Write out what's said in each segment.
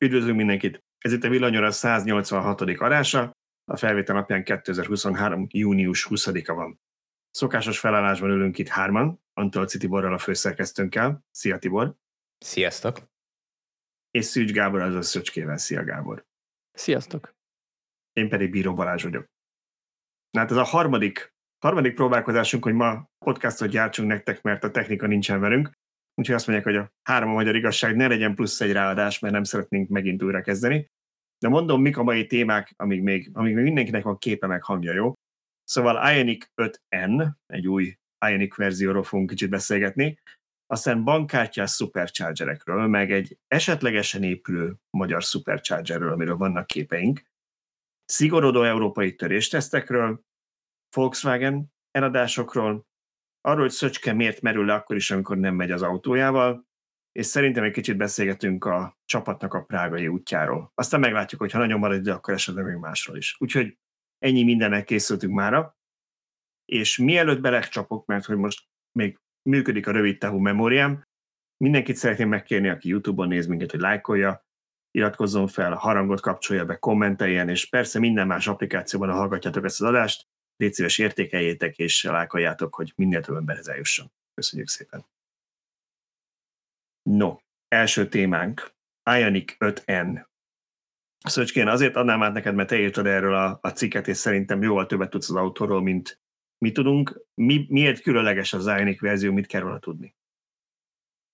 Üdvözlünk mindenkit! Ez itt a Villanyora 186. adása, a felvétel napján 2023. június 20-a van. Szokásos felállásban ülünk itt hárman, Antolci Tiborral a főszerkesztőnkkel. Szia Tibor! Sziasztok! És Szűcs Gábor az a Szöcskével. Szia Gábor! Sziasztok! Én pedig Bíró Balázs vagyok. Na hát ez a harmadik, harmadik próbálkozásunk, hogy ma podcastot gyártsunk nektek, mert a technika nincsen velünk. Úgyhogy azt mondják, hogy a három a magyar igazság ne legyen plusz egy ráadás, mert nem szeretnénk megint újra kezdeni. De mondom, mik a mai témák, amíg még, amíg még mindenkinek van képe meg hangja, jó? Szóval Ionic 5N, egy új Ionic verzióról fogunk kicsit beszélgetni, aztán bankkártyás superchargerekről, meg egy esetlegesen épülő magyar superchargerről, amiről vannak képeink, szigorodó európai töréstesztekről, Volkswagen eladásokról, arról, hogy Szöcske miért merül le akkor is, amikor nem megy az autójával, és szerintem egy kicsit beszélgetünk a csapatnak a prágai útjáról. Aztán meglátjuk, hogy ha nagyon marad ide, akkor esetleg még másról is. Úgyhogy ennyi mindennek készültünk mára, és mielőtt belegcsapok, mert hogy most még működik a rövid távú memóriám, mindenkit szeretném megkérni, aki YouTube-on néz minket, hogy lájkolja, iratkozzon fel, harangot kapcsolja be, kommenteljen, és persze minden más applikációban, ha hallgatjátok ezt az adást, légy szíves értékeljétek és lájkoljátok, hogy minél több emberhez eljusson. Köszönjük szépen! No, első témánk, Ionic 5N. Szöcskén, azért adnám át neked, mert te írtad erről a, a cikket, és szerintem jóval többet tudsz az autóról, mint mi tudunk. Mi, miért különleges az Ionic verzió, mit kell róla tudni?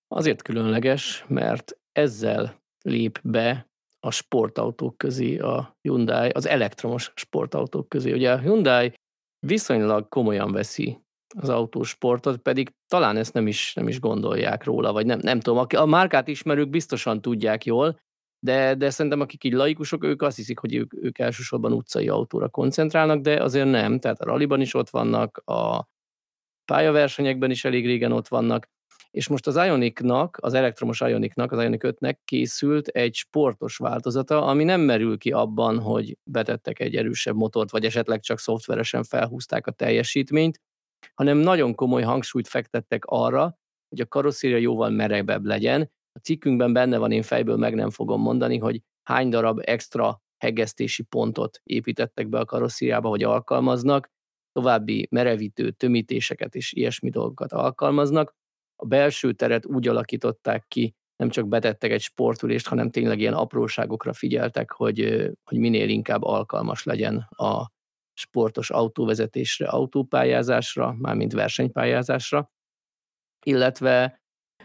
Azért különleges, mert ezzel lép be a sportautók közé a Hyundai, az elektromos sportautók közé. Ugye a Hyundai viszonylag komolyan veszi az autósportot, pedig talán ezt nem is, nem is gondolják róla, vagy nem, nem tudom. A márkát ismerők biztosan tudják jól, de, de szerintem akik így laikusok, ők azt hiszik, hogy ők, ők elsősorban utcai autóra koncentrálnak, de azért nem. Tehát a raliban is ott vannak, a pályaversenyekben is elég régen ott vannak, és most az Ionicnak, az elektromos Ionicnak, az Ionic 5-nek készült egy sportos változata, ami nem merül ki abban, hogy betettek egy erősebb motort, vagy esetleg csak szoftveresen felhúzták a teljesítményt, hanem nagyon komoly hangsúlyt fektettek arra, hogy a karosszéria jóval merebebb legyen. A cikkünkben benne van, én fejből meg nem fogom mondani, hogy hány darab extra hegesztési pontot építettek be a karosszériába, vagy alkalmaznak, további merevítő, tömítéseket és ilyesmi dolgokat alkalmaznak. A belső teret úgy alakították ki, nem csak betettek egy sportülést, hanem tényleg ilyen apróságokra figyeltek, hogy, hogy minél inkább alkalmas legyen a sportos autóvezetésre, autópályázásra, mármint versenypályázásra, illetve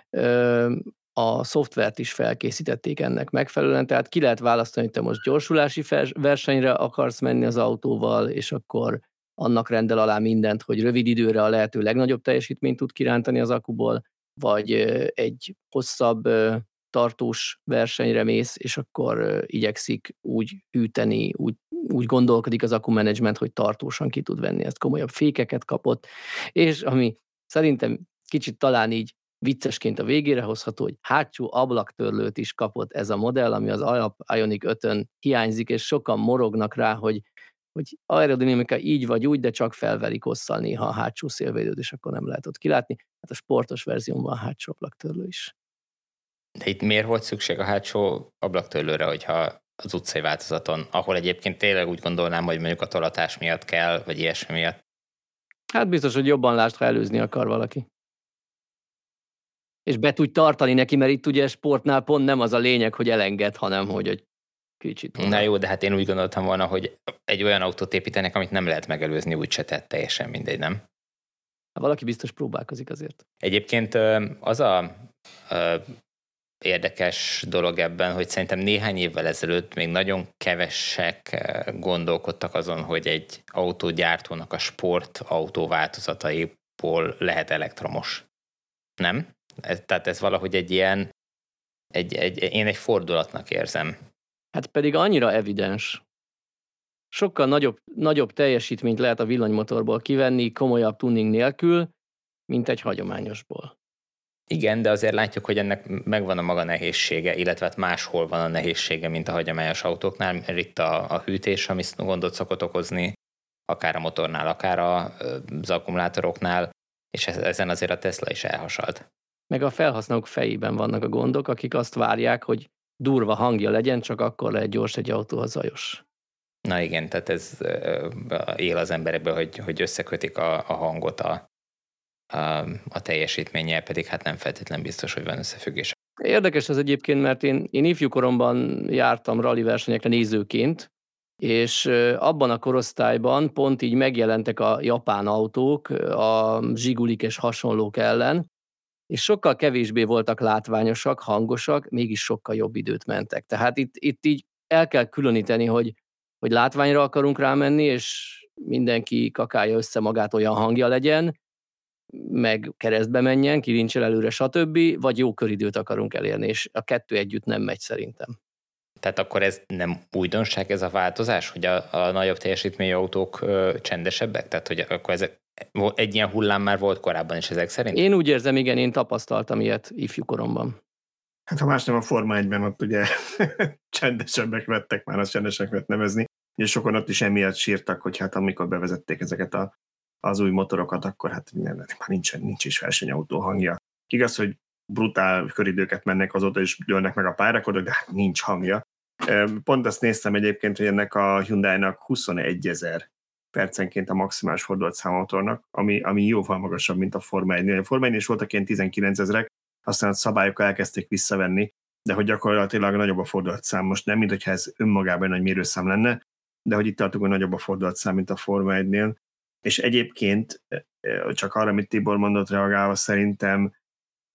ö, a szoftvert is felkészítették ennek megfelelően, tehát ki lehet választani, hogy te most gyorsulási versenyre akarsz menni az autóval, és akkor annak rendel alá mindent, hogy rövid időre a lehető legnagyobb teljesítményt tud kirántani az akuból, vagy egy hosszabb tartós versenyre mész, és akkor igyekszik úgy hűteni, úgy, úgy gondolkodik az akkumenedzsment, hogy tartósan ki tud venni ezt, komolyabb fékeket kapott, és ami szerintem kicsit talán így viccesként a végére hozható, hogy hátsó ablaktörlőt is kapott ez a modell, ami az Ionic 5-ön hiányzik, és sokan morognak rá, hogy hogy aerodinamika így vagy úgy, de csak felverik hosszal néha a hátsó szélvédőt, és akkor nem lehet ott kilátni. Hát a sportos verzióban a hátsó ablaktörlő is. De itt miért volt szükség a hátsó ablaktörlőre, hogyha az utcai változaton, ahol egyébként tényleg úgy gondolnám, hogy mondjuk a tolatás miatt kell, vagy ilyesmi miatt? Hát biztos, hogy jobban lásd, ha előzni akar valaki. És be tudj tartani neki, mert itt ugye sportnál pont nem az a lényeg, hogy elenged, hanem hogy egy kicsit. Na jó, de hát én úgy gondoltam volna, hogy egy olyan autót építenek, amit nem lehet megelőzni, úgy se tett teljesen mindegy, nem? Hát valaki biztos próbálkozik azért. Egyébként az a érdekes dolog ebben, hogy szerintem néhány évvel ezelőtt még nagyon kevesek gondolkodtak azon, hogy egy autógyártónak a sport autó változataiból lehet elektromos. Nem? Ez, tehát ez valahogy egy ilyen, egy, egy, én egy fordulatnak érzem. Hát pedig annyira evidens. Sokkal nagyobb, nagyobb teljesítményt lehet a villanymotorból kivenni komolyabb tuning nélkül, mint egy hagyományosból. Igen, de azért látjuk, hogy ennek megvan a maga nehézsége, illetve hát máshol van a nehézsége, mint a hagyományos autóknál, mert itt a, a hűtés, ami gondot szokott okozni, akár a motornál, akár az akkumulátoroknál, és ezen azért a Tesla is elhasalt. Meg a felhasználók fejében vannak a gondok, akik azt várják, hogy durva hangja legyen, csak akkor lehet gyors egy autó, a zajos. Na igen, tehát ez él az emberekből, hogy, hogy összekötik a, a hangot a, a, a teljesítménnyel, pedig hát nem feltétlen biztos, hogy van összefüggés. Érdekes ez egyébként, mert én, én ifjúkoromban jártam rally versenyekre nézőként, és abban a korosztályban pont így megjelentek a japán autók, a zsigulik és hasonlók ellen, és sokkal kevésbé voltak látványosak, hangosak, mégis sokkal jobb időt mentek. Tehát itt, itt így el kell különíteni, hogy, hogy látványra akarunk rámenni, és mindenki kakálja össze magát, olyan hangja legyen, meg keresztbe menjen, kirincsel előre, stb., vagy jó köridőt akarunk elérni, és a kettő együtt nem megy szerintem. Tehát akkor ez nem újdonság ez a változás, hogy a, a nagyobb teljesítményű autók ö, csendesebbek? Tehát hogy akkor ez egy ilyen hullám már volt korábban is ezek szerint? Én úgy érzem, igen, én tapasztaltam ilyet ifjúkoromban. Hát ha más nem a Forma 1-ben ott ugye csendesebbek vettek már, az csendesek vett nevezni, és sokan ott is emiatt sírtak, hogy hát amikor bevezették ezeket a, az új motorokat, akkor hát nem, már nincsen, nincs is versenyautó hangja. Igaz, hogy brutál köridőket mennek azóta, és dőlnek meg a pályárakon, de hát nincs hangja. Pont azt néztem egyébként, hogy ennek a Hyundai-nak 21 ezer percenként a maximális fordulatszámotornak, ami, ami jóval magasabb, mint a Forma 1 A Forma 1 is voltak ilyen 19 ezerek, aztán a szabályokkal elkezdték visszavenni, de hogy gyakorlatilag nagyobb a fordulatszám most nem, mint hogyha ez önmagában nagy mérőszám lenne, de hogy itt tartunk, hogy nagyobb a fordulatszám, mint a Forma 1-nél. És egyébként csak arra, amit Tibor mondott reagálva, szerintem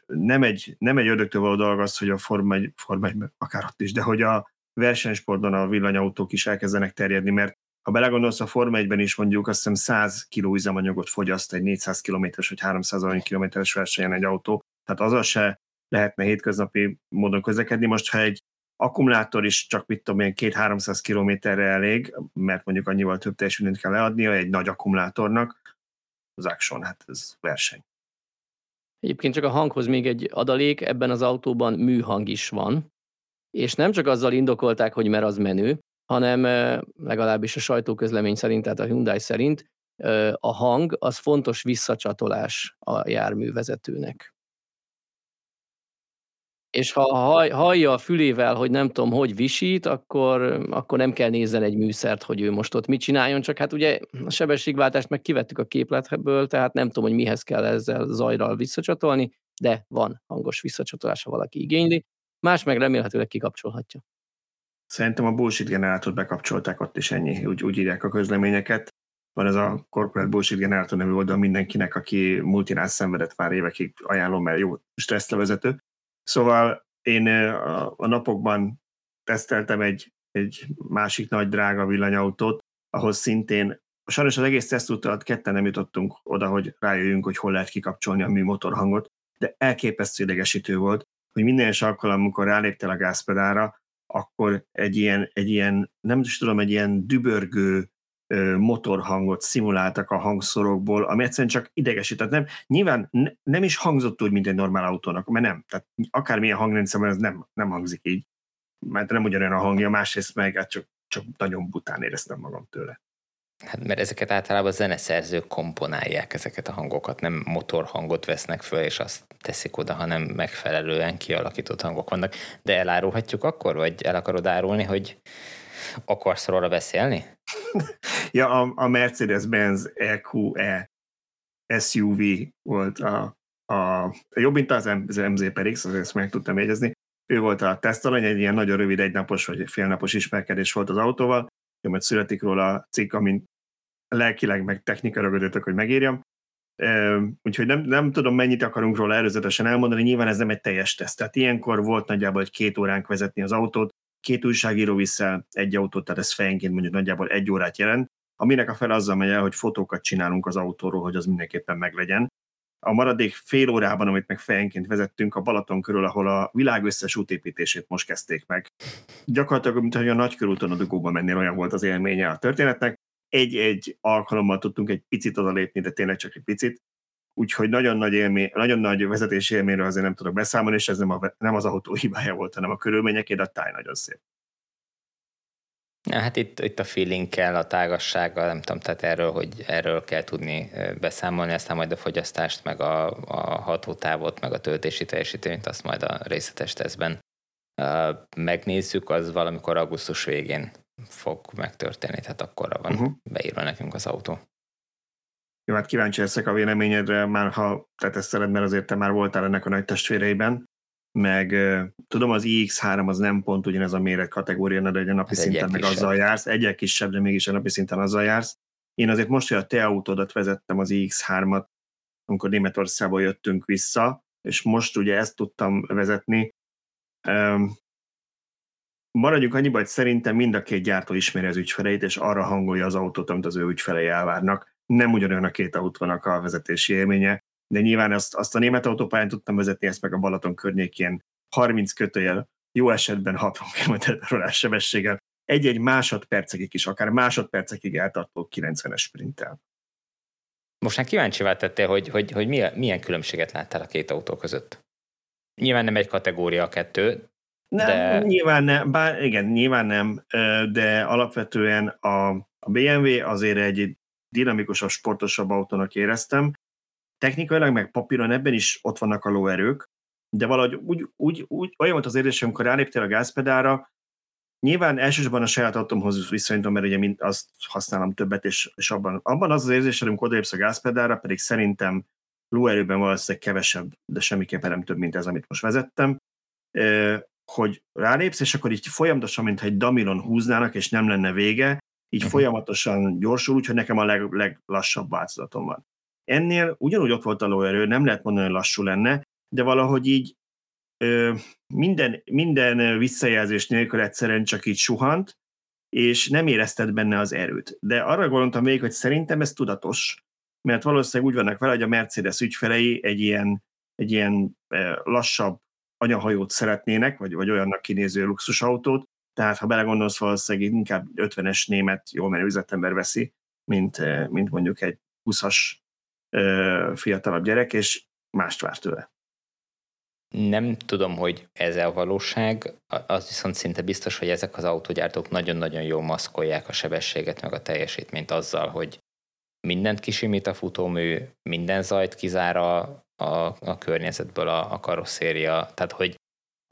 nem egy, nem egy ördögtől való dolog az, hogy a Forma 1, Forma 1 akár ott is, de hogy a versenysporton a villanyautók is elkezdenek terjedni, mert ha belegondolsz, a Forma 1-ben is mondjuk azt hiszem 100 kg üzemanyagot fogyaszt egy 400 km-es vagy 300 km-es versenyen egy autó, tehát azzal se lehetne hétköznapi módon közlekedni. Most, ha egy akkumulátor is csak mit tudom én, 2-300 kilométerre elég, mert mondjuk annyival több teljesítményt kell leadnia egy nagy akkumulátornak, az action, hát ez verseny. Egyébként csak a hanghoz még egy adalék, ebben az autóban műhang is van, és nem csak azzal indokolták, hogy mert az menő, hanem legalábbis a sajtóközlemény szerint, tehát a Hyundai szerint a hang az fontos visszacsatolás a járművezetőnek. És ha hallja a fülével, hogy nem tudom, hogy visít, akkor, akkor nem kell nézzen egy műszert, hogy ő most ott mit csináljon, csak hát ugye a sebességváltást meg kivettük a képletből, tehát nem tudom, hogy mihez kell ezzel zajral visszacsatolni, de van hangos visszacsatolás, ha valaki igényli. Más meg remélhetőleg kikapcsolhatja. Szerintem a bullshit generátort bekapcsolták ott is ennyi, úgy, úgy írják a közleményeket. Van ez a Corporate Bullshit Generator nevű oldal mindenkinek, aki multinál szenvedett már évekig, ajánlom, mert jó stresszlevezető. Szóval én a, napokban teszteltem egy, egy másik nagy drága villanyautót, ahhoz szintén sajnos az egész tesztút alatt ketten nem jutottunk oda, hogy rájöjjünk, hogy hol lehet kikapcsolni a mű motorhangot, de elképesztő idegesítő volt, hogy minden is alkalom, amikor ráléptél a gázpedára, akkor egy ilyen, egy ilyen, nem is tudom, egy ilyen dübörgő motorhangot szimuláltak a hangszorokból, ami egyszerűen csak idegesített. Nem, nyilván ne, nem is hangzott úgy, mint egy normál autónak, mert nem. Tehát akármilyen hangrendszerben ez nem, nem hangzik így. Mert nem ugyanolyan a hangja, másrészt meg hát csak, csak nagyon bután éreztem magam tőle. Hát mert ezeket általában a zeneszerzők komponálják ezeket a hangokat, nem motorhangot vesznek föl, és azt teszik oda, hanem megfelelően kialakított hangok vannak. De elárulhatjuk akkor, vagy el akarod árulni, hogy akarsz róla beszélni? ja, a, a Mercedes-Benz EQE SUV volt a, a, a jobb, mint az, MZ azért ezt meg tudtam jegyezni. Ő volt a tesztalany, egy ilyen nagyon rövid egynapos vagy félnapos ismerkedés volt az autóval, majd születik róla a cikk, amint lelkileg meg technikailag örültök, hogy megírjam. Úgyhogy nem, nem tudom, mennyit akarunk róla előzetesen elmondani, nyilván ez nem egy teljes teszt. Tehát ilyenkor volt nagyjából egy két óránk vezetni az autót, két újságíró vissza egy autót, tehát ez fejenként mondjuk nagyjából egy órát jelent, aminek a fel azzal megy el, hogy fotókat csinálunk az autóról, hogy az mindenképpen meglegyen. A maradék fél órában, amit meg fejenként vezettünk, a Balaton körül, ahol a világ összes útépítését most kezdték meg. Gyakorlatilag, mint hogy a nagykörúton a dugóba mennél, olyan volt az élménye a történetnek. Egy-egy alkalommal tudtunk egy picit odalépni, de tényleg csak egy picit. Úgyhogy nagyon nagy, élmény, nagyon nagy vezetési élményről azért nem tudok beszámolni, és ez nem, a, nem az autó hibája volt, hanem a körülményeké, de a táj nagyon szép. Ja, hát itt, itt a feeling kell, a tágassága, nem tudom, tehát erről, hogy erről kell tudni beszámolni, aztán majd a fogyasztást, meg a, a hatótávot, meg a töltési teljesítményt, azt majd a részletes tesztben megnézzük, az valamikor augusztus végén fog megtörténni, tehát akkor van uh-huh. beírva nekünk az autó. Jó, hát kíváncsi leszek a véleményedre, már ha te teszteled, mert azért te már voltál ennek a nagy testvéreiben, meg tudom, az iX3 az nem pont ugyanez a méret kategória, de egy napi Ez szinten meg kisebb. azzal jársz, egyek kisebb, de mégis a napi szinten azzal jársz. Én azért most, hogy a te autódat vezettem az iX3-at, amikor Németországból jöttünk vissza, és most ugye ezt tudtam vezetni, maradjunk annyiba, hogy szerintem mind a két gyártó ismeri az ügyfeleit, és arra hangolja az autót, amit az ő ügyfelei elvárnak. Nem ugyanolyan a két autónak a vezetési élménye, de nyilván azt, azt a német autópályán tudtam vezetni, ezt meg a Balaton környékén 30 kötőjel, jó esetben 60 km h sebességgel, egy-egy másodpercekig is, akár másodpercekig eltartó 90-es sprinttel. Most már kíváncsi tettél, hogy, hogy, hogy milyen, milyen különbséget láttál a két autó között. Nyilván nem egy kategória a kettő, nem, de... nyilván nem, bár igen, nyilván nem, de alapvetően a, a BMW azért egy dinamikusabb, sportosabb autónak éreztem. Technikailag, meg papíron ebben is ott vannak a lóerők, de valahogy úgy, úgy, úgy olyan volt az érzésem, amikor ráléptél a gázpedára, Nyilván elsősorban a saját autómhoz viszonyítom, mert ugye mint azt használom többet, és, és abban, abban az az érzés, amikor odalépsz a gázpedára, pedig szerintem lóerőben valószínűleg kevesebb, de semmiképpen nem több, mint ez, amit most vezettem, hogy rálépsz, és akkor így folyamatosan, mintha egy damilon húznának, és nem lenne vége, így uh-huh. folyamatosan gyorsul, úgyhogy nekem a leg, leglassabb változatom van. Ennél ugyanúgy ott volt a lóerő, nem lehet mondani, hogy lassú lenne, de valahogy így ö, minden, minden visszajelzés nélkül egyszerűen csak így suhant, és nem érezted benne az erőt. De arra gondoltam még, hogy szerintem ez tudatos, mert valószínűleg úgy vannak vele, hogy a Mercedes ügyfelei egy ilyen, egy ilyen lassabb anyahajót szeretnének, vagy, vagy olyannak kinéző luxusautót, tehát ha belegondolsz, valószínűleg inkább 50-es német jól menő üzletember veszi, mint, mint mondjuk egy 20-as fiatalabb gyerek, és mást vár tőle. Nem tudom, hogy ez a valóság, az viszont szinte biztos, hogy ezek az autógyártók nagyon-nagyon jól maszkolják a sebességet, meg a teljesítményt azzal, hogy mindent kisimít a futómű, minden zajt kizár a, a, a környezetből a, a karosszéria, tehát hogy,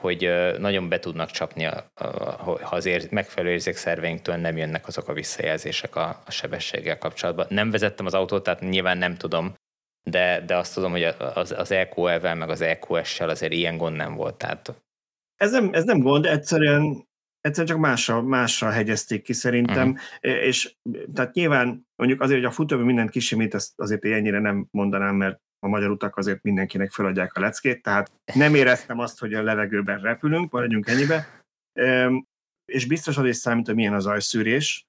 hogy nagyon be tudnak csapni, a, a, ha az ér, megfelelő érzékszerveinktől nem jönnek azok a visszajelzések a, a sebességgel kapcsolatban. Nem vezettem az autót, tehát nyilván nem tudom, de, de azt tudom, hogy az, az EQL-vel, meg az EQS-sel azért ilyen gond nem volt. Tehát... Ez, nem, ez nem gond, egyszerűen, egyszerűen csak másra, másra hegyezték ki szerintem, uh-huh. és tehát nyilván mondjuk azért, hogy a futóban mindent kisimít, ezt azért én ennyire nem mondanám, mert a magyar utak azért mindenkinek feladják a leckét, tehát nem éreztem azt, hogy a levegőben repülünk, maradjunk ennyibe, és biztos az is számít, hogy milyen az ajszűrés,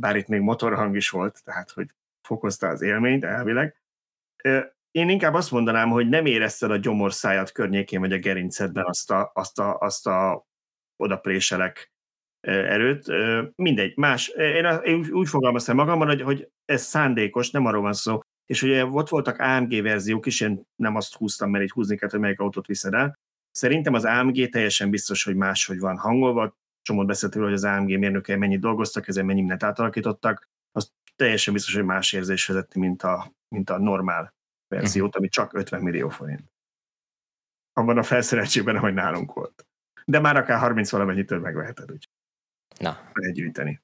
bár itt még motorhang is volt, tehát hogy fokozta az élményt elvileg, én inkább azt mondanám, hogy nem érezted a gyomorszájat környékén, vagy a gerincedben azt a, azt a, azt a odapréselek erőt. Mindegy, más. Én úgy fogalmaztam magamban, hogy, hogy ez szándékos, nem arról van szó. És ugye ott voltak AMG verziók is, én nem azt húztam, mert így húzni kell, hogy melyik autót viszed el. Szerintem az AMG teljesen biztos, hogy máshogy van hangolva. Csomót beszéltél, hogy az AMG mérnökei mennyit dolgoztak, ezen mennyi mindent átalakítottak. Az teljesen biztos, hogy más érzés vezetni, mint a, mint a normál verziót, uh-huh. ami csak 50 millió forint. Abban a felszereltségben, ahogy nálunk volt. De már akár 30 valamennyitől megveheted, úgy. Na. Együtteni.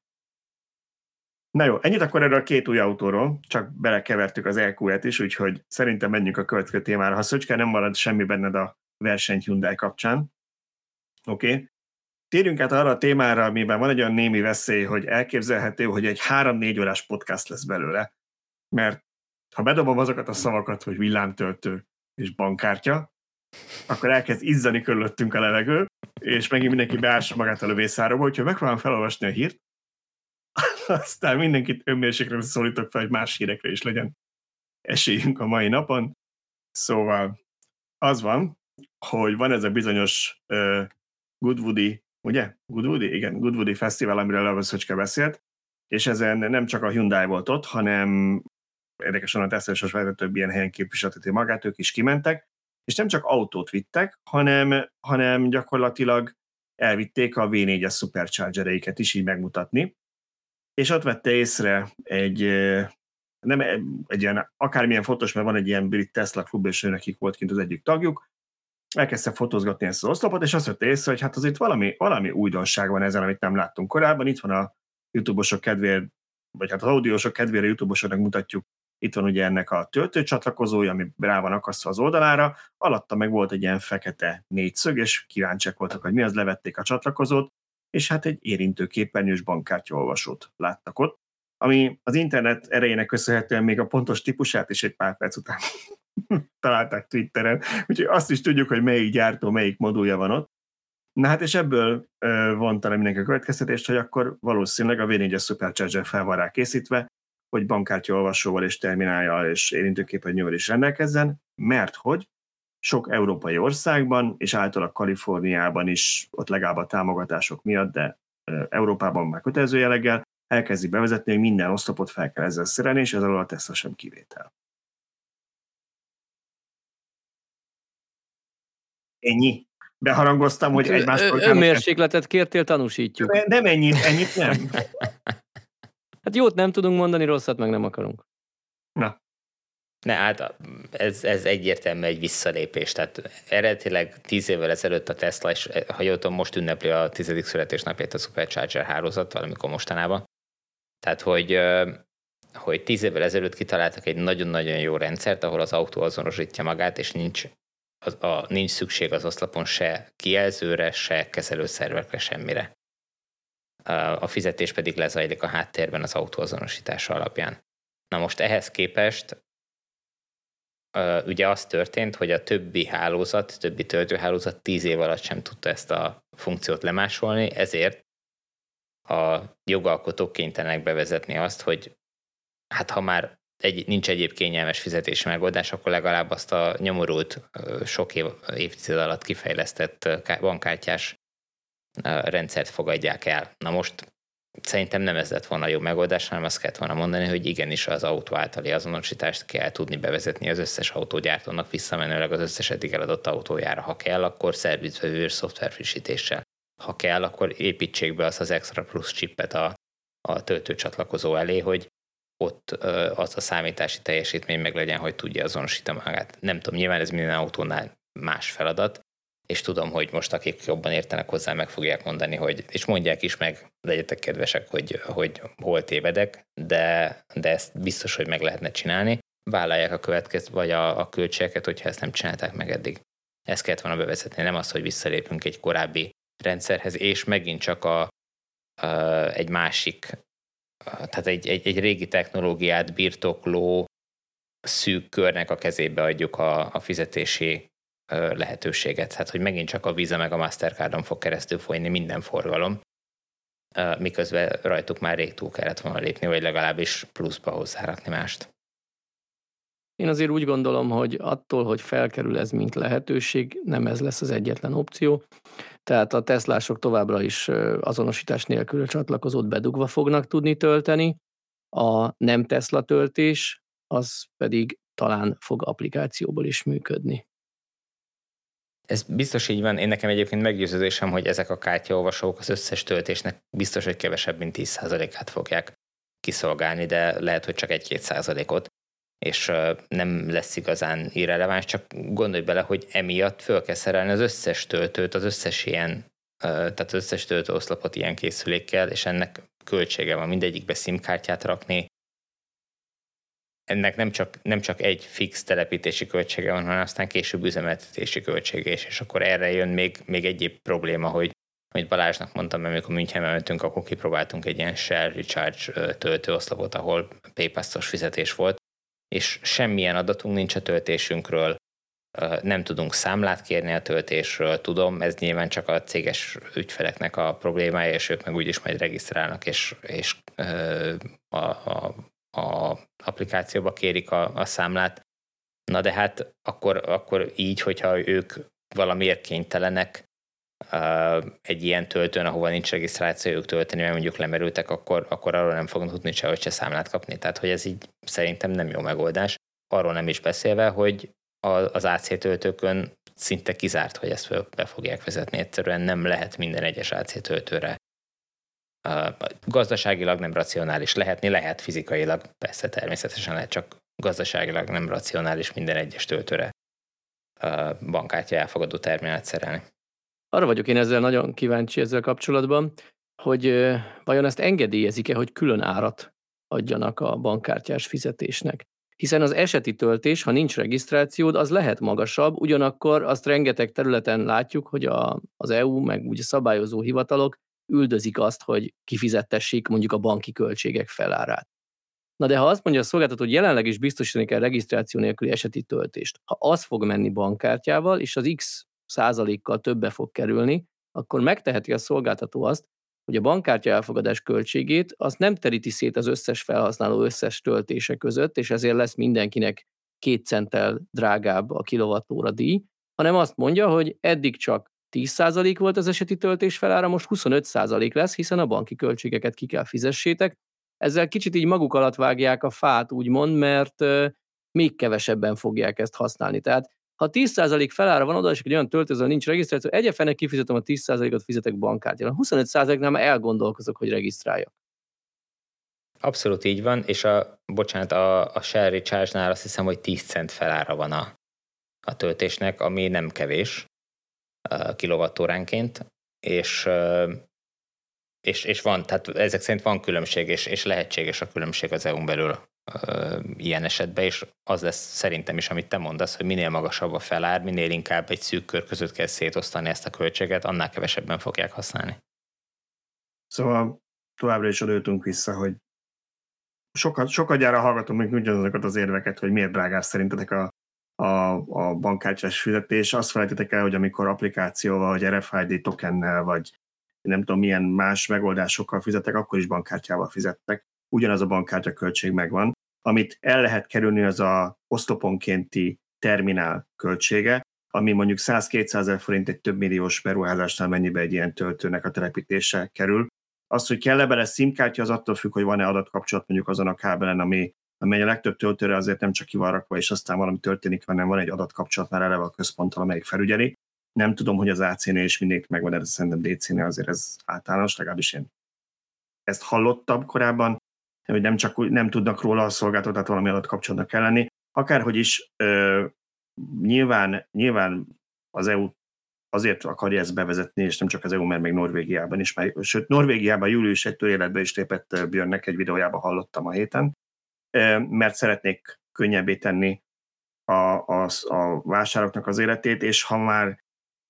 Na jó, ennyit akkor erről a két új autóról, csak belekevertük az EQ-et is, úgyhogy szerintem menjünk a következő témára. Ha Szöcske nem marad semmi benned a versenyt Hyundai kapcsán. Oké. Okay. Térjünk át arra a témára, amiben van egy olyan némi veszély, hogy elképzelhető, hogy egy három-négy órás podcast lesz belőle, mert ha bedobom azokat a szavakat, hogy villámtöltő és bankkártya, akkor elkezd izzani körülöttünk a levegő, és megint mindenki beássa magát a lövészáróba, úgyhogy megpróbálom felolvasni a hírt, aztán mindenkit önmérsékre szólítok fel, hogy más hírekre is legyen esélyünk a mai napon. Szóval az van, hogy van ez a bizonyos uh, Goodwoodi, ugye? Goodwoodi? Igen, Goodwoodi Fesztivál, amiről Leveszöcske beszélt, és ezen nem csak a Hyundai volt ott, hanem érdekesen a Tesla-os vezető több ilyen helyen képviselteti magát, ők is kimentek, és nem csak autót vittek, hanem, hanem gyakorlatilag elvitték a V4-es Superchargereiket is így megmutatni, és ott vette észre egy, nem egy ilyen, akármilyen fontos, mert van egy ilyen brit Tesla klub, és nekik volt kint az egyik tagjuk, elkezdte fotózgatni ezt az oszlopot, és azt vette észre, hogy hát azért valami, valami újdonság van ezen, amit nem láttunk korábban. Itt van a YouTube-osok kedvéért, vagy hát az audiósok kedvére YouTube-osoknak mutatjuk, itt van ugye ennek a töltőcsatlakozója, ami rá van akasztva az oldalára, alatta meg volt egy ilyen fekete négyszög, és kíváncsiak voltak, hogy mi az, levették a csatlakozót, és hát egy érintőképernyős bankkártyaolvasót láttak ott, ami az internet erejének köszönhetően még a pontos típusát is egy pár perc után találták Twitteren, úgyhogy azt is tudjuk, hogy melyik gyártó, melyik modulja van ott. Na hát és ebből uh, vonta le mindenki a következtetést, hogy akkor valószínűleg a V4-es Supercharger fel van rá készítve, hogy bankkártya olvasóval és termináljal és érintőképernyővel is rendelkezzen, mert hogy sok európai országban, és általában Kaliforniában is, ott legalább a támogatások miatt, de Európában már kötelező jelleggel, elkezdi bevezetni, hogy minden oszlopot fel kell ezzel szerelni, és ez alól a Tesla sem kivétel. Ennyi. Beharangoztam, hogy egymástól... Önmérsékletet kértél, tanúsítjuk. Nem ennyit, ennyit nem. Hát jót nem tudunk mondani, rosszat meg nem akarunk. Na. Ne, hát ez, ez egyértelmű egy visszalépés. Tehát eredetileg tíz évvel ezelőtt a Tesla, és ha jól tudom, most ünnepli a tizedik születésnapját a Supercharger hálózat, valamikor mostanában. Tehát, hogy, hogy tíz évvel ezelőtt kitaláltak egy nagyon-nagyon jó rendszert, ahol az autó azonosítja magát, és nincs, a, a, nincs szükség az oszlopon se kijelzőre, se kezelőszervekre, semmire. A fizetés pedig lezajlik a háttérben az autó azonosítása alapján. Na most ehhez képest ugye az történt, hogy a többi hálózat, többi töltőhálózat tíz év alatt sem tudta ezt a funkciót lemásolni, ezért a jogalkotók kénytelenek bevezetni azt, hogy hát ha már egy, nincs egyéb kényelmes fizetési megoldás, akkor legalább azt a nyomorult, sok év, évtized alatt kifejlesztett bankkártyás rendszert fogadják el. Na most szerintem nem ez lett volna a jó megoldás, hanem azt kellett volna mondani, hogy igenis az autó általi azonosítást kell tudni bevezetni az összes autógyártónak visszamenőleg az összes eddig eladott autójára. Ha kell, akkor szervizvevő szoftver frissítéssel ha kell, akkor építsék be azt az extra plusz csippet a, a töltőcsatlakozó elé, hogy ott az a számítási teljesítmény meg legyen, hogy tudja azonosítani magát. Nem tudom, nyilván ez minden autónál más feladat, és tudom, hogy most akik jobban értenek hozzá, meg fogják mondani, hogy, és mondják is meg, legyetek kedvesek, hogy, hogy hol tévedek, de, de ezt biztos, hogy meg lehetne csinálni. Vállalják a következő, vagy a, a költségeket, hogyha ezt nem csinálták meg eddig. Ezt kellett volna bevezetni, nem az, hogy visszalépünk egy korábbi rendszerhez, és megint csak a, a, egy másik, tehát egy, egy, egy régi technológiát birtokló szűk körnek a kezébe adjuk a, a fizetési lehetőséget. Tehát, hogy megint csak a Visa meg a Mastercardon fog keresztül folyni minden forgalom, miközben rajtuk már rég túl kellett volna lépni, vagy legalábbis pluszba hozzárakni mást. Én azért úgy gondolom, hogy attól, hogy felkerül ez, mint lehetőség, nem ez lesz az egyetlen opció. Tehát a Teslások továbbra is azonosítás nélkül a csatlakozót bedugva fognak tudni tölteni, a nem Tesla töltés az pedig talán fog applikációból is működni. Ez biztos így van. Én nekem egyébként meggyőződésem, hogy ezek a kártyaolvasók az összes töltésnek biztos, hogy kevesebb, mint 10%-át fogják kiszolgálni, de lehet, hogy csak 1-2 százalékot és nem lesz igazán irreleváns, csak gondolj bele, hogy emiatt föl kell szerelni az összes töltőt, az összes ilyen, tehát az összes töltőoszlopot ilyen készülékkel, és ennek költsége van mindegyikbe SIM-kártyát rakni. Ennek nem csak, nem csak egy fix telepítési költsége van, hanem aztán később üzemeltetési költsége is, és akkor erre jön még, még egyéb probléma, hogy amit Balázsnak mondtam, amikor Münchenbe mentünk, akkor kipróbáltunk egy ilyen Shell Recharge töltőoszlopot, ahol paypass fizetés volt, és semmilyen adatunk nincs a töltésünkről, nem tudunk számlát kérni a töltésről, tudom, ez nyilván csak a céges ügyfeleknek a problémája, és ők meg úgyis majd regisztrálnak, és, és a, a, a applikációba kérik a, a számlát. Na de hát akkor, akkor így, hogyha ők valamiért kénytelenek egy ilyen töltőn, ahova nincs regisztrációjuk tölteni, mert mondjuk lemerültek, akkor, akkor arról nem fognak tudni sehogy se számlát kapni. Tehát, hogy ez így szerintem nem jó megoldás. Arról nem is beszélve, hogy az AC töltőkön szinte kizárt, hogy ezt be fogják vezetni. Egyszerűen nem lehet minden egyes AC töltőre gazdaságilag nem racionális lehetni, lehet fizikailag, persze természetesen lehet, csak gazdaságilag nem racionális minden egyes töltőre bankkártya elfogadó terminált szerelni. Arra vagyok én ezzel nagyon kíváncsi ezzel kapcsolatban, hogy vajon ezt engedélyezik-e, hogy külön árat adjanak a bankkártyás fizetésnek. Hiszen az eseti töltés, ha nincs regisztrációd, az lehet magasabb, ugyanakkor azt rengeteg területen látjuk, hogy a, az EU, meg ugye szabályozó hivatalok üldözik azt, hogy kifizettessék mondjuk a banki költségek felárát. Na de ha azt mondja a szolgáltató, hogy jelenleg is biztosítani kell regisztráció nélküli eseti töltést, ha az fog menni bankkártyával, és az X százalékkal többe fog kerülni, akkor megteheti a szolgáltató azt, hogy a bankkártya elfogadás költségét azt nem teríti szét az összes felhasználó összes töltése között, és ezért lesz mindenkinek két centtel drágább a kilovattóra díj, hanem azt mondja, hogy eddig csak 10% volt az eseti töltés felára, most 25% lesz, hiszen a banki költségeket ki kell fizessétek. Ezzel kicsit így maguk alatt vágják a fát, úgymond, mert még kevesebben fogják ezt használni. Tehát ha 10% felára van oda, és egy olyan töltőző nincs regisztráció, egyefenek kifizetem a 10%-ot, fizetek. A 25%-nál már elgondolkozok, hogy regisztráljak. Abszolút így van, és a, bocsánat, a, a Share Recharge-nál azt hiszem, hogy 10 cent felára van a, a töltésnek, ami nem kevés kilovattóránként, és, és, és van, tehát ezek szerint van különbség, és, és lehetséges a különbség az EU-n belül ilyen esetben, és az lesz szerintem is, amit te mondasz, hogy minél magasabb a felár, minél inkább egy szűk kör között kell szétosztani ezt a költséget, annál kevesebben fogják használni. Szóval továbbra is adőtünk vissza, hogy sokat, sokat gyára hallgatom még ugyanazokat az érveket, hogy miért drágább szerintetek a, a, a bankkártyás fizetés. Azt felejtetek el, hogy amikor applikációval, vagy RFID tokennel, vagy nem tudom milyen más megoldásokkal fizettek, akkor is bankkártyával fizettek ugyanaz a bankkártya költség megvan. Amit el lehet kerülni, az a oszloponkénti terminál költsége, ami mondjuk 100-200 ezer forint egy több milliós beruházásnál mennyibe egy ilyen töltőnek a telepítése kerül. Az, hogy kell-e bele SIM-kártya, az attól függ, hogy van-e adatkapcsolat mondjuk azon a kábelen, ami, amely a legtöbb töltőre azért nem csak ki van rakva, és aztán valami történik, hanem van egy adatkapcsolat már eleve a központtal, amelyik felügyeli. Nem tudom, hogy az AC-nél is mindig megvan, de szerintem DC-nél azért ez általános, legalábbis én ezt hallottam korábban, hogy nem csak nem tudnak róla a szolgáltató, tehát valami alatt kapcsolatnak kell lenni. Akárhogy is, ö, nyilván, nyilván az EU azért akarja ezt bevezetni, és nem csak az EU, mert még Norvégiában is, mert, sőt, Norvégiában július 1 életbe is lépett Björnnek egy videójában hallottam a héten, mert szeretnék könnyebbé tenni a, a, a vásároknak az életét, és ha már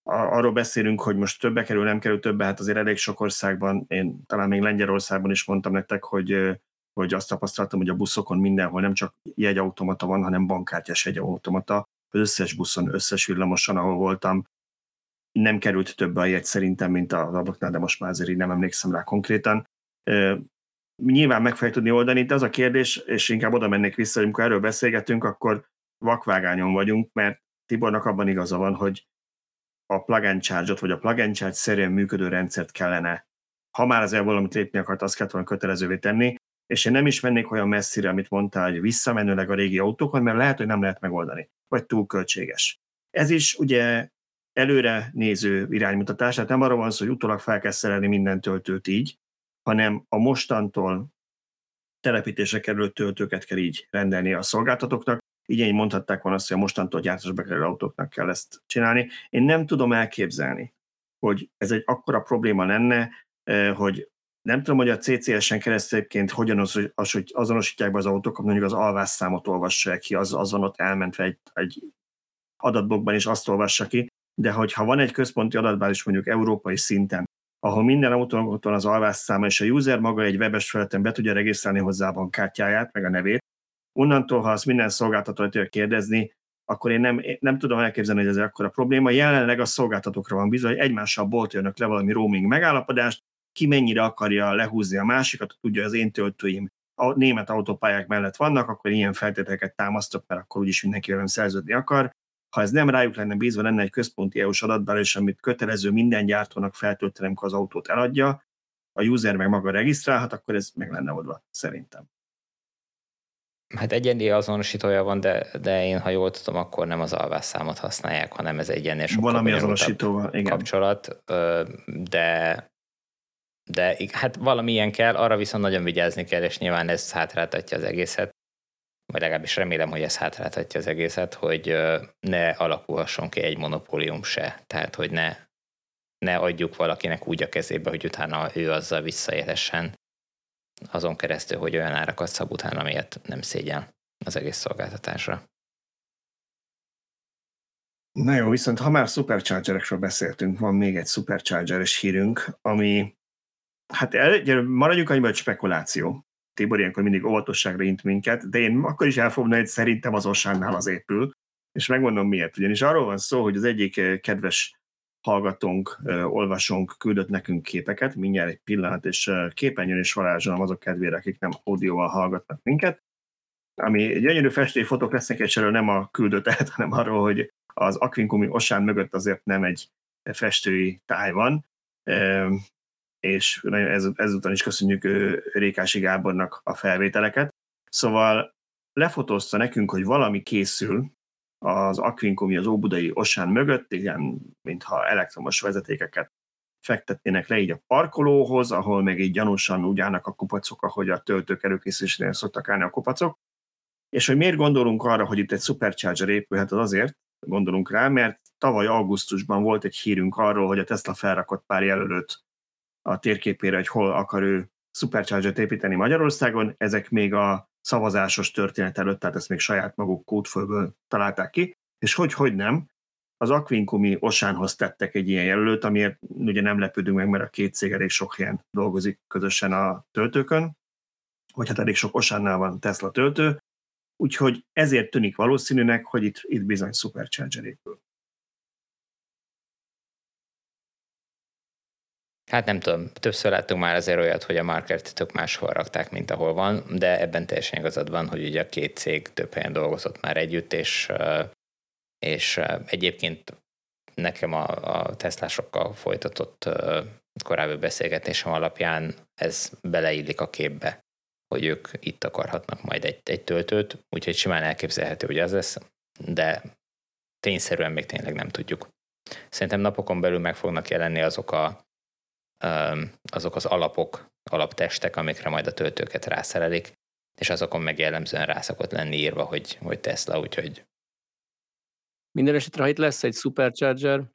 arról beszélünk, hogy most többe kerül, nem kerül többe, hát azért elég sok országban, én talán még Lengyelországban is mondtam nektek, hogy hogy azt tapasztaltam, hogy a buszokon mindenhol nem csak jegyautomata van, hanem bankkártyás jegyautomata. Az összes buszon, összes villamoson, ahol voltam, nem került több a jegy szerintem, mint az ablaknál, de most már azért így nem emlékszem rá konkrétan. Nyilván meg fogja tudni oldani, de az a kérdés, és inkább oda mennék vissza, hogy amikor erről beszélgetünk, akkor vakvágányon vagyunk, mert Tibornak abban igaza van, hogy a plug and charge-ot, vagy a plug and charge szerűen működő rendszert kellene, ha már azért valamit lépni akart, azt kellett volna kötelezővé tenni, és én nem is mennék olyan messzire, amit mondtál, hogy visszamenőleg a régi autókon, mert lehet, hogy nem lehet megoldani, vagy túl költséges. Ez is ugye előre néző iránymutatás, tehát nem arról van szó, hogy utólag fel kell szerelni minden töltőt így, hanem a mostantól telepítésre kerülő töltőket kell így rendelni a szolgáltatóknak. Így én mondhatták volna azt, hogy a mostantól gyártásba kerülő autóknak kell ezt csinálni. Én nem tudom elképzelni, hogy ez egy akkora probléma lenne, hogy nem tudom, hogy a CCS-en keresztülként hogyan azonosítják be az autókat, mondjuk az alvásszámot olvassák ki, az, azon ott elmentve egy, egy adatblogban is azt olvassa ki, de hogyha van egy központi adatbázis mondjuk európai szinten, ahol minden autónak ott van az alvásszáma, és a user maga egy webes felületen be tudja regisztrálni hozzá a bankkártyáját, meg a nevét, onnantól, ha azt minden szolgáltató tudja kérdezni, akkor én nem, nem tudom elképzelni, hogy ez akkora probléma. Jelenleg a szolgáltatókra van bizony, hogy egymással boltoljanak le valami roaming megállapodást, ki mennyire akarja lehúzni a másikat, tudja, az én töltőim a német autópályák mellett vannak, akkor ilyen feltételeket támasztok, mert akkor úgyis mindenki velem szerződni akar. Ha ez nem rájuk lenne bízva, lenne egy központi EU-s adatbázis, amit kötelező minden gyártónak feltölteni, amikor az autót eladja, a user meg maga regisztrálhat, akkor ez meg lenne oldva, szerintem. Hát egyenlé azonosítója van, de, de én, ha jól tudom, akkor nem az alvásszámot használják, hanem ez egy ennél sokkal Valami azonosítóval, igen. kapcsolat, de de hát valamilyen kell, arra viszont nagyon vigyázni kell, és nyilván ez hátráltatja az egészet. Vagy legalábbis remélem, hogy ez hátráltatja az egészet, hogy ne alakulhasson ki egy monopólium se. Tehát, hogy ne, ne adjuk valakinek úgy a kezébe, hogy utána ő azzal visszaélhessen azon keresztül, hogy olyan árakat szab utána, amiért nem szégyen az egész szolgáltatásra. Na jó, viszont ha már superchargerekről beszéltünk, van még egy superchargeres hírünk, ami, hát el, maradjunk annyiban, hogy spekuláció. Tibor ilyenkor mindig óvatosságra int minket, de én akkor is elfogom, hogy szerintem az Osánnál az épül, és megmondom miért. Ugyanis arról van szó, hogy az egyik eh, kedves hallgatónk, eh, olvasónk küldött nekünk képeket, mindjárt egy pillanat, és eh, képernyőn is varázsolom azok kedvére, akik nem audióval hallgatnak minket, ami gyönyörű festély fotók lesznek, és erről nem a küldötet, hanem arról, hogy az Aquincumi osán mögött azért nem egy festői táj van, és ez, ezután is köszönjük Rékási Gábornak a felvételeket. Szóval lefotózta nekünk, hogy valami készül az Aquincumi, az Óbudai osán mögött, igen, mintha elektromos vezetékeket fektetnének le így a parkolóhoz, ahol meg így gyanúsan úgy állnak a kupacok, ahogy a töltők előkészítésénél szoktak állni a kupacok. És hogy miért gondolunk arra, hogy itt egy supercharger épülhet, az azért, gondolunk rá, mert tavaly augusztusban volt egy hírünk arról, hogy a Tesla felrakott pár jelölőt a térképére, hogy hol akar ő supercharger-t építeni Magyarországon. Ezek még a szavazásos történet előtt, tehát ezt még saját maguk kódfőből találták ki, és hogy, hogy nem, az Aquincumi Osánhoz tettek egy ilyen jelölőt, amiért ugye nem lepődünk meg, mert a két cég elég sok helyen dolgozik közösen a töltőkön, vagy hát elég sok Osánnál van Tesla töltő, úgyhogy ezért tűnik valószínűnek, hogy itt, itt bizony supercharger épül. Hát nem tudom, többször láttunk már azért olyat, hogy a markert tök máshol rakták, mint ahol van, de ebben teljesen igazad van, hogy ugye a két cég több helyen dolgozott már együtt, és, és egyébként nekem a, a Teslásokkal folytatott korábbi beszélgetésem alapján ez beleillik a képbe hogy ők itt akarhatnak majd egy, egy töltőt, úgyhogy simán elképzelhető, hogy az lesz, de tényszerűen még tényleg nem tudjuk. Szerintem napokon belül meg fognak jelenni azok, a, azok az alapok, alaptestek, amikre majd a töltőket rászerelik, és azokon meg jellemzően rá lenni írva, hogy, hogy Tesla, úgyhogy minden esetre, ha itt lesz egy supercharger,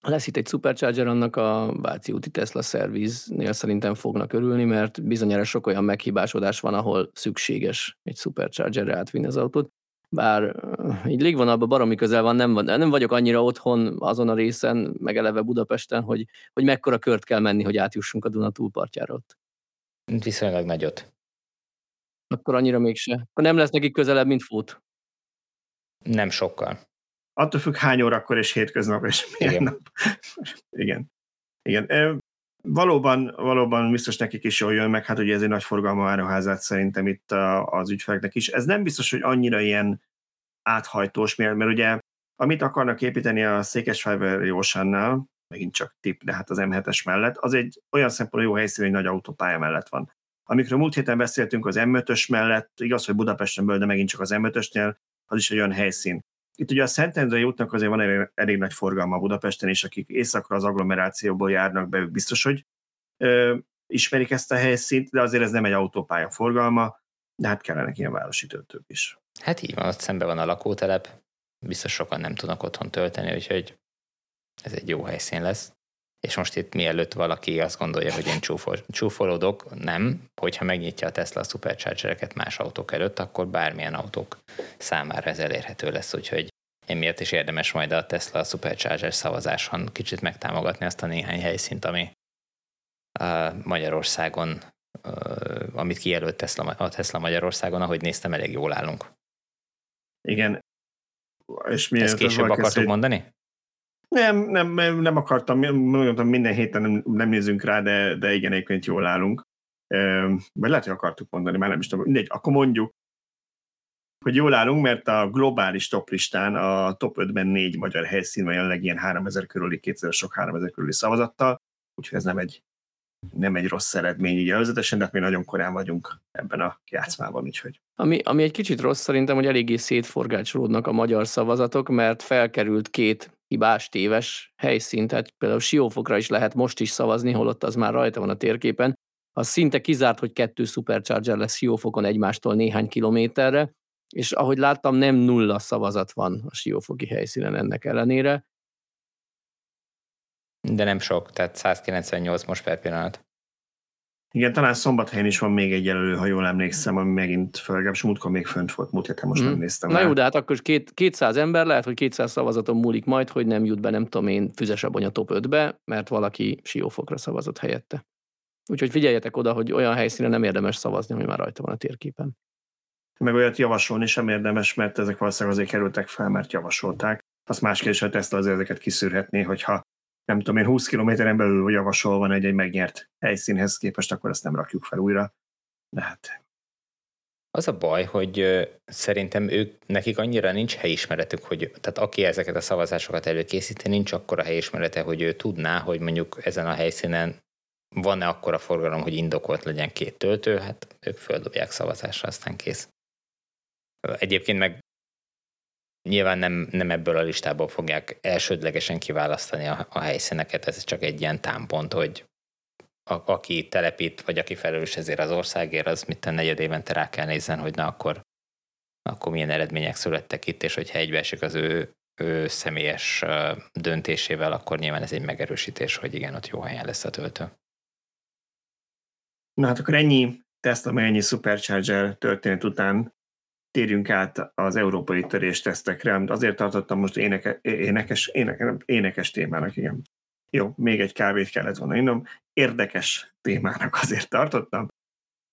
lesz itt egy supercharger, annak a Váci úti Tesla szerviznél szerintem fognak örülni, mert bizonyára sok olyan meghibásodás van, ahol szükséges egy superchargerre átvinni az autót. Bár így légvonalban baromi közel van, nem, nem vagyok annyira otthon azon a részen, meg eleve Budapesten, hogy, hogy mekkora kört kell menni, hogy átjussunk a Duna túlpartjára ott. Viszonylag nagyot. Akkor annyira mégse. Akkor nem lesz nekik közelebb, mint fut. Nem sokkal. Attól függ hány órakor és hétköznap és milyen Igen. nap. Igen. Igen. Valóban, valóban biztos nekik is jól jön meg, hát ugye ez egy nagy forgalma áruházát szerintem itt az ügyfeleknek is. Ez nem biztos, hogy annyira ilyen áthajtós, mert, mert ugye amit akarnak építeni a Székesfehérvári Oceannál, megint csak tip, de hát az M7-es mellett, az egy olyan szempontból jó helyszín, hogy nagy autópálya mellett van. Amikről múlt héten beszéltünk az M5-ös mellett, igaz, hogy Budapestenből, de megint csak az M5-ösnél, az is egy olyan helyszín. Itt ugye a Szentendrei útnak azért van elég, elég nagy forgalma Budapesten, és akik északra az agglomerációból járnak be, biztos, hogy ö, ismerik ezt a helyszínt, de azért ez nem egy autópálya forgalma, de hát kellene ilyen városi töltők is. Hát így van, ott szembe van a lakótelep, biztos sokan nem tudnak otthon tölteni, úgyhogy ez egy jó helyszín lesz. És most itt mielőtt valaki azt gondolja, hogy én csúfol, csúfolódok, nem, hogyha megnyitja a Tesla a superchargereket más autók előtt, akkor bármilyen autók számára ez elérhető lesz, úgyhogy emiatt is érdemes majd a Tesla Supercharger szavazáson kicsit megtámogatni azt a néhány helyszínt, ami Magyarországon, amit kijelölt Tesla, a Tesla Magyarországon, ahogy néztem, elég jól állunk. Igen. És mi Ezt később akartuk mondani? Nem, nem, nem akartam, mondtam, minden héten nem, nem nézünk rá, de, de igen, egyébként jól állunk. Vagy lehet, hogy akartuk mondani, már nem is tudom. Mindegy, akkor mondjuk, hogy jól állunk, mert a globális top listán a top 5-ben négy magyar helyszín van jelenleg ilyen 3000 körüli, 2000 sok 3000 körüli szavazattal, úgyhogy ez nem egy, nem egy rossz eredmény így előzetesen, de hát mi nagyon korán vagyunk ebben a játszmában, úgyhogy. Ami, ami egy kicsit rossz szerintem, hogy eléggé szétforgácsolódnak a magyar szavazatok, mert felkerült két hibás, téves helyszín, tehát például Siófokra is lehet most is szavazni, holott az már rajta van a térképen, az szinte kizárt, hogy kettő Supercharger lesz Siófokon egymástól néhány kilométerre, és ahogy láttam, nem nulla szavazat van a Siófoki helyszínen ennek ellenére. De nem sok, tehát 198 most per pillanat. Igen, talán szombathelyen is van még egy jelölő, ha jól emlékszem, ami megint föl, és múltkor még fönt volt, múlt héten most mm. nem néztem. Na jó, de hát akkor két, 200 ember lehet, hogy 200 szavazaton múlik majd, hogy nem jut be, nem tudom én, füzesabony a top 5-be, mert valaki siófokra szavazott helyette. Úgyhogy figyeljetek oda, hogy olyan helyszínen nem érdemes szavazni, ami már rajta van a térképen. Meg olyat javasolni sem érdemes, mert ezek valószínűleg azért kerültek fel, mert javasolták. Azt más kérdés, hogy ezt az ezeket kiszűrhetné, hogyha nem tudom én, 20 kilométeren belül javasol van egy-egy megnyert helyszínhez képest, akkor ezt nem rakjuk fel újra. De hát az a baj, hogy szerintem ők, nekik annyira nincs helyismeretük, hogy tehát aki ezeket a szavazásokat előkészíti, nincs akkora helyismerete, hogy ő tudná, hogy mondjuk ezen a helyszínen van-e akkora forgalom, hogy indokolt legyen két töltő, hát ők földobják szavazásra, aztán kész. Egyébként meg nyilván nem, nem ebből a listából fogják elsődlegesen kiválasztani a, a helyszíneket, ez csak egy ilyen támpont, hogy a, aki telepít, vagy aki felelős ezért az országért, az mit a negyed évente rá kell nézzen, hogy na akkor, akkor milyen eredmények születtek itt, és hogyha egybeesik az ő, ő személyes döntésével, akkor nyilván ez egy megerősítés, hogy igen, ott jó helyen lesz a töltő. Na hát akkor ennyi meg ennyi Supercharger történet után térjünk át az európai töréstesztekre, amit azért tartottam most éneke, énekes, éneke, énekes témának, igen. Jó, még egy kávét kellett volna innom. Érdekes témának azért tartottam,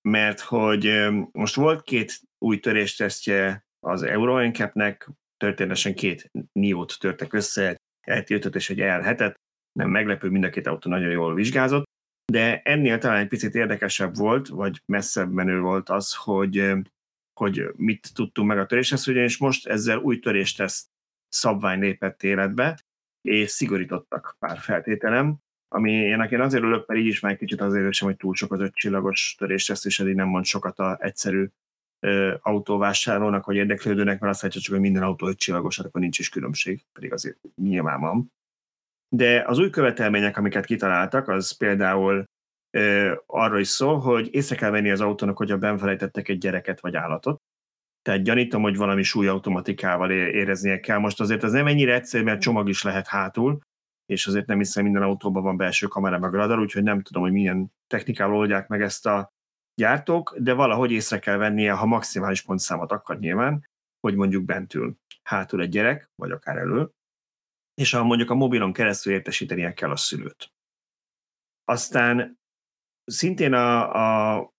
mert hogy most volt két új töréstesztje az Euro NCAP-nek, történetesen két NIO-t törtek össze, egy és egy EL7-et, nem meglepő, mind a két autó nagyon jól vizsgázott, de ennél talán egy picit érdekesebb volt, vagy messzebb menő volt az, hogy hogy mit tudtunk meg a töréshez, ugyanis most ezzel új törésteszt szabvány lépett életbe, és szigorítottak pár feltételem, ami én én azért örülök, mert így is már kicsit azért sem, hogy túl sok az öt csillagos törésteszt, és eddig nem mond sokat a egyszerű ö, autóvásárlónak, vagy érdeklődőnek, mert azt látja csak, hogy minden autó öt csillagos, hát akkor nincs is különbség, pedig azért nyilván van. De az új követelmények, amiket kitaláltak, az például arra is szól, hogy észre kell venni az autónak, hogy a benfelejtettek egy gyereket vagy állatot. Tehát gyanítom, hogy valami súly automatikával éreznie kell. Most azért ez nem ennyire egyszerű, mert csomag is lehet hátul, és azért nem hiszem minden autóban van belső kamera meg radar, úgyhogy nem tudom, hogy milyen technikával oldják meg ezt a gyártók, de valahogy észre kell vennie, ha maximális pontszámot akar nyilván, hogy mondjuk bentül hátul egy gyerek, vagy akár elő, és ha mondjuk a mobilon keresztül értesítenie kell a szülőt. Aztán szintén a, a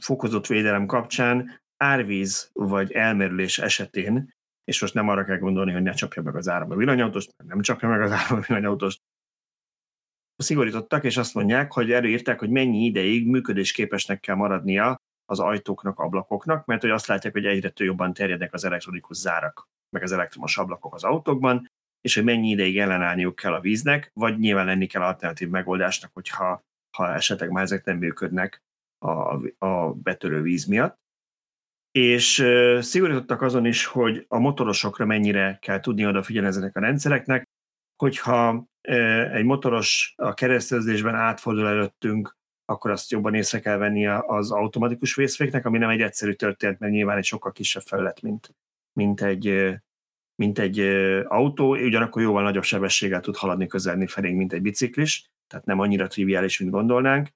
fokozott védelem kapcsán árvíz vagy elmerülés esetén, és most nem arra kell gondolni, hogy ne csapja meg az áram a villanyautóst, mert nem csapja meg az áram a villanyautóst, szigorítottak, és azt mondják, hogy előírták, hogy mennyi ideig működésképesnek kell maradnia az ajtóknak, ablakoknak, mert hogy azt látják, hogy egyre több jobban terjednek az elektronikus zárak, meg az elektromos ablakok az autókban, és hogy mennyi ideig ellenállniuk kell a víznek, vagy nyilván lenni kell alternatív megoldásnak, hogyha ha esetleg már ezek nem működnek a, a betörő víz miatt. És szigorítottak azon is, hogy a motorosokra mennyire kell tudni odafigyelni ezeknek a rendszereknek, hogyha egy motoros a keresztezésben átfordul előttünk, akkor azt jobban észre kell venni az automatikus vészféknek, ami nem egy egyszerű történet, mert nyilván egy sokkal kisebb felület, mint, mint egy, mint egy autó, ugyanakkor jóval nagyobb sebességgel tud haladni közelni felénk, mint egy biciklis, tehát nem annyira triviális, mint gondolnánk.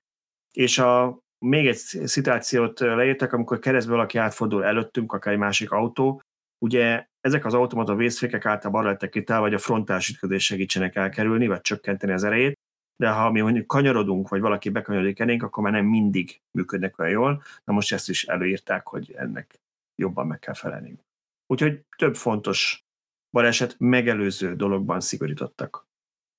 És a, még egy szituációt leírtak, amikor keresztből valaki átfordul előttünk, akár egy másik autó, ugye ezek az automata vészfékek általában arra lettek itt el, vagy a frontális ütközés segítsenek elkerülni, vagy csökkenteni az erejét, de ha mi mondjuk kanyarodunk, vagy valaki bekanyarodik elénk, akkor már nem mindig működnek olyan jól. Na most ezt is előírták, hogy ennek jobban meg kell felelni. Úgyhogy több fontos baleset megelőző dologban szigorítottak.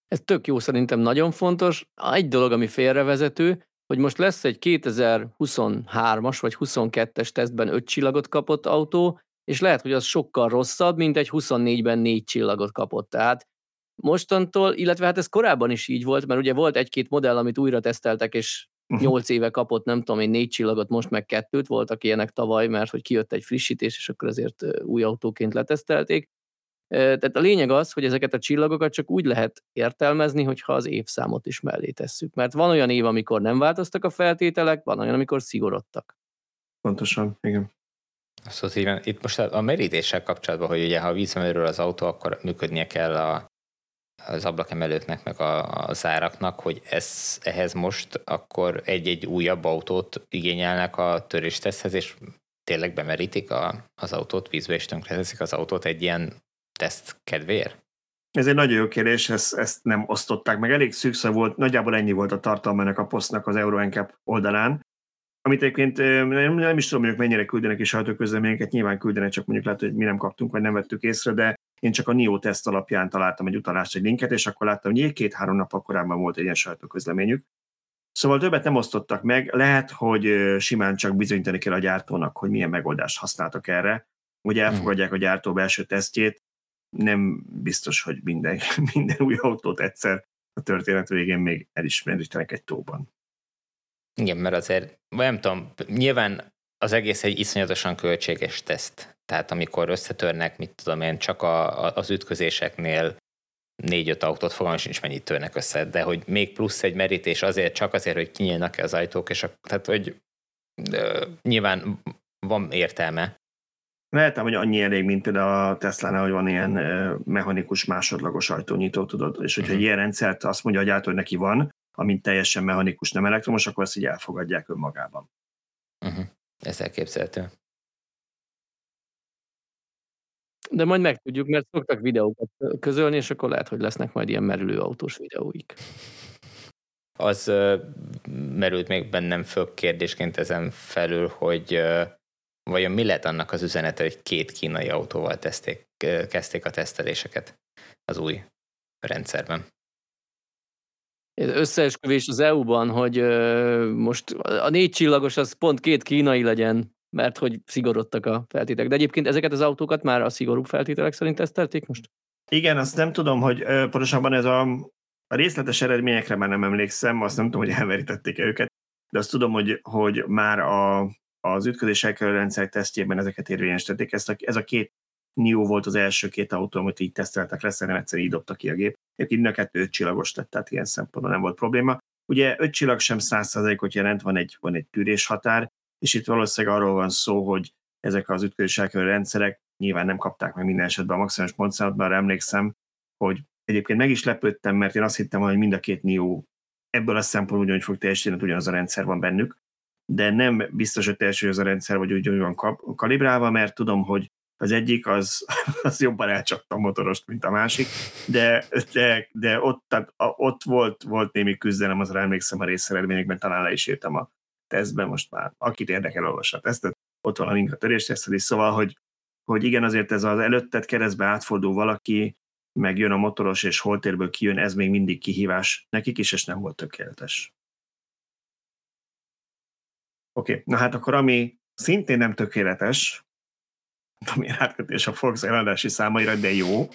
Ez tök jó, szerintem nagyon fontos. Egy dolog, ami félrevezető, hogy most lesz egy 2023-as vagy 22-es tesztben 5 csillagot kapott autó, és lehet, hogy az sokkal rosszabb, mint egy 24-ben 4 csillagot kapott. Tehát mostantól, illetve hát ez korábban is így volt, mert ugye volt egy-két modell, amit újra teszteltek, és 8 mhm. éve kapott, nem tudom én, 4 csillagot, most meg kettőt, voltak ilyenek tavaly, mert hogy kijött egy frissítés, és akkor azért új autóként letesztelték Tehát a lényeg az, hogy ezeket a csillagokat csak úgy lehet értelmezni, hogyha az évszámot is mellé tesszük. Mert van olyan év, amikor nem változtak a feltételek, van olyan, amikor szigorodtak. Pontosan, igen. Szóval így, itt most a merítéssel kapcsolatban, hogy ugye ha vízmerül az autó, akkor működnie kell a, az ablakemelőknek, meg a, a záraknak, hogy ez, ehhez most akkor egy-egy újabb autót igényelnek a törésteszhez, és tényleg bemerítik a, az autót, vízbe és tönkreteszik az autót egy ilyen teszt kedvéért? Ez egy nagyon jó kérdés, ezt, ezt nem osztották meg. Elég szűkször volt, nagyjából ennyi volt a tartalmának a posztnak az EuroNCAP oldalán, amit egyébként nem, nem is tudom, hogy mennyire küldenek is sajtóközleményeket, nyilván küldenek, csak mondjuk lehet, hogy mi nem kaptunk, vagy nem vettük észre, de én csak a NIO teszt alapján találtam egy utalást, egy linket, és akkor láttam, hogy két-három nap korábban volt egy ilyen sajtóközleményük. Szóval többet nem osztottak meg, lehet, hogy simán csak bizonyítani kell a gyártónak, hogy milyen megoldást használtak erre, hogy elfogadják a gyártó belső tesztjét, nem biztos, hogy minden, minden új autót egyszer a történet végén még elismerítenek egy tóban. Igen, mert azért, nem tudom, nyilván az egész egy iszonyatosan költséges teszt. Tehát amikor összetörnek, mit tudom én, csak a, a, az ütközéseknél négy-öt autót, fogalmam sincs mennyit törnek össze, de hogy még plusz egy merítés azért, csak azért, hogy kinyílnak-e az ajtók, és a, tehát, hogy de, nyilván van értelme, Lehetem, hogy annyi elég, mint például a Tesla-nál, hogy van ilyen mechanikus másodlagos ajtónyitó, tudod, és hogyha uh-huh. ilyen rendszert azt mondja a gyártó, hogy neki van, amint teljesen mechanikus, nem elektromos, akkor ezt így elfogadják önmagában. Uh-huh. Ez elképzelhető. De majd megtudjuk, mert szoktak videókat közölni, és akkor lehet, hogy lesznek majd ilyen merülő autós videóik. Az uh, merült még bennem föl kérdésként ezen felül, hogy uh, Vajon mi lett annak az üzenete, hogy két kínai autóval teszték, kezdték a teszteléseket az új rendszerben? Összeesküvés az EU-ban, hogy most a négy csillagos az pont két kínai legyen, mert hogy szigorodtak a feltételek. De egyébként ezeket az autókat már a szigorú feltételek szerint tesztelték most? Igen, azt nem tudom, hogy pontosabban ez a, a részletes eredményekre már nem emlékszem, azt nem tudom, hogy elverítették-e őket, de azt tudom, hogy, hogy már a, az ütközés rendszer tesztjében ezeket érvényesítették. Ez a, ez a két NIO volt az első két autó, amit így teszteltek le, szerintem egyszer így dobta ki a gép. Egyébként a kettő öt csillagos lett, tehát ilyen szempontból nem volt probléma. Ugye öt csillag sem százszerzalékot jelent, van egy, van egy tűrés határ, és itt valószínűleg arról van szó, hogy ezek az ütközés rendszerek nyilván nem kapták meg minden esetben a maximális pontszámot, bár emlékszem, hogy egyébként meg is lepődtem, mert én azt hittem, hogy mind a két NIO ebből a szempontból ugyanúgy fog teljesíteni, ugyanaz a rendszer van bennük, de nem biztos, hogy teljesen az a rendszer, vagy úgy van kalibrálva, mert tudom, hogy az egyik az, az jobban elcsapta a motorost, mint a másik, de, de, de ott, tehát, ott volt, volt némi küzdelem, azra emlékszem a részeredményekben, talán le is írtam a tesztben, most már akit érdekel, olvassa a tesztet, ott van a link a törésteszted is, szóval, hogy, hogy igen, azért ez az előttet keresztbe átfordul valaki, meg jön a motoros, és holtérből kijön, ez még mindig kihívás nekik is, és nem volt tökéletes. Oké, okay. na hát akkor ami szintén nem tökéletes, ami átkötés a Volkswagen eladási számaira, de jó,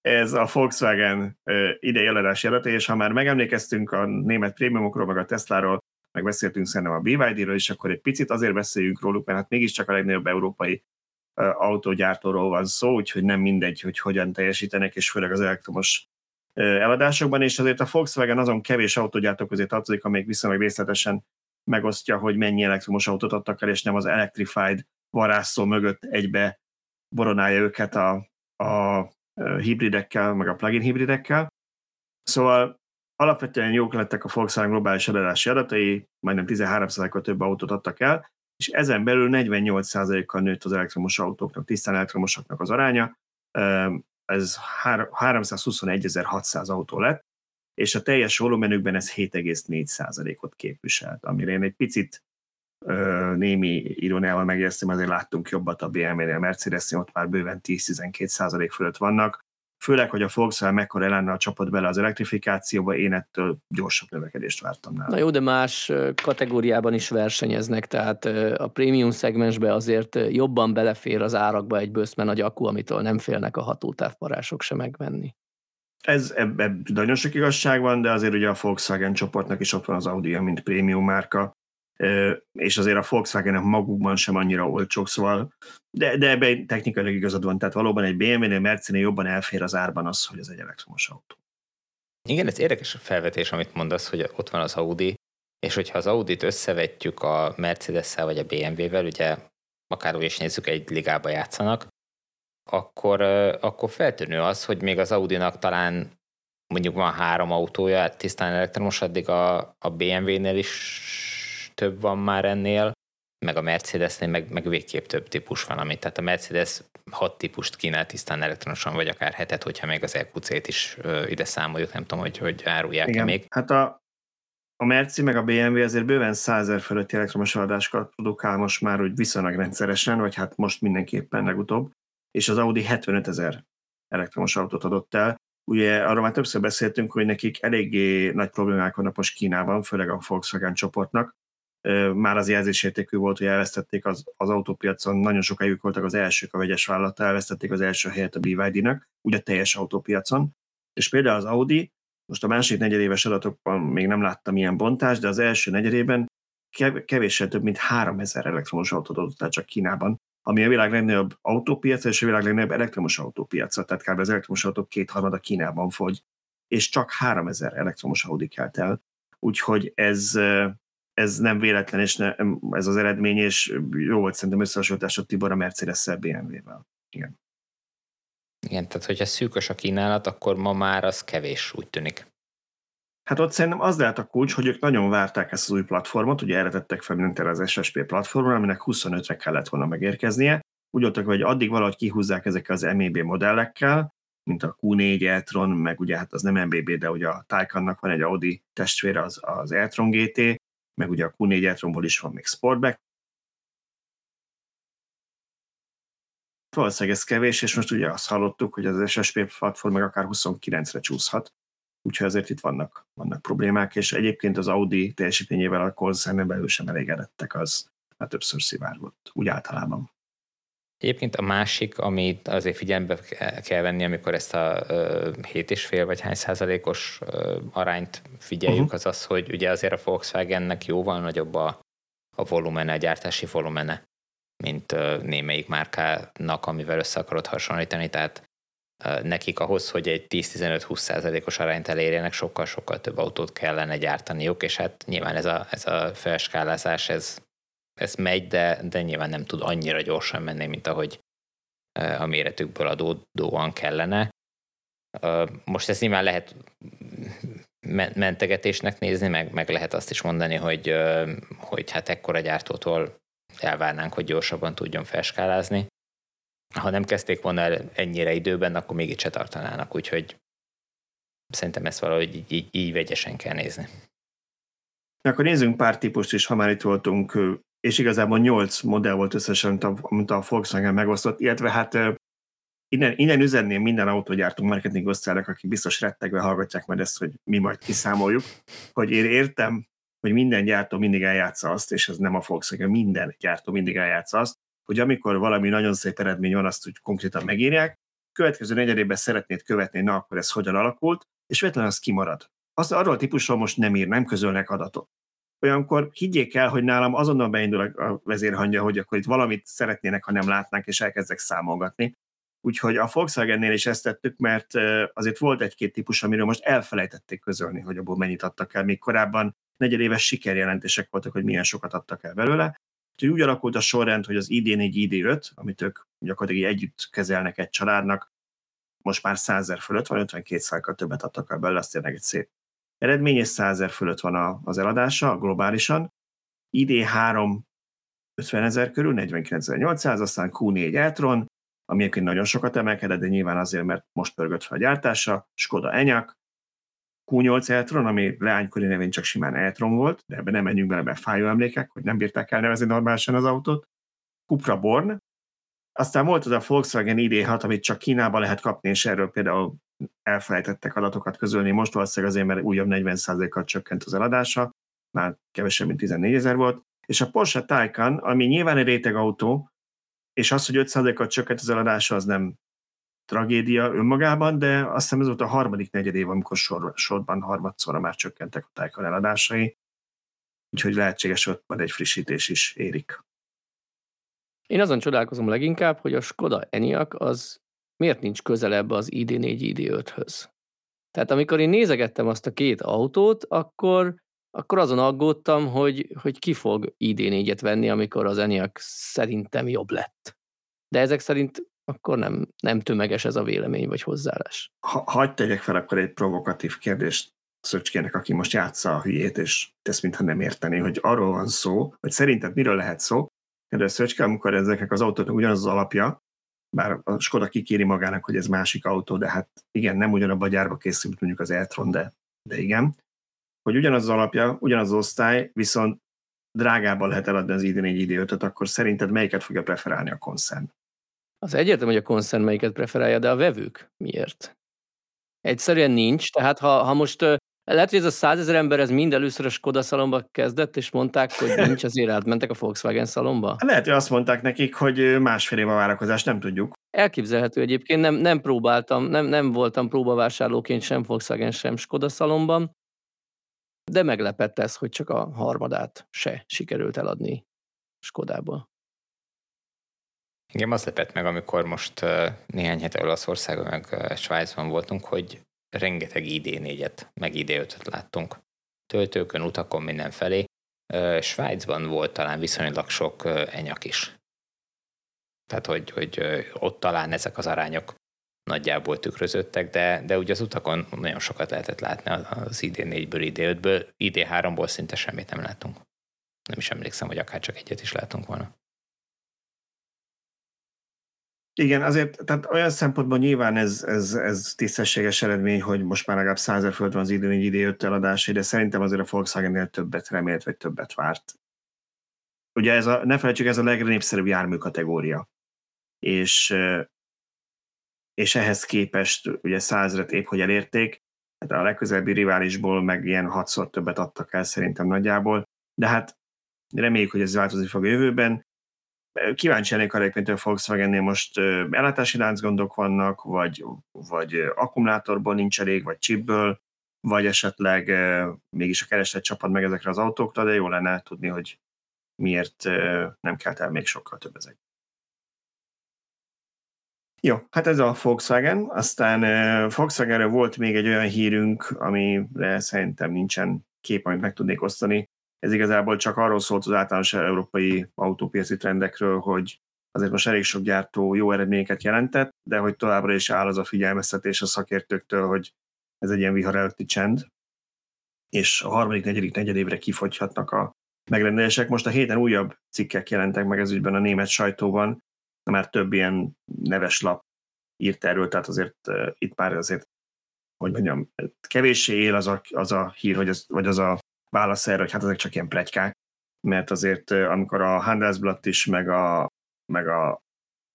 ez a Volkswagen idei eladási adata, és ha már megemlékeztünk a német prémiumokról, meg a Tesláról, meg beszéltünk szerintem a BYD-ről is, akkor egy picit azért beszéljünk róluk, mert hát mégiscsak a legnagyobb európai autógyártóról van szó, úgyhogy nem mindegy, hogy hogyan teljesítenek, és főleg az elektromos eladásokban, és azért a Volkswagen azon kevés autógyártó közé tartozik, amelyik viszonylag részletesen megosztja, hogy mennyi elektromos autót adtak el, és nem az Electrified varázszó mögött egybe boronálja őket a, a hibridekkel, meg a plugin hibridekkel. Szóval alapvetően jók lettek a Volkswagen globális eladási adatai, majdnem 13%-kal több autót adtak el, és ezen belül 48%-kal nőtt az elektromos autóknak, tisztán elektromosoknak az aránya, ez 321.600 autó lett, és a teljes volumenükben ez 7,4%-ot képviselt, amire én egy picit ö, némi iróniával megjegyeztem, azért láttunk jobbat a BMW-nél, a mercedes ott már bőven 10-12% fölött vannak, főleg, hogy a Volkswagen mekkora lenne a csapat bele az elektrifikációba, én ettől gyorsabb növekedést vártam nála. Na jó, de más kategóriában is versenyeznek, tehát a prémium szegmensbe azért jobban belefér az árakba egy bőszme nagy akku, amitől nem félnek a hatótávparások se megvenni. Ez ebben nagyon sok igazság van, de azért ugye a Volkswagen csoportnak is ott van az Audi, mint prémium márka, és azért a volkswagen magukban sem annyira olcsók, szóval, de, de ebben technikailag igazad van, tehát valóban egy BMW-nél, Mercinél jobban elfér az árban az, hogy ez egy elektromos autó. Igen, ez érdekes a felvetés, amit mondasz, hogy ott van az Audi, és hogyha az Audit összevetjük a Mercedes-szel vagy a BMW-vel, ugye akár úgy is nézzük, egy ligába játszanak, akkor, akkor feltűnő az, hogy még az Audinak talán mondjuk van három autója, tisztán elektromos, addig a, a BMW-nél is több van már ennél, meg a Mercedesnél meg, meg végképp több típus van, amit tehát a Mercedes hat típust kínál tisztán elektronosan, vagy akár hetet, hogyha még az EQC-t is ö, ide számoljuk, nem tudom, hogy, hogy árulják-e még. Hát a, a Merci meg a BMW azért bőven 100 fölötti elektromos adásokat produkál most már úgy viszonylag rendszeresen, vagy hát most mindenképpen legutóbb, és az Audi 75 ezer elektromos autót adott el. Ugye arról már többször beszéltünk, hogy nekik eléggé nagy problémák vannak most Kínában, főleg a Volkswagen csoportnak. Már az jelzésértékű volt, hogy elvesztették az, az autópiacon, nagyon sokáig voltak az elsők a vegyes vállalata, elvesztették az első helyet a BYD-nak, ugye teljes autópiacon. És például az Audi most a másik negyedéves adatokban még nem láttam ilyen bontást, de az első negyedében kevéssel több mint 3000 elektromos autót adott el csak Kínában, ami a világ legnagyobb autópiaca és a világ legnagyobb elektromos autópiaca, tehát kb. az elektromos autók kétharmada Kínában fogy, és csak 3000 elektromos Audi kelt el. Úgyhogy ez, ez nem véletlen, és ne, ez az eredmény, és jó volt szerintem összehasonlítás a Tibor a Mercedes-szel BMW-vel. Igen. Igen, tehát hogyha szűkös a kínálat, akkor ma már az kevés, úgy tűnik. Hát ott szerintem az lehet a kulcs, hogy ők nagyon várták ezt az új platformot, ugye erre tettek fel mindent az SSP platformra, aminek 25-re kellett volna megérkeznie. Úgy voltak, hogy addig valahogy kihúzzák ezek az MEB modellekkel, mint a Q4 e-tron, meg ugye hát az nem MBB, de ugye a Taycannak van egy Audi testvére, az, az e-tron GT, meg ugye a Q4 e-tronból is van még Sportback, valószínűleg ez kevés, és most ugye azt hallottuk, hogy az SSP platform meg akár 29-re csúszhat, úgyhogy azért itt vannak, vannak problémák, és egyébként az Audi teljesítményével a koncernen belül sem elégedettek, az már többször szivárgott, úgy általában. Egyébként a másik, amit azért figyelembe kell venni, amikor ezt a 7,5 vagy hány százalékos arányt figyeljük, uh-huh. az az, hogy ugye azért a Volkswagennek jóval nagyobb a, a volumene, a gyártási volumene, mint némelyik márkának, amivel össze akarod hasonlítani, tehát nekik ahhoz, hogy egy 10-15-20 százalékos arányt elérjenek, sokkal-sokkal több autót kellene gyártaniuk, és hát nyilván ez a, ez a felskálázás, ez, ez megy, de, de nyilván nem tud annyira gyorsan menni, mint ahogy a méretükből adódóan kellene. Most ezt nyilván lehet mentegetésnek nézni, meg, meg lehet azt is mondani, hogy, hogy hát ekkora gyártótól elvárnánk, hogy gyorsabban tudjon felskálázni. Ha nem kezdték volna el ennyire időben, akkor még itt se tartanának, úgyhogy szerintem ezt valahogy így, így, vegyesen kell nézni. Akkor nézzünk pár típust is, ha már itt voltunk, és igazából nyolc modell volt összesen, amit a Volkswagen megosztott, illetve hát innen, innen üzenném minden autógyártó marketing osztálynak, akik biztos rettegve hallgatják majd ezt, hogy mi majd kiszámoljuk, hogy én értem, hogy minden gyártó mindig eljátsza azt, és ez nem a Volkswagen, minden gyártó mindig eljátsza azt, hogy amikor valami nagyon szép eredmény van, azt úgy konkrétan megírják, következő negyedében szeretnéd követni, na akkor ez hogyan alakult, és véletlenül az kimarad. Azt arról a típusról most nem ír, nem közölnek adatot. Olyankor higgyék el, hogy nálam azonnal beindul a vezérhangja, hogy akkor itt valamit szeretnének, ha nem látnánk, és elkezdek számolgatni. Úgyhogy a Volkswagennél is ezt tettük, mert azért volt egy-két típus, amiről most elfelejtették közölni, hogy abból mennyit adtak el. Még korábban negyedéves sikerjelentések voltak, hogy milyen sokat adtak el belőle. Úgyhogy úgy alakult a sorrend, hogy az ID4, ID5, amit ők gyakorlatilag együtt kezelnek egy családnak, most már 100 fölött van, 52 százalékkal többet adtak el belőle, az tényleg egy szép eredmény, és 100 fölött van az eladása globálisan. ID3 50 ezer körül, 49.800, aztán Q4 e-tron, ami egyébként nagyon sokat emelkedett, de nyilván azért, mert most pörgött fel a gyártása, Skoda Enyaq, Q8 Eltron, ami leánykori nevén csak simán Eltron volt, de ebben nem menjünk bele, mert fájó emlékek, hogy nem bírták el nevezni normálisan az autót. Cupra Born, aztán volt az a Volkswagen ID6, amit csak Kínában lehet kapni, és erről például elfelejtettek adatokat közölni. Most valószínűleg azért, mert újabb 40%-kal csökkent az eladása, már kevesebb, mint 14 ezer volt. És a Porsche Taycan, ami nyilván egy réteg autó, és az, hogy 5%-kal csökkent az eladása, az nem tragédia önmagában, de azt hiszem ez volt a harmadik negyed év, amikor sor, sorban harmadszorra már csökkentek a Taycan eladásai. úgyhogy lehetséges, hogy majd egy frissítés is érik. Én azon csodálkozom leginkább, hogy a Skoda Enyaq az miért nincs közelebb az ID4 ID5-höz. Tehát amikor én nézegettem azt a két autót, akkor, akkor azon aggódtam, hogy, hogy ki fog ID4-et venni, amikor az Enyaq szerintem jobb lett. De ezek szerint akkor nem, nem tömeges ez a vélemény vagy hozzáállás. Ha, hagyd tegyek fel akkor egy provokatív kérdést Szöcskének, aki most játsza a hülyét, és tesz, mintha nem érteni, hogy arról van szó, hogy szerinted miről lehet szó, kedves Szöcske, amikor ezeknek az autóknak ugyanaz az alapja, bár a Skoda kikéri magának, hogy ez másik autó, de hát igen, nem ugyanabba a gyárba készült mondjuk az e-tron, de, de igen, hogy ugyanaz az alapja, ugyanaz az osztály, viszont drágában lehet eladni az ID4 ID5-öt, akkor szerinted melyiket fogja preferálni a koncern? Az egyértelmű, hogy a koncern melyiket preferálja, de a vevők miért? Egyszerűen nincs, tehát ha, ha most lehet, hogy ez a százezer ember ez mind először a Skoda szalomba kezdett, és mondták, hogy nincs, azért átmentek a Volkswagen szalomba? Lehet, hogy azt mondták nekik, hogy másfél év a várakozás, nem tudjuk. Elképzelhető egyébként, nem, nem próbáltam, nem, nem voltam próbavásárlóként sem Volkswagen, sem Skoda szalomban, de meglepett ez, hogy csak a harmadát se sikerült eladni Skodából. Igen, az lepett meg, amikor most néhány hete Olaszországon, meg Svájcban voltunk, hogy rengeteg ID4-et, meg ID5-öt láttunk. Töltőkön, utakon, mindenfelé. Svájcban volt talán viszonylag sok enyak is. Tehát, hogy, hogy ott talán ezek az arányok nagyjából tükrözöttek, de, de ugye az utakon nagyon sokat lehetett látni az ID4-ből, ID5-ből, ID3-ból szinte semmit nem látunk. Nem is emlékszem, hogy akár csak egyet is látunk volna. Igen, azért, tehát olyan szempontból nyilván ez, ez, ez tisztességes eredmény, hogy most már legalább százer föld van az idő, idő jött eladás, de szerintem azért a Volkswagen-nél többet remélt, vagy többet várt. Ugye ez a, ne felejtsük, ez a legnépszerűbb jármű kategória. És, és ehhez képest ugye százret épp, hogy elérték, hát a legközelebbi riválisból meg ilyen hatszor többet adtak el szerintem nagyjából, de hát reméljük, hogy ez változni fog a jövőben kíváncsi lennék arra, mint a Volkswagennél most ellátási láncgondok vannak, vagy, vagy akkumulátorból nincs elég, vagy chipből, vagy esetleg mégis a kereslet csapad meg ezekre az autókra, de jó lenne tudni, hogy miért nem kelt el még sokkal több ezek. Jó, hát ez a Volkswagen. Aztán Volkswagenről volt még egy olyan hírünk, amire szerintem nincsen kép, amit meg tudnék osztani. Ez igazából csak arról szólt az általános európai autópiaci trendekről, hogy azért most elég sok gyártó jó eredményeket jelentett, de hogy továbbra is áll az a figyelmeztetés a szakértőktől, hogy ez egy ilyen vihar előtti csend, és a harmadik, negyedik, negyedévre kifogyhatnak a megrendelések. Most a héten újabb cikkek jelentek meg ez ügyben a német sajtóban, már több ilyen neves lap írt erről, tehát azért uh, itt már azért, hogy mondjam, kevéssé él az a, az a hír, hogy ez, vagy az a válasz erre, hogy hát ezek csak ilyen plegykák, mert azért amikor a Handelsblatt is, meg a, meg a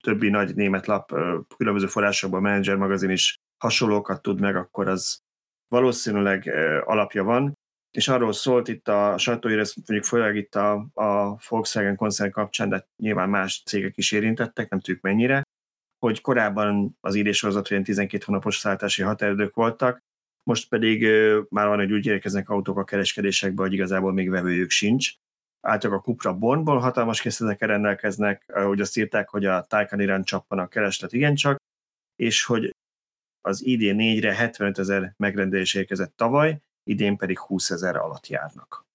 többi nagy német lap különböző forrásokból, a Manager magazin is hasonlókat tud meg, akkor az valószínűleg alapja van, és arról szólt itt a sajtóír, ezt mondjuk főleg itt a, a Volkswagen koncern kapcsán, de nyilván más cégek is érintettek, nem tudjuk mennyire, hogy korábban az idésorozat, hogy 12 hónapos szállítási határidők voltak, most pedig már van, hogy úgy érkeznek autók a kereskedésekbe, hogy igazából még vevőjük sincs. Általában a Cupra Bornból hatalmas készletekkel rendelkeznek, ahogy azt írták, hogy a Taycan irán csappan a kereslet igencsak, és hogy az idén 4-re 75 ezer megrendelés érkezett tavaly, idén pedig 20 ezer alatt járnak.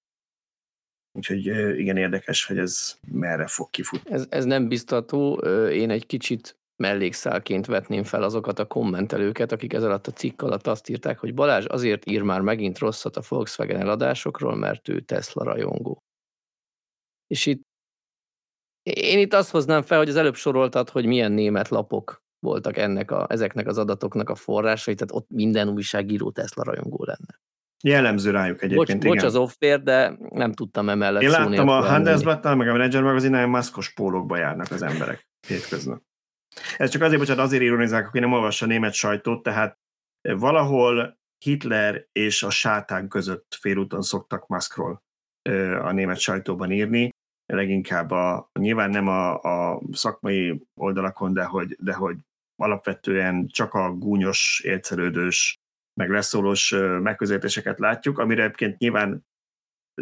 Úgyhogy igen érdekes, hogy ez merre fog kifutni. Ez, ez nem biztató. Én egy kicsit mellékszálként vetném fel azokat a kommentelőket, akik ez alatt a cikk alatt azt írták, hogy Balázs azért ír már megint rosszat a Volkswagen eladásokról, mert ő Tesla rajongó. És itt én itt azt hoznám fel, hogy az előbb soroltad, hogy milyen német lapok voltak ennek a, ezeknek az adatoknak a forrásai, tehát ott minden újságíró Tesla rajongó lenne. Jellemző rájuk egyébként, bocs, bocs az off de nem tudtam emellett Én láttam a Handelsblatt-nál, meg a Manager magazinál, maszkos pólókba járnak az emberek hétközben. Ez csak azért, bocsánat, azért ironizálok, aki nem olvassa a német sajtót, tehát valahol Hitler és a sátán között félúton szoktak Muskról a német sajtóban írni, leginkább a, nyilván nem a, a szakmai oldalakon, de hogy, de hogy alapvetően csak a gúnyos, élcelődős, meg leszólós megközelítéseket látjuk, amire egyébként nyilván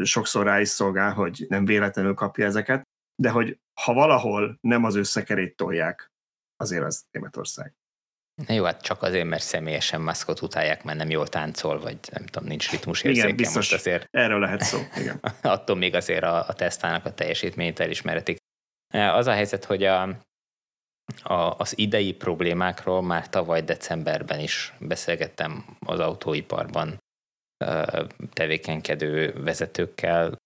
sokszor rá is szolgál, hogy nem véletlenül kapja ezeket, de hogy ha valahol nem az összekerét tolják, azért az Németország. Na jó, hát csak azért, mert személyesen maszkot utálják, mert nem jól táncol, vagy nem tudom, nincs ritmus érzéke. Igen, biztos, most azért erről lehet szó. Igen. attól még azért a, a tesztának a teljesítményt elismerhetik. Az a helyzet, hogy a, a, az idei problémákról már tavaly decemberben is beszélgettem az autóiparban tevékenykedő vezetőkkel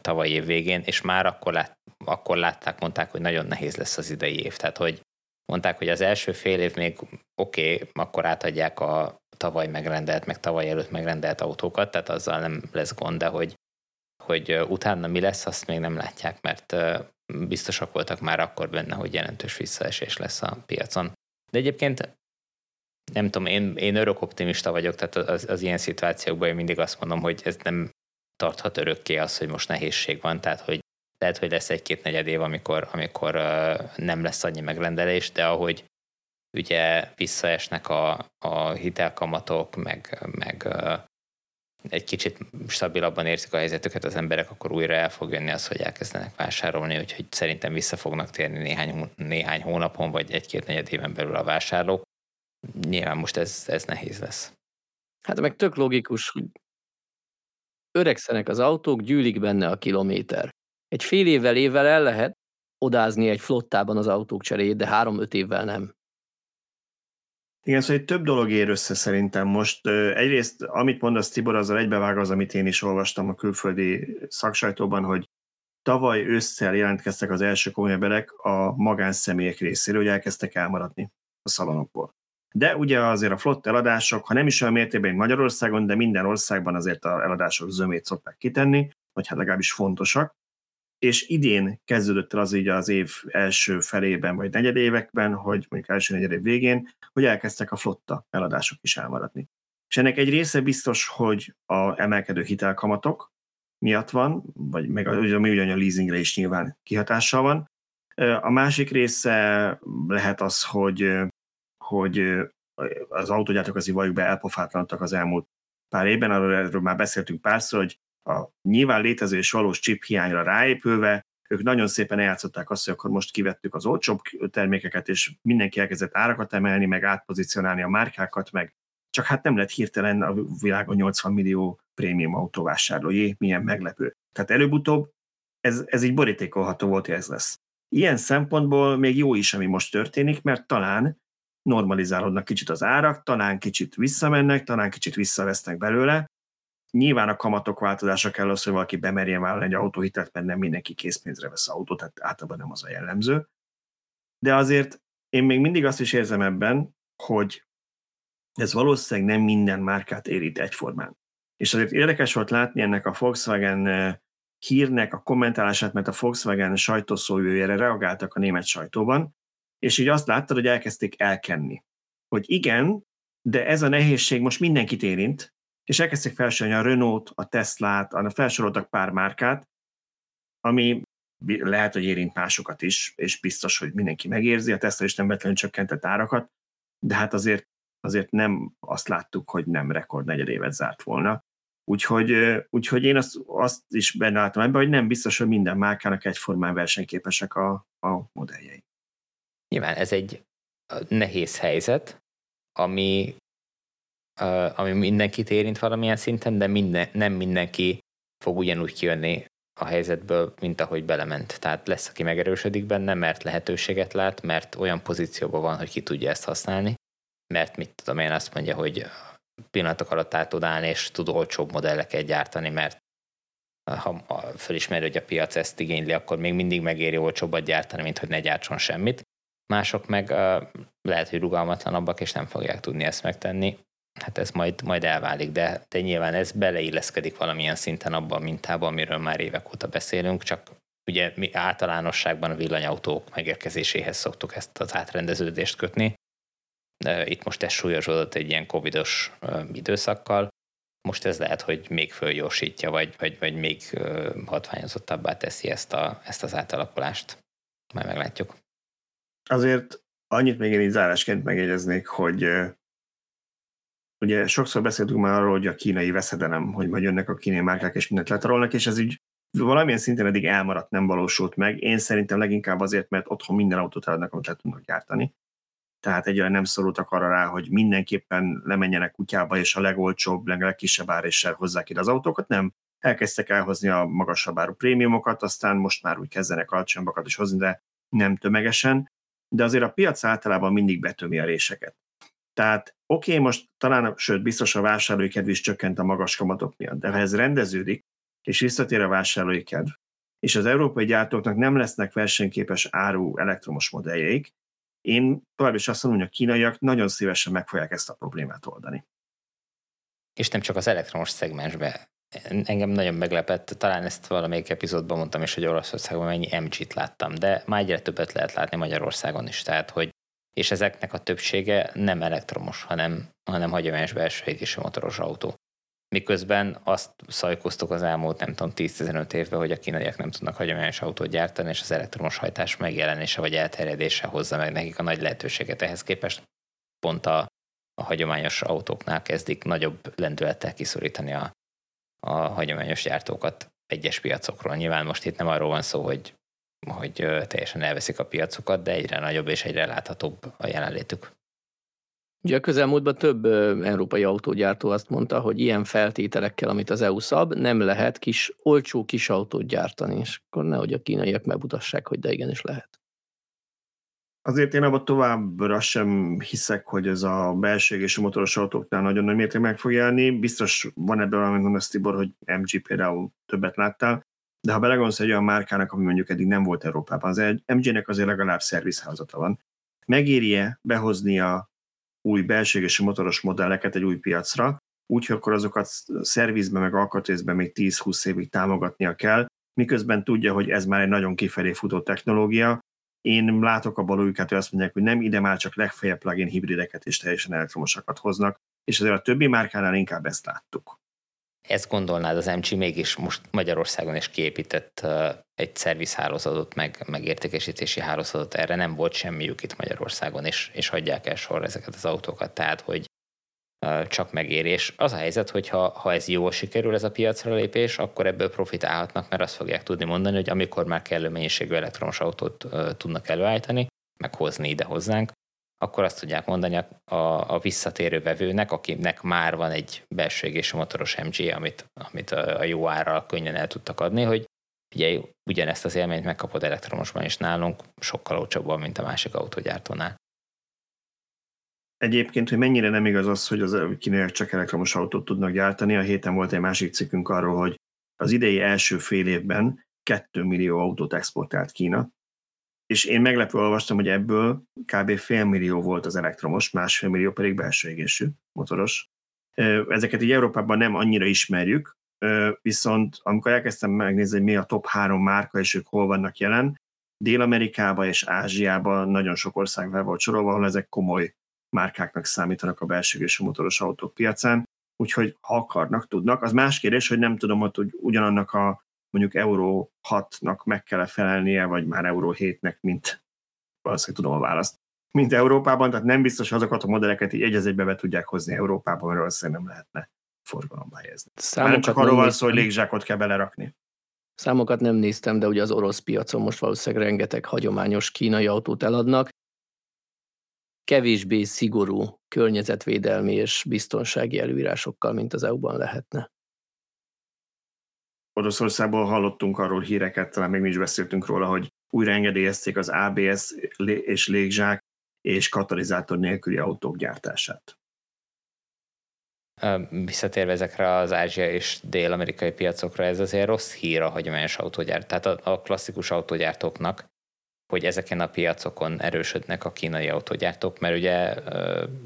tavaly év végén, és már akkor, lát, akkor látták, mondták, hogy nagyon nehéz lesz az idei év. Tehát, hogy mondták, hogy az első fél év még oké, okay, akkor átadják a tavaly megrendelt, meg tavaly előtt megrendelt autókat, tehát azzal nem lesz gond, de hogy, hogy utána mi lesz, azt még nem látják, mert biztosak voltak már akkor benne, hogy jelentős visszaesés lesz a piacon. De egyébként nem tudom, én, én örök optimista vagyok, tehát az, az ilyen szituációkban én mindig azt mondom, hogy ez nem tarthat örökké az, hogy most nehézség van, tehát hogy lehet, hogy lesz egy-két negyed év, amikor, amikor nem lesz annyi megrendelés, de ahogy ugye visszaesnek a, a hitelkamatok, meg, meg egy kicsit stabilabban érzik a helyzetüket az emberek, akkor újra el fog jönni az, hogy elkezdenek vásárolni, úgyhogy szerintem vissza fognak térni néhány, néhány hónapon, vagy egy-két negyed éven belül a vásárlók. Nyilván most ez, ez nehéz lesz. Hát meg tök logikus, hogy öregszenek az autók, gyűlik benne a kilométer. Egy fél évvel, évvel el lehet odázni egy flottában az autók cseréjét, de három-öt évvel nem. Igen, szóval egy több dolog ér össze szerintem most. Egyrészt, amit mondasz Tibor, azzal egybevág az, amit én is olvastam a külföldi szaksajtóban, hogy tavaly ősszel jelentkeztek az első komolyabb a magánszemélyek részéről, hogy elkezdtek elmaradni a szalonokból. De ugye azért a flott eladások, ha nem is olyan mértékben Magyarországon, de minden országban azért a eladások zömét szokták kitenni, vagy hát legalábbis fontosak és idén kezdődött el az így az év első felében, vagy negyedévekben, hogy mondjuk első negyedév végén, hogy elkezdtek a flotta eladások is elmaradni. És ennek egy része biztos, hogy a emelkedő hitelkamatok miatt van, vagy meg a, mi ugyan a leasingre is nyilván kihatással van. A másik része lehet az, hogy, hogy az autógyártók azért valljuk be elpofátlanodtak az elmúlt pár évben, arról erről már beszéltünk párszor, hogy a nyilván létező és valós chip hiányra ráépülve, ők nagyon szépen eljátszották azt, hogy akkor most kivettük az olcsóbb termékeket, és mindenki elkezdett árakat emelni, meg átpozícionálni a márkákat, meg csak hát nem lett hirtelen a világon 80 millió prémium autóvásárlói, milyen meglepő. Tehát előbb-utóbb ez, ez így borítékolható volt, hogy ez lesz. Ilyen szempontból még jó is, ami most történik, mert talán normalizálódnak kicsit az árak, talán kicsit visszamennek, talán kicsit visszavesznek belőle, Nyilván a kamatok változása kell az, hogy valaki bemerjen vállalni egy autóhitelt, mert nem mindenki készpénzre vesz autót, tehát általában nem az a jellemző. De azért én még mindig azt is érzem ebben, hogy ez valószínűleg nem minden márkát érít egyformán. És azért érdekes volt látni ennek a Volkswagen eh, hírnek a kommentálását, mert a Volkswagen sajtószóvőjére reagáltak a német sajtóban, és így azt láttad, hogy elkezdték elkenni. Hogy igen, de ez a nehézség most mindenkit érint, és elkezdték felsorolni a Renault, a Teslát, a felsoroltak pár márkát, ami lehet, hogy érint másokat is, és biztos, hogy mindenki megérzi, a Tesla is nem vetlenül csökkentett árakat, de hát azért, azért nem azt láttuk, hogy nem rekord negyed évet zárt volna. Úgyhogy, úgyhogy én azt, azt is benne látom ebben, hogy nem biztos, hogy minden márkának egyformán versenyképesek a, a modelljei. Nyilván ez egy nehéz helyzet, ami ami mindenkit érint valamilyen szinten, de minden, nem mindenki fog ugyanúgy kijönni a helyzetből, mint ahogy belement. Tehát lesz, aki megerősödik benne, mert lehetőséget lát, mert olyan pozícióban van, hogy ki tudja ezt használni, mert mit tudom én azt mondja, hogy pillanatok alatt át tud állni, és tud olcsóbb modelleket gyártani, mert ha felismeri, hogy a piac ezt igényli, akkor még mindig megéri olcsóbbat gyártani, mint hogy ne gyártson semmit. Mások meg lehet, hogy rugalmatlanabbak, és nem fogják tudni ezt megtenni hát ez majd, majd elválik, de, de nyilván ez beleilleszkedik valamilyen szinten abban a mintában, amiről már évek óta beszélünk, csak ugye mi általánosságban a villanyautók megérkezéséhez szoktuk ezt az átrendeződést kötni. Itt most ez súlyosodott egy ilyen covidos időszakkal, most ez lehet, hogy még fölgyorsítja, vagy, vagy, vagy még hatványozottabbá teszi ezt, a, ezt az átalakulást. Majd meglátjuk. Azért annyit még én így zárásként megjegyeznék, hogy ugye sokszor beszéltünk már arról, hogy a kínai veszedelem, hogy majd jönnek a kínai márkák és mindent letarolnak, és ez így valamilyen szinten eddig elmaradt, nem valósult meg. Én szerintem leginkább azért, mert otthon minden autót eladnak, amit le tudnak gyártani. Tehát egyre nem szorultak arra rá, hogy mindenképpen lemenjenek kutyába, és a legolcsóbb, legkisebb áréssel hozzák ide az autókat, nem. Elkezdtek elhozni a magasabb áru prémiumokat, aztán most már úgy kezdenek alacsonyabbakat is hozni, de nem tömegesen. De azért a piac általában mindig betömi a réseket. Tehát oké, okay, most talán, sőt, biztos a vásárlói kedv is csökkent a magas kamatok miatt, de ha ez rendeződik, és visszatér a vásárlói kedv, és az európai gyártóknak nem lesznek versenyképes áru elektromos modelljeik, én tovább is azt mondom, hogy a kínaiak nagyon szívesen meg fogják ezt a problémát oldani. És nem csak az elektromos szegmensbe. Engem nagyon meglepett, talán ezt valamelyik epizódban mondtam is, hogy Oroszországban mennyi MG-t láttam, de már egyre többet lehet látni Magyarországon is, tehát hogy és ezeknek a többsége nem elektromos, hanem, hanem hagyományos belső égésű motoros autó. Miközben azt szajkoztuk az elmúlt, nem tudom, 10-15 évben, hogy a kínaiak nem tudnak hagyományos autót gyártani, és az elektromos hajtás megjelenése vagy elterjedése hozza meg nekik a nagy lehetőséget. Ehhez képest pont a, a hagyományos autóknál kezdik nagyobb lendülettel kiszorítani a, a hagyományos gyártókat egyes piacokról. Nyilván most itt nem arról van szó, hogy hogy teljesen elveszik a piacokat, de egyre nagyobb és egyre láthatóbb a jelenlétük. Ugye a közelmúltban több európai autógyártó azt mondta, hogy ilyen feltételekkel, amit az EU szab, nem lehet kis, olcsó kis autót gyártani, és akkor nehogy a kínaiak megmutassák, hogy de igenis lehet. Azért én abban továbbra sem hiszek, hogy ez a belső és a motoros autóknál nagyon nagy mértékben meg fog jelni. Biztos van ebből, amit mondasz Tibor, hogy MG például többet láttál, de ha belegondolsz egy olyan márkának, ami mondjuk eddig nem volt Európában, az MG-nek azért legalább szervizházata van. Megéri-e behozni a új belségesi motoros modelleket egy új piacra, úgyhogy akkor azokat szervizbe meg alkatrészben még 10-20 évig támogatnia kell, miközben tudja, hogy ez már egy nagyon kifelé futó technológia. Én látok a balújkát, hogy azt mondják, hogy nem ide már csak legfeljebb plug-in hibrideket és teljesen elektromosakat hoznak, és azért a többi márkánál inkább ezt láttuk. Ezt gondolnád, az MG mégis most Magyarországon is kiépített egy szervizhálózatot, meg, meg értékesítési hálózatot, erre nem volt semmiük itt Magyarországon, és, és hagyják el sorra ezeket az autókat, tehát hogy csak megérés. Az a helyzet, hogy ha, ha ez jól sikerül ez a piacra lépés, akkor ebből profitálhatnak, mert azt fogják tudni mondani, hogy amikor már kellő mennyiségű elektromos autót tudnak előállítani, meg hozni ide hozzánk, akkor azt tudják mondani a, a visszatérő vevőnek, akinek már van egy belső égésű motoros MG, amit, amit a jó árral könnyen el tudtak adni, hogy ugye ugyanezt az élményt megkapod elektromosban is nálunk, sokkal olcsóbban, mint a másik autógyártónál. Egyébként, hogy mennyire nem igaz az, hogy az kínaiak csak elektromos autót tudnak gyártani. A héten volt egy másik cikkünk arról, hogy az idei első fél évben 2 millió autót exportált Kína, és én meglepő olvastam, hogy ebből kb. fél millió volt az elektromos, másfél millió pedig belső égésű motoros. Ezeket így Európában nem annyira ismerjük, viszont amikor elkezdtem megnézni, hogy mi a top három márka, és ők hol vannak jelen, Dél-Amerikában és Ázsiában nagyon sok ország fel volt sorolva, ahol ezek komoly márkáknak számítanak a belső égésű motoros autók piacán, úgyhogy ha akarnak, tudnak. Az más kérdés, hogy nem tudom, hogy ugyanannak a mondjuk Euró 6-nak meg kell felelnie, vagy már Euró 7-nek, mint valószínűleg tudom a választ, mint Európában, tehát nem biztos, hogy azokat a modelleket így egy be tudják hozni Európában, mert valószínűleg nem lehetne forgalomba helyezni. Számokat nem csak arról van szó, hogy légzsákot kell belerakni. Számokat nem néztem, de ugye az orosz piacon most valószínűleg rengeteg hagyományos kínai autót eladnak. Kevésbé szigorú környezetvédelmi és biztonsági előírásokkal, mint az EU-ban lehetne. Oroszországból hallottunk arról híreket, talán még is beszéltünk róla, hogy újra engedélyezték az ABS és légzsák és katalizátor nélküli autók gyártását. Visszatérve ezekre az ázsia és dél-amerikai piacokra, ez azért rossz hír a hagyományos autógyárt. Tehát a klasszikus autógyártóknak, hogy ezeken a piacokon erősödnek a kínai autógyártók, mert ugye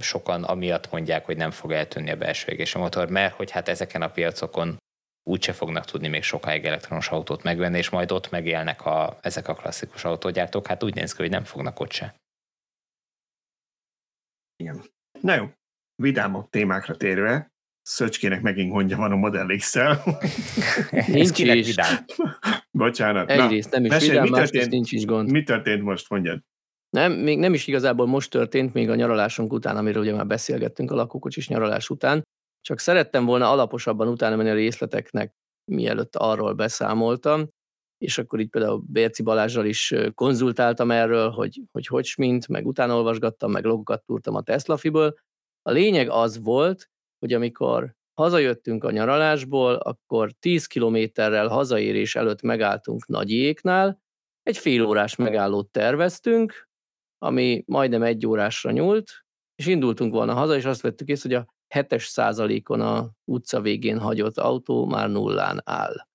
sokan amiatt mondják, hogy nem fog eltűnni a belső a motor, mert hogy hát ezeken a piacokon úgyse fognak tudni még sokáig elektronos autót megvenni, és majd ott megélnek a, ezek a klasszikus autógyártók, hát úgy néz ki, hogy nem fognak ott se. Igen. Na jó, vidámabb témákra térve, Szöcskének megint gondja van a Model X-szel. Nincs is. Vidám. Bocsánat. Egyrészt nem is mesélj, vidám, mi történt, nincs is gond. Mi történt most, mondjad? Nem, még nem is igazából most történt, még a nyaralásunk után, amiről ugye már beszélgettünk a lakókocsis nyaralás után, csak szerettem volna alaposabban utána menni a részleteknek, mielőtt arról beszámoltam, és akkor itt például Bérci Balázsral is konzultáltam erről, hogy hogy, hogy mint, meg utána olvasgattam, meg logokat túrtam a Tesla Fiből. A lényeg az volt, hogy amikor hazajöttünk a nyaralásból, akkor 10 kilométerrel hazaérés előtt megálltunk Nagyéknál, egy fél órás megállót terveztünk, ami majdnem egy órásra nyúlt, és indultunk volna haza, és azt vettük észre, hogy a 7-es százalékon a utca végén hagyott autó már nullán áll.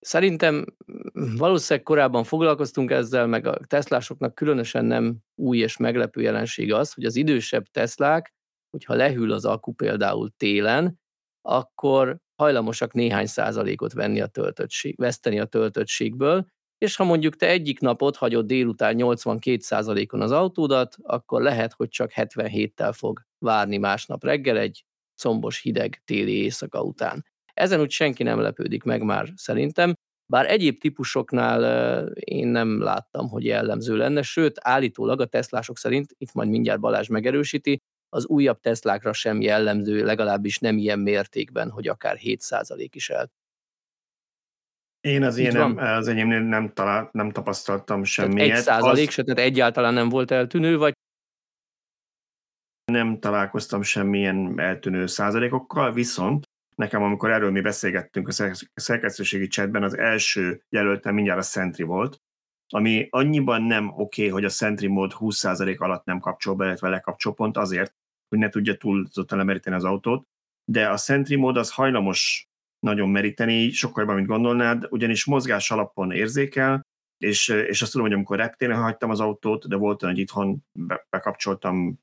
Szerintem valószínűleg korábban foglalkoztunk ezzel, meg a Teslásoknak különösen nem új és meglepő jelenség az, hogy az idősebb Teslák, hogyha lehűl az akku például télen, akkor hajlamosak néhány százalékot venni a töltöttség, veszteni a töltöttségből, és ha mondjuk te egyik napot hagyod délután 82%-on az autódat, akkor lehet, hogy csak 77-tel fog várni másnap reggel egy combos hideg téli éjszaka után. Ezen úgy senki nem lepődik meg már szerintem, bár egyéb típusoknál én nem láttam, hogy jellemző lenne, sőt, állítólag a Teslások szerint, itt majd mindjárt Balázs megerősíti, az újabb Teslákra sem jellemző, legalábbis nem ilyen mértékben, hogy akár 7% is el én az, én nem, az enyémnél nem, talált, nem tapasztaltam semmiet. egy százalék az... se, tehát egyáltalán nem volt eltűnő, vagy? Nem találkoztam semmilyen eltűnő százalékokkal, viszont nekem, amikor erről mi beszélgettünk a szerkesztőségi chatben, az első jelöltem mindjárt a Sentry volt, ami annyiban nem oké, okay, hogy a Sentry mód 20% alatt nem kapcsol be, illetve lekapcsol pont azért, hogy ne tudja túlzottan lemeríteni az autót, de a Sentry mód az hajlamos nagyon meríteni, sokkal jobban, mint gondolnád, ugyanis mozgás alapon érzékel, és, és azt tudom, hogy amikor reptéren hagytam az autót, de volt olyan, hogy itthon be, bekapcsoltam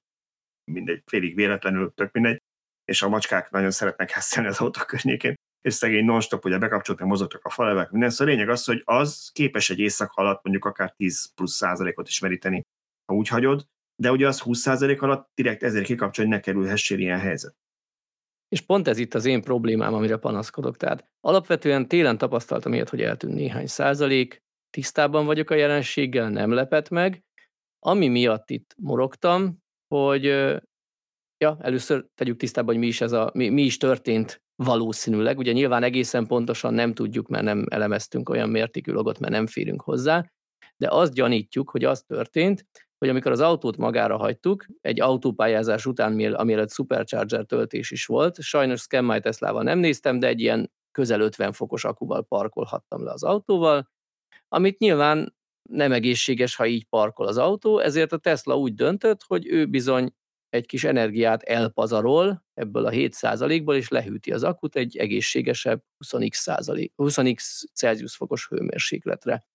mindegy, félig véletlenül, tök mindegy, és a macskák nagyon szeretnek hesszelni az autó környékén, és szegény non-stop, ugye bekapcsoltam, mozogtak a falevek, minden. Szóval a lényeg az, hogy az képes egy éjszaka alatt mondjuk akár 10 plusz százalékot is meríteni, ha úgy hagyod, de ugye az 20 százalék alatt direkt ezért kikapcsol, hogy ne kerülhessél ilyen helyzet. És pont ez itt az én problémám, amire panaszkodok. Tehát alapvetően télen tapasztaltam ilyet, hogy eltűnt néhány százalék, tisztában vagyok a jelenséggel, nem lepett meg. Ami miatt itt morogtam, hogy ja, először tegyük tisztában, hogy mi is, ez a, mi, mi is történt valószínűleg. Ugye nyilván egészen pontosan nem tudjuk, mert nem elemeztünk olyan mértékű logot, mert nem férünk hozzá, de azt gyanítjuk, hogy az történt, hogy amikor az autót magára hagytuk, egy autópályázás után, amire Supercharger töltés is volt, sajnos Scan My Teslával nem néztem, de egy ilyen közel 50 fokos akuval parkolhattam le az autóval, amit nyilván nem egészséges, ha így parkol az autó, ezért a Tesla úgy döntött, hogy ő bizony egy kis energiát elpazarol ebből a 7%-ból, és lehűti az akut egy egészségesebb 20x, 20x Celsius fokos hőmérsékletre.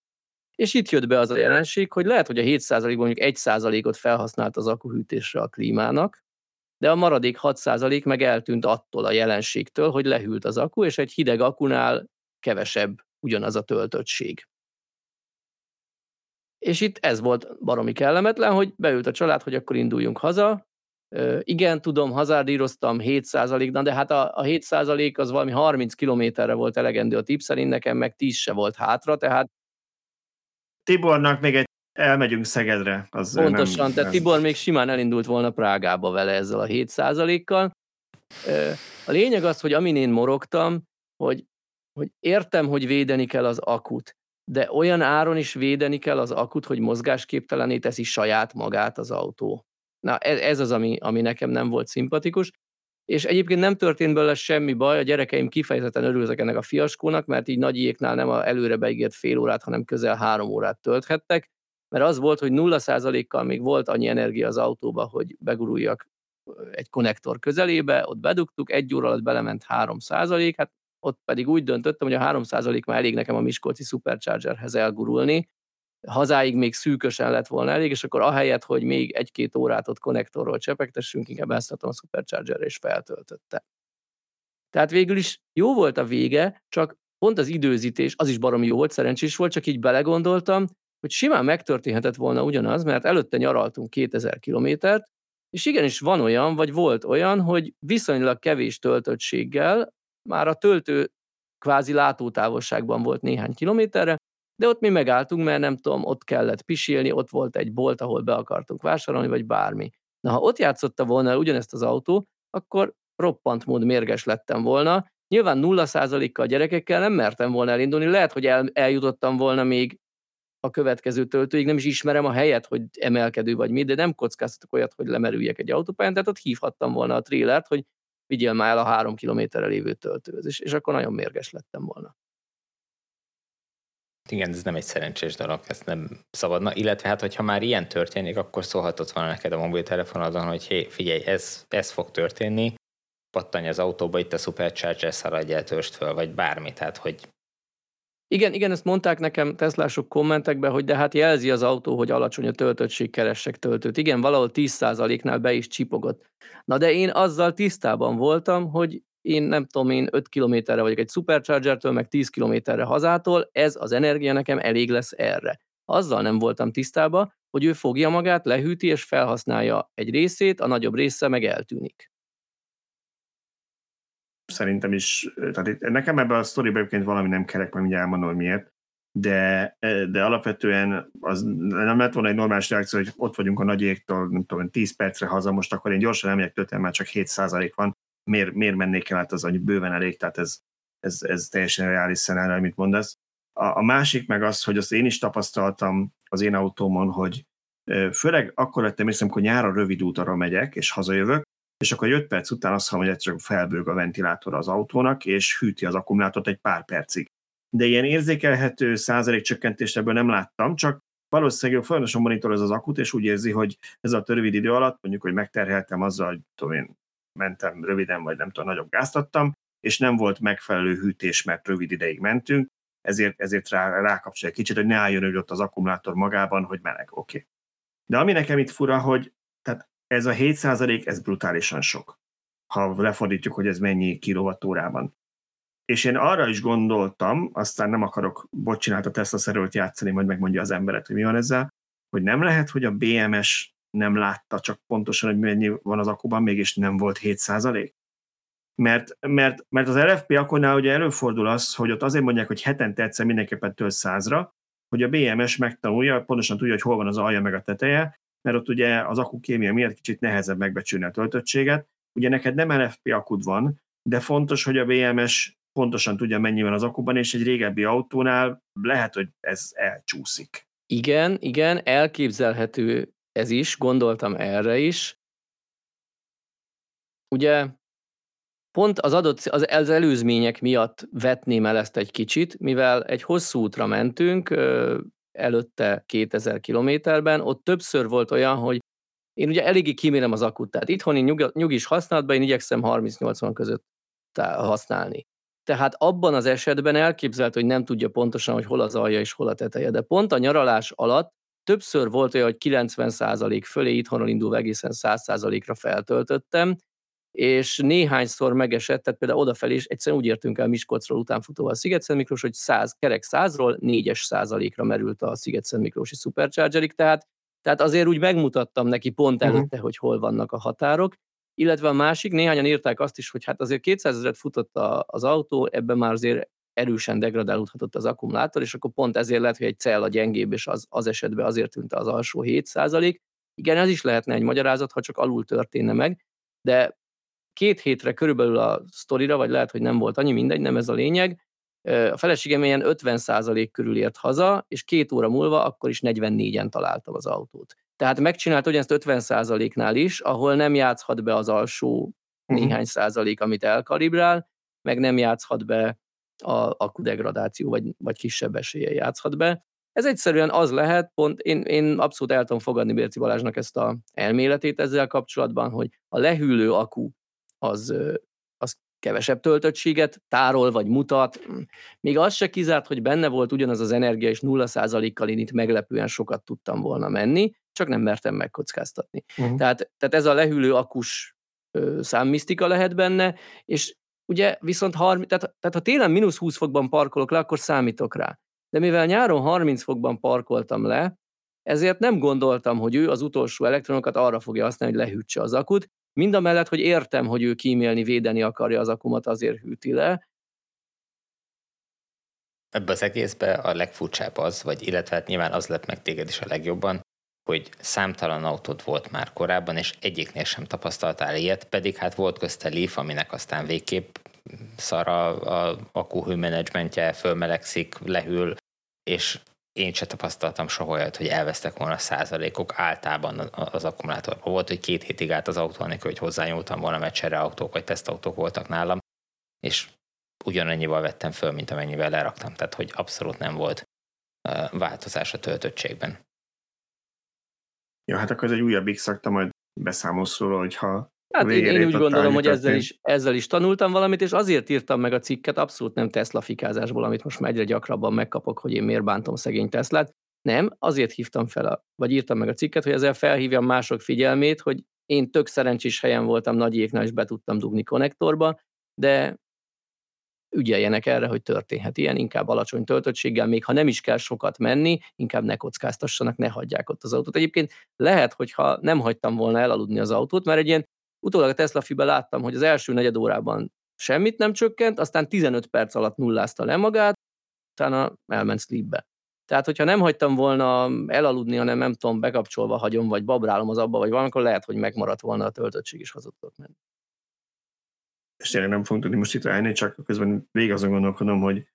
És itt jött be az a jelenség, hogy lehet, hogy a 7%-ban mondjuk 1%-ot felhasznált az akuhűtésre a klímának, de a maradék 6% meg eltűnt attól a jelenségtől, hogy lehűlt az akku, és egy hideg akunál kevesebb ugyanaz a töltöttség. És itt ez volt baromi kellemetlen, hogy beült a család, hogy akkor induljunk haza. igen, tudom, hazárdíroztam 7%-nal, de hát a, a 7% az valami 30 kilométerre volt elegendő a tip nekem meg 10 se volt hátra, tehát Tibornak még egy elmegyünk Szegedre. Az Pontosan, nem, tehát Tibor még simán elindult volna Prágába vele ezzel a 7%-kal. A lényeg az, hogy amin én morogtam, hogy, hogy értem, hogy védeni kell az akut, de olyan áron is védeni kell az akut, hogy mozgásképtelené teszi saját magát az autó. Na ez, ez az, ami, ami nekem nem volt szimpatikus, és egyébként nem történt belőle semmi baj, a gyerekeim kifejezetten örültek ennek a fiaskónak, mert így nagyiéknál nem a előre beígért fél órát, hanem közel három órát tölthettek, mert az volt, hogy 0%-kal még volt annyi energia az autóba, hogy beguruljak egy konnektor közelébe, ott bedugtuk, egy óra alatt belement 3%, hát ott pedig úgy döntöttem, hogy a 3% már elég nekem a Miskolci Superchargerhez elgurulni, hazáig még szűkösen lett volna elég, és akkor ahelyett, hogy még egy-két órát ott konnektorról csepegtessünk, inkább elszálltam a Supercharger és feltöltötte. Tehát végül is jó volt a vége, csak pont az időzítés, az is baromi jó volt, szerencsés volt, csak így belegondoltam, hogy simán megtörténhetett volna ugyanaz, mert előtte nyaraltunk 2000 kilométert, és igenis van olyan, vagy volt olyan, hogy viszonylag kevés töltöttséggel már a töltő kvázi látótávolságban volt néhány kilométerre, de ott mi megálltunk, mert nem tudom, ott kellett pisilni, ott volt egy bolt, ahol be akartunk vásárolni, vagy bármi. Na, ha ott játszotta volna ugyanezt az autó, akkor roppant mód mérges lettem volna. Nyilván 0%-kal gyerekekkel nem mertem volna elindulni, lehet, hogy el, eljutottam volna még a következő töltőig, nem is ismerem a helyet, hogy emelkedő vagy mi, de nem kockáztatok olyat, hogy lemerüljek egy autópályán, tehát ott hívhattam volna a trélert, hogy vigyél már el a három kilométerre lévő töltőhöz, és, és akkor nagyon mérges lettem volna. Igen, ez nem egy szerencsés dolog, ezt nem szabadna. Illetve hát, hogyha már ilyen történik, akkor szólhatott volna neked a mobiltelefonodon, hogy hé, figyelj, ez, ez fog történni, pattanj az autóba, itt a Supercharger szaradj el, törst föl, vagy bármi, tehát hogy igen, igen, ezt mondták nekem Teslások kommentekben, hogy de hát jelzi az autó, hogy alacsony a töltöttség, keressek töltőt. Igen, valahol 10%-nál be is csipogott. Na de én azzal tisztában voltam, hogy én nem tudom, én 5 kilométerre vagyok egy Superchargertől, meg 10 kilométerre hazától, ez az energia nekem elég lesz erre. Azzal nem voltam tisztában, hogy ő fogja magát, lehűti és felhasználja egy részét, a nagyobb része meg eltűnik szerintem is, tehát nekem ebben a sztoriban egyébként valami nem kerek, majd mindjárt elmondom, hogy miért, de, de alapvetően az nem lett volna egy normális reakció, hogy ott vagyunk a nagy égtől, nem tudom, 10 percre haza, most akkor én gyorsan elmegyek tölteni, már csak 7% van, miért, miért mennék el, hát az hogy bőven elég, tehát ez, ez, ez teljesen reális szenárió, amit mondasz. A, a másik meg az, hogy azt én is tapasztaltam az én autómon, hogy főleg akkor vettem észre, amikor nyáron rövid útra megyek, és hazajövök, és akkor 5 perc után azt hallom, hogy egyszerűen felbőg a ventilátor az autónak, és hűti az akkumulátort egy pár percig. De ilyen érzékelhető százalék csökkentést ebből nem láttam, csak valószínűleg folyamatosan monitoroz az akut, és úgy érzi, hogy ez a rövid idő alatt, mondjuk, hogy megterheltem azzal, hogy tudom én, mentem röviden, vagy nem tudom, nagyobb gázt adtam, és nem volt megfelelő hűtés, mert rövid ideig mentünk, ezért, ezért rá, rákapcsolja egy kicsit, hogy ne álljon hogy ott az akkumulátor magában, hogy meleg, oké. Okay. De ami nekem itt fura, hogy tehát ez a 7 ez brutálisan sok, ha lefordítjuk, hogy ez mennyi kilovattórában. És én arra is gondoltam, aztán nem akarok, bocsánat, a Tesla szerült játszani, majd megmondja az emberet, hogy mi van ezzel, hogy nem lehet, hogy a BMS nem látta csak pontosan, hogy mennyi van az akuban, mégis nem volt 7 mert, mert, mert az LFP akkurnál ugye előfordul az, hogy ott azért mondják, hogy hetente egyszer mindenképpen tölt százra, hogy a BMS megtanulja, pontosan tudja, hogy hol van az alja meg a teteje, mert ott ugye az kémia miatt kicsit nehezebb megbecsülni a töltöttséget. Ugye neked nem LFP akud van, de fontos, hogy a BMS pontosan tudja, mennyi van az akuban, és egy régebbi autónál lehet, hogy ez elcsúszik. Igen, igen, elképzelhető ez is, gondoltam erre is. Ugye pont az adott, az, az előzmények miatt vetném el ezt egy kicsit, mivel egy hosszú útra mentünk, előtte 2000 kilométerben, ott többször volt olyan, hogy én ugye eléggé kimérem az akut, tehát itthoni nyug, nyugis használatban én igyekszem 30-80 között használni. Tehát abban az esetben elképzelt, hogy nem tudja pontosan, hogy hol az alja és hol a teteje, de pont a nyaralás alatt többször volt olyan, hogy 90% fölé itthonról indulva egészen 100%-ra feltöltöttem, és néhányszor megesett, tehát például odafelé is egyszerűen úgy értünk el Miskolcról utánfutóval a sziget Miklós, hogy 100, kerek 100-ról 4-es százalékra merült a sziget Miklósi Superchargerig, tehát, tehát azért úgy megmutattam neki pont mhm. előtte, uh-huh. hogy hol vannak a határok, illetve a másik, néhányan írták azt is, hogy hát azért 200 ezeret futott a, az autó, ebben már azért erősen degradálódhatott az akkumulátor, és akkor pont ezért lehet, hogy egy cella gyengébb, és az, az esetben azért tűnt az alsó 7 százalék. Igen, ez is lehetne egy magyarázat, ha csak alul történne meg, de két hétre körülbelül a sztorira, vagy lehet, hogy nem volt annyi, mindegy, nem ez a lényeg. A feleségem ilyen 50% körül ért haza, és két óra múlva akkor is 44-en találta az autót. Tehát megcsinált ugyanezt 50%-nál is, ahol nem játszhat be az alsó uh-huh. néhány százalék, amit elkalibrál, meg nem játszhat be a akudegradáció, vagy, vagy kisebb esélye játszhat be. Ez egyszerűen az lehet, pont én, én abszolút el tudom fogadni Bérci Balázsnak ezt a elméletét ezzel kapcsolatban, hogy a lehűlő akku az, az kevesebb töltöttséget tárol vagy mutat. Még az se kizárt, hogy benne volt ugyanaz az energia, és 0%-kal én itt meglepően sokat tudtam volna menni, csak nem mertem megkockáztatni. Uh-huh. Tehát, tehát ez a lehűlő akus számmisztika lehet benne, és ugye viszont 30, tehát, tehát ha télen mínusz 20 fokban parkolok le, akkor számítok rá. De mivel nyáron 30 fokban parkoltam le, ezért nem gondoltam, hogy ő az utolsó elektronokat arra fogja használni, hogy lehűtse az akut, Mind a mellett, hogy értem, hogy ő kímélni, védeni akarja az akumat, azért hűti le. ebbe az egészbe a legfurcsább az, vagy illetve hát nyilván az lett meg téged is a legjobban, hogy számtalan autód volt már korábban, és egyiknél sem tapasztaltál ilyet, pedig hát volt közte Leaf, aminek aztán végképp szar a, a akkuhőmenedzsmentje, fölmelegszik, lehűl, és én se tapasztaltam soha olyat, hogy elvesztek volna százalékok általában az akkumulátorban. Volt, hogy két hétig állt az autó, anélkül, hogy hozzányúltam volna, mert autók vagy tesztautók voltak nálam, és ugyanannyival vettem föl, mint amennyivel leraktam. Tehát, hogy abszolút nem volt változás a töltöttségben. Ja, hát akkor ez egy újabb x majd beszámolsz róla, hogyha Hát én, én úgy gondolom, hogy ezzel is, ezzel is tanultam valamit, és azért írtam meg a cikket, abszolút nem Tesla fikázásból, amit most már egyre gyakrabban megkapok, hogy én miért bántom szegény Teslát. Nem, azért hívtam fel, a, vagy írtam meg a cikket, hogy ezzel felhívjam mások figyelmét, hogy én tök szerencsés helyen voltam nagy éknál, és be tudtam dugni konnektorba, de ügyeljenek erre, hogy történhet ilyen, inkább alacsony töltöttséggel, még ha nem is kell sokat menni, inkább ne kockáztassanak, ne hagyják ott az autót. Egyébként lehet, hogyha nem hagytam volna elaludni az autót, mert egy ilyen Utólag a Tesla fibe láttam, hogy az első negyed órában semmit nem csökkent, aztán 15 perc alatt nullázta le magát, utána elment sleepbe. Tehát, hogyha nem hagytam volna elaludni, hanem nem tudom, bekapcsolva hagyom, vagy babrálom az abba, vagy valamikor lehet, hogy megmaradt volna a töltöttség, is hazudtok menni. És tényleg nem fogunk tudni most itt állni, csak közben végig azon gondolkodom, hogy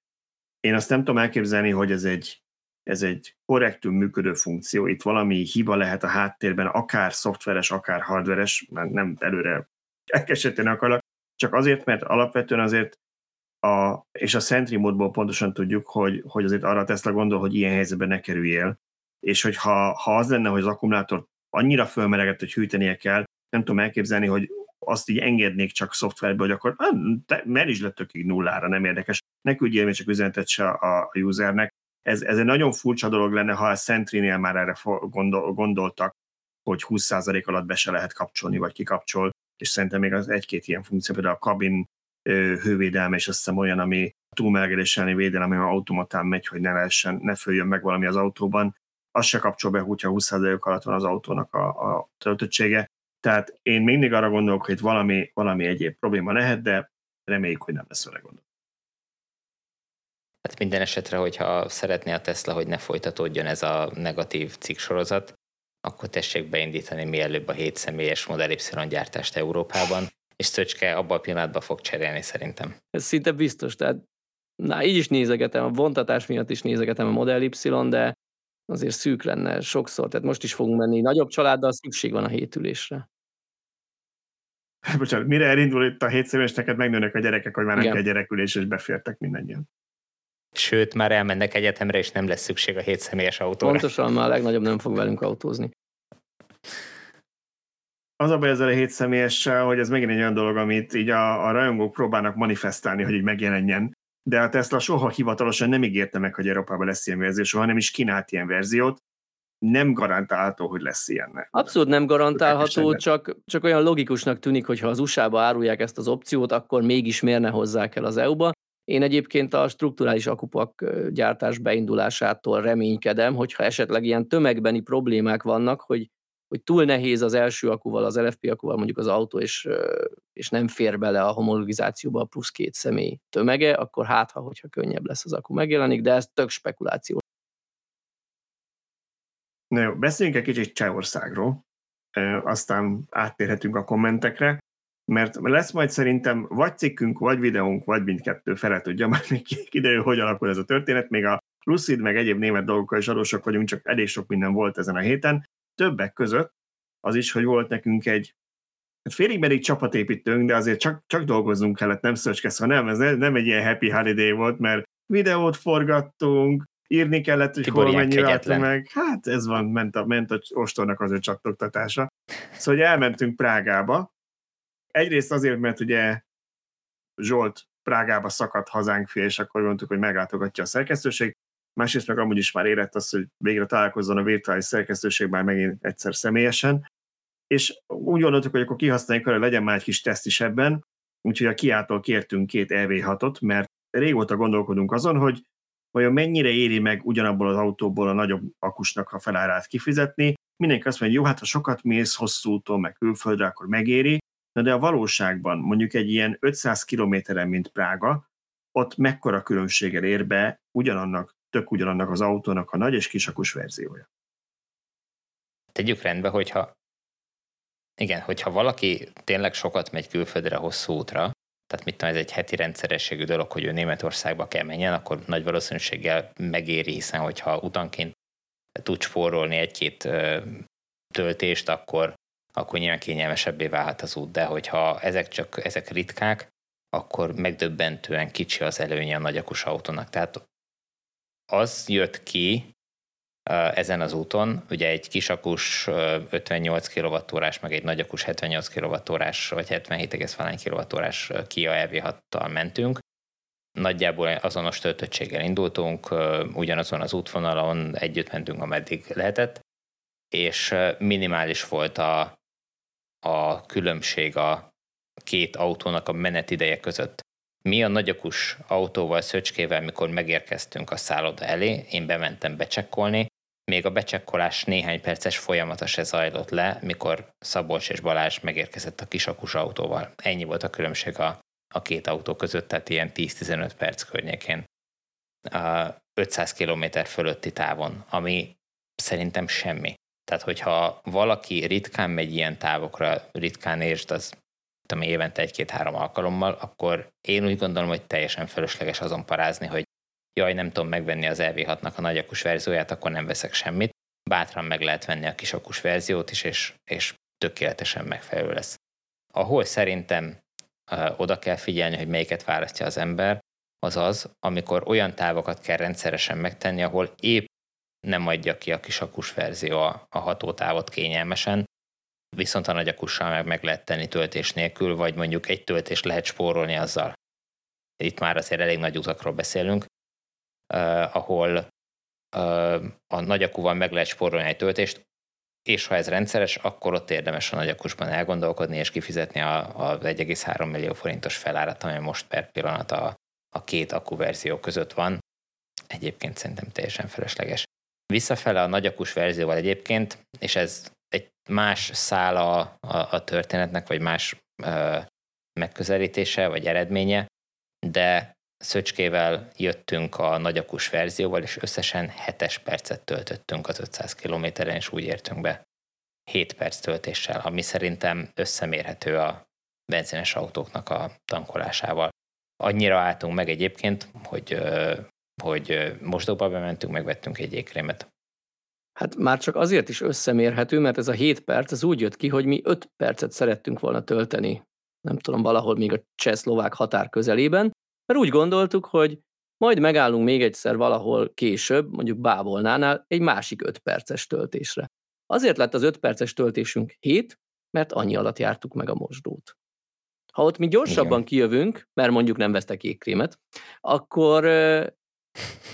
én azt nem tudom elképzelni, hogy ez egy ez egy korrektül működő funkció, itt valami hiba lehet a háttérben, akár szoftveres, akár hardveres, mert nem előre elkeseteni akarok, csak azért, mert alapvetően azért a, és a Sentry módból pontosan tudjuk, hogy, hogy azért arra Tesla gondol, hogy ilyen helyzetben ne kerüljél, és hogy ha, ha az lenne, hogy az akkumulátor annyira fölmelegett, hogy hűtenie kell, nem tudom elképzelni, hogy azt így engednék csak szoftverbe, hogy akkor te is le tökig nullára, nem érdekes. Ne küldjél még csak üzenetet se a, a usernek, ez, ez egy nagyon furcsa dolog lenne, ha a Sentry-nél már erre gondol, gondoltak, hogy 20% alatt be se lehet kapcsolni, vagy kikapcsol, és szerintem még az egy-két ilyen funkció, például a kabin hővédelme, és azt hiszem olyan, ami túlmelegedés elleni védelem, ami automatán megy, hogy ne lehessen, ne följön meg valami az autóban, az se kapcsol be, hogyha 20% alatt van az autónak a, a töltöttsége. Tehát én mindig arra gondolok, hogy valami, valami egyéb probléma lehet, de reméljük, hogy nem lesz vele gondol. Hát minden esetre, hogyha szeretné a Tesla, hogy ne folytatódjon ez a negatív cikksorozat, akkor tessék beindítani mielőbb a 7 személyes Model Y gyártást Európában, és Szöcske abban a pillanatban fog cserélni szerintem. Ez szinte biztos, tehát na, így is nézegetem, a vontatás miatt is nézegetem a Model Y, de azért szűk lenne sokszor, tehát most is fogunk menni nagyobb családdal, szükség van a hétülésre. Bocsánat, mire elindul itt a hétszemélyes, neked megnőnek a gyerekek, hogy már nem kell gyerekülés, és befértek mindannyian. Sőt, már elmennek egyetemre, és nem lesz szükség a hét személyes autóra. Pontosan, már a legnagyobb nem fog velünk autózni. Az a baj ezzel a hét személyessel, hogy ez megint egy olyan dolog, amit így a, a rajongók próbálnak manifestálni, hogy így megjelenjen. De a Tesla soha hivatalosan nem ígérte meg, hogy Európában lesz ilyen verzió, soha nem is kínált ilyen verziót. Nem garantálható, hogy lesz ilyen. Abszolút nem garantálható, csak, csak olyan logikusnak tűnik, hogy ha az USA-ba árulják ezt az opciót, akkor mégis miért ne hozzák el az EU-ba. Én egyébként a strukturális akupak gyártás beindulásától reménykedem, hogyha esetleg ilyen tömegbeni problémák vannak, hogy, hogy túl nehéz az első akuval, az LFP akuval mondjuk az autó, és, és nem fér bele a homologizációba a plusz két személy tömege, akkor hát, ha hogyha könnyebb lesz az aku megjelenik, de ez tök spekuláció. Na jó, beszéljünk egy kicsit Csehországról, aztán áttérhetünk a kommentekre mert lesz majd szerintem vagy cikkünk, vagy videónk, vagy mindkettő fele tudja, már még kiderül, hogy alakul ez a történet, még a Lucid, meg egyéb német dolgokkal is adósak vagyunk, csak elég sok minden volt ezen a héten. Többek között az is, hogy volt nekünk egy hát félig meddig csapatépítőnk, de azért csak, csak dolgoznunk kellett, nem szöcskesz, ha nem, ez nem egy ilyen happy holiday volt, mert videót forgattunk, írni kellett, hogy Tibor hol mennyi meg. Hát ez van, ment a, ment a ostornak az ő csattogtatása. Szóval hogy elmentünk Prágába, egyrészt azért, mert ugye Zsolt Prágába szakadt hazánk fél, és akkor mondtuk, hogy meglátogatja a szerkesztőség, másrészt meg amúgy is már érett az, hogy végre találkozzon a virtuális szerkesztőség már megint egyszer személyesen, és úgy gondoltuk, hogy akkor kihasználjuk hogy legyen már egy kis teszt is ebben, úgyhogy a kiától kértünk két EV6-ot, mert régóta gondolkodunk azon, hogy vajon mennyire éri meg ugyanabból az autóból a nagyobb akusnak a felárát kifizetni. Mindenki azt mondja, hogy jó, hát ha sokat mész hosszú úton, meg külföldre, akkor megéri, Na de a valóságban mondjuk egy ilyen 500 kilométeren, mint Prága, ott mekkora különbséggel ér be ugyanannak, tök ugyanannak az autónak a nagy és kisakus verziója. Tegyük rendbe, hogyha igen, hogyha valaki tényleg sokat megy külföldre hosszú útra, tehát mit tudom, ez egy heti rendszerességű dolog, hogy ő Németországba kell menjen, akkor nagy valószínűséggel megéri, hiszen hogyha utanként tud spórolni egy-két töltést, akkor, akkor nyilván kényelmesebbé válhat az út, de hogyha ezek csak ezek ritkák, akkor megdöbbentően kicsi az előnye a nagyakus autónak. Tehát az jött ki ezen az úton, ugye egy kisakus 58 kWh meg egy nagyakus 78 kWh vagy 77,5 kWh Kia EV6-tal mentünk. Nagyjából azonos töltöttséggel indultunk, ugyanazon az útvonalon együtt mentünk, ameddig lehetett, és minimális volt a, a különbség a két autónak a menetideje között. Mi a nagyakus autóval, Szöcskével, mikor megérkeztünk a szálloda elé, én bementem becsekkolni, még a becsekkolás néhány perces folyamata se zajlott le, mikor Szabolcs és Balázs megérkezett a kisakus autóval. Ennyi volt a különbség a, a két autó között, tehát ilyen 10-15 perc környékén. A 500 km fölötti távon, ami szerintem semmi. Tehát, hogyha valaki ritkán megy ilyen távokra, ritkán értsd, az tudom, évente egy-két-három alkalommal, akkor én úgy gondolom, hogy teljesen fölösleges azon parázni, hogy jaj, nem tudom megvenni az LV6-nak a nagyakus verzióját, akkor nem veszek semmit. Bátran meg lehet venni a kisakus verziót is, és, és tökéletesen megfelelő lesz. Ahol szerintem oda kell figyelni, hogy melyiket választja az ember, az az, amikor olyan távokat kell rendszeresen megtenni, ahol épp nem adja ki a kisakus verzió a, a hatótávot kényelmesen, viszont a nagyakussal meg meg lehet tenni töltés nélkül, vagy mondjuk egy töltés lehet spórolni azzal. Itt már azért elég nagy utakról beszélünk, uh, ahol uh, a nagyakúval meg lehet spórolni egy töltést, és ha ez rendszeres, akkor ott érdemes a nagyakusban elgondolkodni és kifizetni a, a 1,3 millió forintos felárat, ami most per pillanat a, a két akku verzió között van. Egyébként szerintem teljesen felesleges. Visszafele a nagyakus verzióval egyébként, és ez egy más szála a, a történetnek, vagy más ö, megközelítése, vagy eredménye, de Szöcskével jöttünk a nagyakus verzióval, és összesen 7 percet töltöttünk az 500 kilométeren, és úgy értünk be 7 perc töltéssel, ami szerintem összemérhető a benzines autóknak a tankolásával. Annyira álltunk meg egyébként, hogy, hogy mosdóba bementünk, megvettünk egy ékrémet. Hát már csak azért is összemérhető, mert ez a 7 perc, ez úgy jött ki, hogy mi 5 percet szerettünk volna tölteni, nem tudom, valahol még a cseh-szlovák határ közelében, mert úgy gondoltuk, hogy majd megállunk még egyszer valahol később, mondjuk Bábolnánál egy másik 5 perces töltésre. Azért lett az 5 perces töltésünk 7, mert annyi alatt jártuk meg a mosdót. Ha ott mi gyorsabban Igen. kijövünk, mert mondjuk nem vesztek ékkrémet, akkor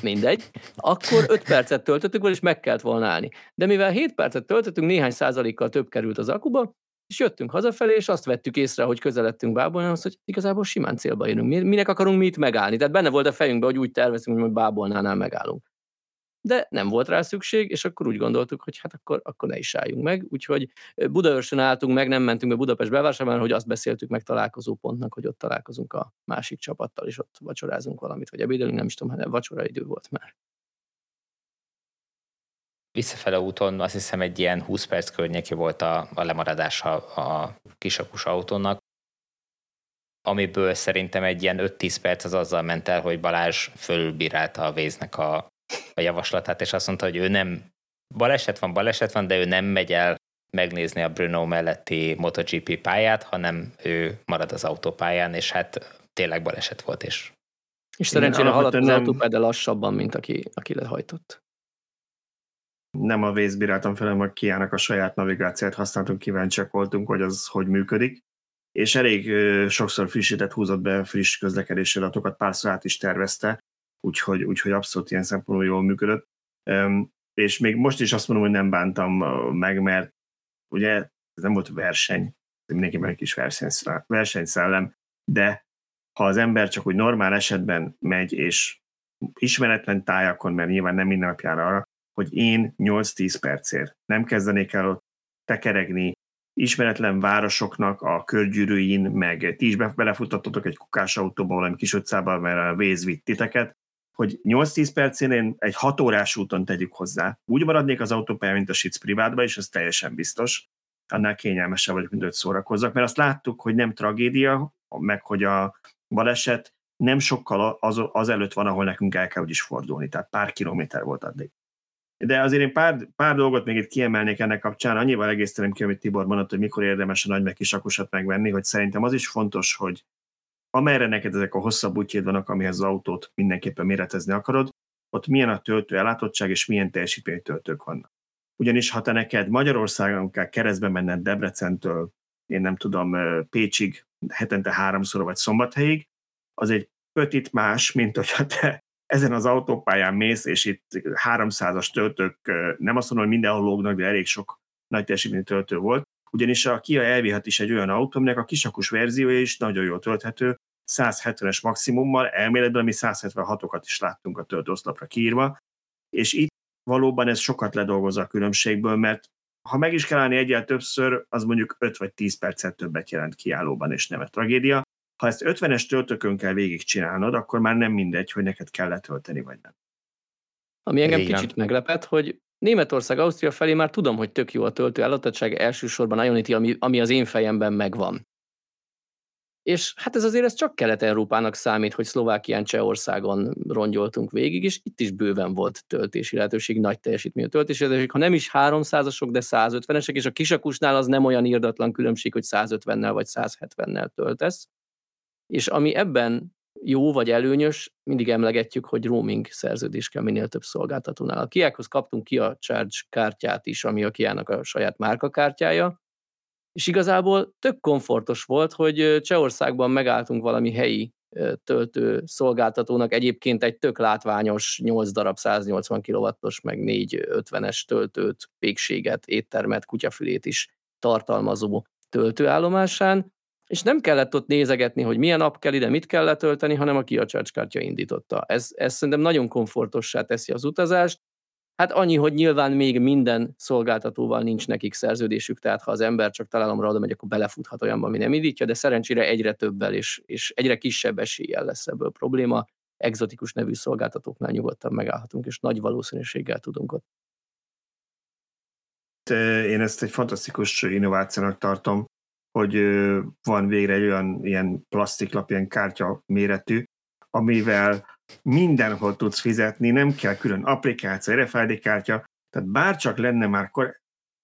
mindegy, akkor 5 percet töltöttük és meg kellett volna állni. De mivel 7 percet töltöttünk, néhány százalékkal több került az akuba, és jöttünk hazafelé, és azt vettük észre, hogy közeledtünk Bábolnához, hogy igazából simán célba érünk. Minek akarunk mi itt megállni? Tehát benne volt a fejünkben, hogy úgy tervezünk, hogy Bábolnánál megállunk. De nem volt rá szükség, és akkor úgy gondoltuk, hogy hát akkor, akkor ne is álljunk meg. Úgyhogy Budaörsön álltunk meg, nem mentünk be Budapest belvárosában, hogy azt beszéltük meg találkozópontnak, hogy ott találkozunk a másik csapattal, és ott vacsorázunk valamit, vagy ebédelünk, nem is tudom, hanem vacsora idő volt már visszafele úton azt hiszem egy ilyen 20 perc környéki volt a, a lemaradása a kisakus autónak, amiből szerintem egy ilyen 5-10 perc az azzal ment el, hogy Balázs fölülbírálta a véznek a, a javaslatát, és azt mondta, hogy ő nem, baleset van, baleset van, de ő nem megy el megnézni a Bruno melletti MotoGP pályát, hanem ő marad az autópályán, és hát tényleg baleset volt, és és szerencsére haladt az nem... autópály, de lassabban, mint aki, aki lehajtott nem a vész bíráltam fel, hanem a Kiának a saját navigációt használtunk, kíváncsiak voltunk, hogy az hogy működik. És elég sokszor frissített, húzott be friss közlekedési adatokat, párszor át is tervezte, úgyhogy, úgyhogy abszolút ilyen szempontból jól működött. És még most is azt mondom, hogy nem bántam meg, mert ugye ez nem volt verseny, mindenkiben egy kis versenyszellem, de ha az ember csak úgy normál esetben megy, és ismeretlen tájakon, mert nyilván nem minden napjára arra, hogy én 8-10 percért nem kezdenék el ott tekeregni, ismeretlen városoknak a körgyűrűin, meg ti is belefuttattatok egy kukás autóba, valami kis utcában, mert a véz vitt titeket, hogy 8-10 percén egy 6 órás úton tegyük hozzá. Úgy maradnék az autópályán, mint a Sic privátba, és ez teljesen biztos. Annál kényelmesebb vagyok, mint hogy szórakozzak, mert azt láttuk, hogy nem tragédia, meg hogy a baleset nem sokkal az, az előtt van, ahol nekünk el kell is fordulni, tehát pár kilométer volt addig. De azért én pár, pár dolgot még itt kiemelnék ennek kapcsán, annyival egészíteném ki, amit Tibor mondott, hogy mikor érdemes a nagy meg kisakusat megvenni, hogy szerintem az is fontos, hogy amerre neked ezek a hosszabb útjéd vannak, amihez az autót mindenképpen méretezni akarod, ott milyen a töltő ellátottság és milyen teljesítményű töltők vannak. Ugyanis ha te neked Magyarországon kell keresztbe menned Debrecentől, én nem tudom, Pécsig hetente háromszor vagy szombathelyig, az egy pötit más, mint hogyha te ezen az autópályán mész, és itt 300-as töltők, nem azt mondom, hogy mindenhol lógnak, de elég sok nagy teljesítményű töltő volt, ugyanis a Kia elvihet is egy olyan autó, aminek a kisakus verziója is nagyon jól tölthető, 170-es maximummal, elméletben mi 176-okat is láttunk a töltőoszlopra kiírva, és itt valóban ez sokat ledolgozza a különbségből, mert ha meg is kell állni egyel többször, az mondjuk 5 vagy 10 percet többet jelent kiállóban, és nem egy tragédia. Ha ezt 50-es töltőkön kell végigcsinálnod, akkor már nem mindegy, hogy neked kell letölteni, vagy nem. Ami engem Igen. kicsit meglepett, hogy Németország, Ausztria felé már tudom, hogy tök jó a töltő ellátottság, elsősorban Ionity, ami, ami az én fejemben megvan. És hát ez azért ez csak Kelet-Európának számít, hogy Szlovákián, Csehországon rongyoltunk végig, és itt is bőven volt töltési lehetőség, nagy teljesítményű töltési lehetőség, ha nem is 300-asok, de 150-esek, és a kisakusnál az nem olyan írdatlan különbség, hogy 150-nel vagy 170-nel töltesz. És ami ebben jó vagy előnyös, mindig emlegetjük, hogy roaming szerződés kell minél több szolgáltatónál. A Kiákhoz kaptunk ki a Charge kártyát is, ami a Kiának a saját márkakártyája, és igazából tök komfortos volt, hogy Csehországban megálltunk valami helyi töltő szolgáltatónak, egyébként egy tök látványos 8 darab 180 kW-os, meg 450-es töltőt, végséget, éttermet, kutyafülét is tartalmazó töltőállomásán, és nem kellett ott nézegetni, hogy milyen app kell ide, mit kell letölteni, hanem a Kia Charge kártya indította. Ez, ez szerintem nagyon komfortossá teszi az utazást, Hát annyi, hogy nyilván még minden szolgáltatóval nincs nekik szerződésük, tehát ha az ember csak találomra oda megy, akkor belefuthat olyanba, ami nem indítja, de szerencsére egyre többel és, és egyre kisebb eséllyel lesz ebből probléma. Exotikus nevű szolgáltatóknál nyugodtan megállhatunk, és nagy valószínűséggel tudunk ott. Én ezt egy fantasztikus innovációnak tartom, hogy van végre egy olyan ilyen plastiklap, ilyen kártya méretű, amivel mindenhol tudsz fizetni, nem kell külön applikáció, RFID kártya, tehát bárcsak lenne már akkor,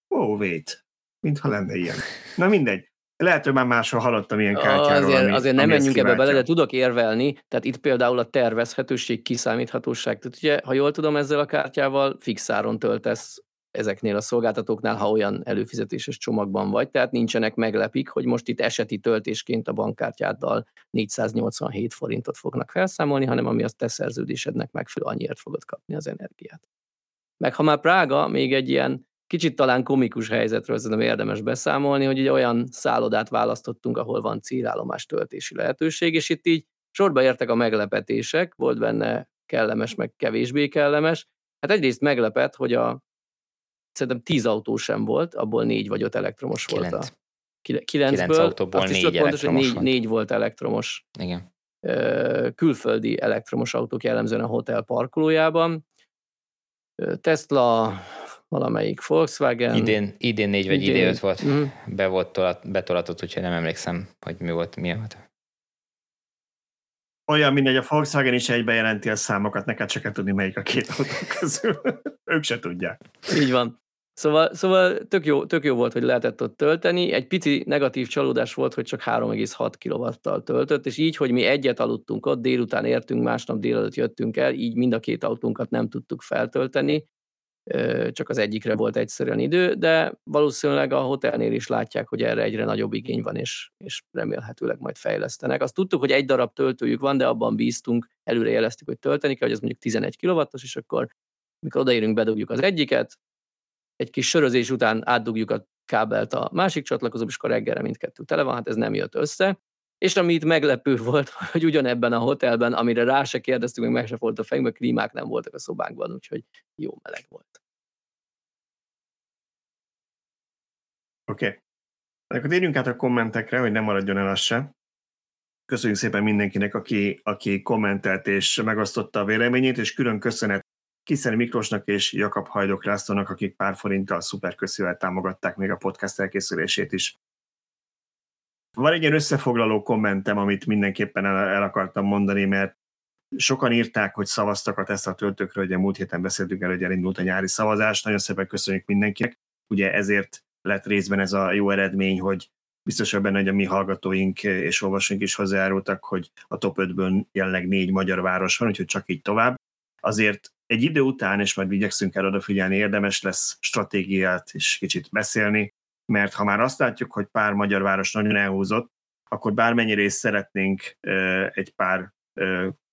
oh wait, mintha lenne ilyen. Na mindegy. Lehet, hogy már máshol hallottam ilyen kártyáról. Azért, ami, azért nem menjünk ebbe bele, de tudok érvelni, tehát itt például a tervezhetőség, kiszámíthatóság. Tehát ugye, ha jól tudom, ezzel a kártyával fixáron töltesz ezeknél a szolgáltatóknál, ha olyan előfizetéses csomagban vagy, tehát nincsenek meglepik, hogy most itt eseti töltésként a bankkártyáddal 487 forintot fognak felszámolni, hanem ami az te szerződésednek megfelelő, annyiért fogod kapni az energiát. Meg ha már Prága, még egy ilyen kicsit talán komikus helyzetről szerintem érdemes beszámolni, hogy ugye olyan szállodát választottunk, ahol van célállomás töltési lehetőség, és itt így sorba értek a meglepetések, volt benne kellemes, meg kevésbé kellemes. Hát egyrészt meglepett, hogy a szerintem tíz autó sem volt, abból négy vagy öt elektromos Kilenc. volt a kilencből. Kilenc autóból azt négy pontos, hogy négy, négy volt elektromos. Igen. Külföldi elektromos autók jellemzően a hotel parkolójában. Tesla, valamelyik Volkswagen. Idén, idén négy vagy idén, idén öt volt, mm. be volt tolat, betolatott, úgyhogy nem emlékszem, hogy mi volt, mi volt. Olyan mindegy, a Volkswagen is egybe jelenti a számokat, neked csak kell tudni, melyik a két autó közül. ők se tudják. Így van. Szóval, szóval tök, jó, tök jó volt, hogy lehetett ott tölteni. Egy pici negatív csalódás volt, hogy csak 3,6 kW-tal töltött, és így, hogy mi egyet aludtunk ott, délután értünk, másnap délelőtt jöttünk el, így mind a két autónkat nem tudtuk feltölteni, csak az egyikre volt egyszerűen idő, de valószínűleg a hotelnél is látják, hogy erre egyre nagyobb igény van, és, és remélhetőleg majd fejlesztenek. Azt tudtuk, hogy egy darab töltőjük van, de abban bíztunk, előre jeleztük, hogy tölteni kell, hogy ez mondjuk 11 kW-os, és akkor mikor odaérünk, bedugjuk az egyiket, egy kis sörözés után átdugjuk a kábelt a másik csatlakozóba, és akkor reggelre mindkettő tele van, hát ez nem jött össze. És ami itt meglepő volt, hogy ugyanebben a hotelben, amire rá se kérdeztünk, meg meg se volt a fejünkben, klímák nem voltak a szobánkban, úgyhogy jó meleg volt. Oké. Okay. Akkor térjünk át a kommentekre, hogy nem maradjon el az se. Köszönjük szépen mindenkinek, aki, aki kommentelt és megosztotta a véleményét, és külön köszönet Kiszeri Miklósnak és Jakab Hajdok Lászlónak, akik pár forinttal szuperköszönvel támogatták még a podcast elkészülését is. Van egy ilyen összefoglaló kommentem, amit mindenképpen el, el akartam mondani, mert sokan írták, hogy szavaztak a Tesla töltőkről, ugye múlt héten beszéltünk el, hogy elindult a nyári szavazás, nagyon szépen köszönjük mindenkinek, ugye ezért lett részben ez a jó eredmény, hogy biztos benne, hogy a mi hallgatóink és olvasóink is hozzájárultak, hogy a top 5-ből jelenleg négy magyar város van, úgyhogy csak így tovább. Azért egy idő után, és majd igyekszünk el odafigyelni, érdemes lesz stratégiát is kicsit beszélni, mert ha már azt látjuk, hogy pár magyar város nagyon elhúzott, akkor bármennyire is szeretnénk egy pár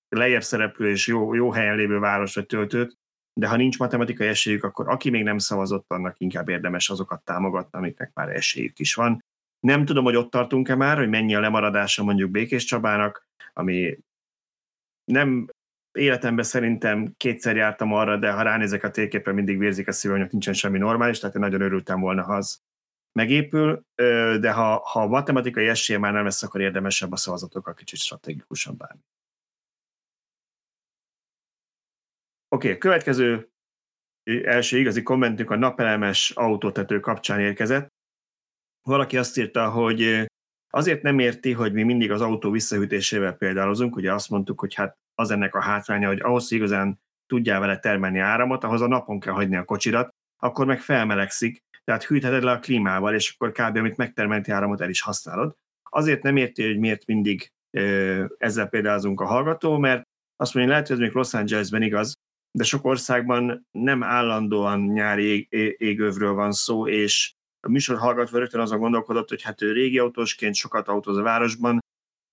lejjebb szereplő és jó, jó helyen lévő város vagy töltőt, de ha nincs matematikai esélyük, akkor aki még nem szavazott, annak inkább érdemes azokat támogatni, amiknek már esélyük is van. Nem tudom, hogy ott tartunk-e már, hogy mennyi a lemaradása mondjuk Békés Csabának, ami nem életemben szerintem kétszer jártam arra, de ha ránézek a térképen, mindig vérzik a szívem, hogy nincsen semmi normális, tehát én nagyon örültem volna, ha az megépül, de ha, ha matematikai esélye már nem lesz, akkor érdemesebb a szavazatokkal kicsit stratégikusan bánni. Oké, okay, következő első igazi kommentünk a napelemes autótető kapcsán érkezett. Valaki azt írta, hogy azért nem érti, hogy mi mindig az autó visszahűtésével példálozunk, ugye azt mondtuk, hogy hát az ennek a hátránya, hogy ahhoz, hogy igazán tudjál vele termelni áramot, ahhoz a napon kell hagyni a kocsirat, akkor meg felmelegszik, tehát hűtheted le a klímával, és akkor kb. amit megtermelti áramot el is használod. Azért nem érti, hogy miért mindig ezzel példázunk a hallgató, mert azt mondja, lehet, hogy ez még Los Angelesben igaz, de sok országban nem állandóan nyári égövről van szó, és a műsor hallgatva rögtön azon gondolkodott, hogy hát ő régi autósként sokat autóz a városban,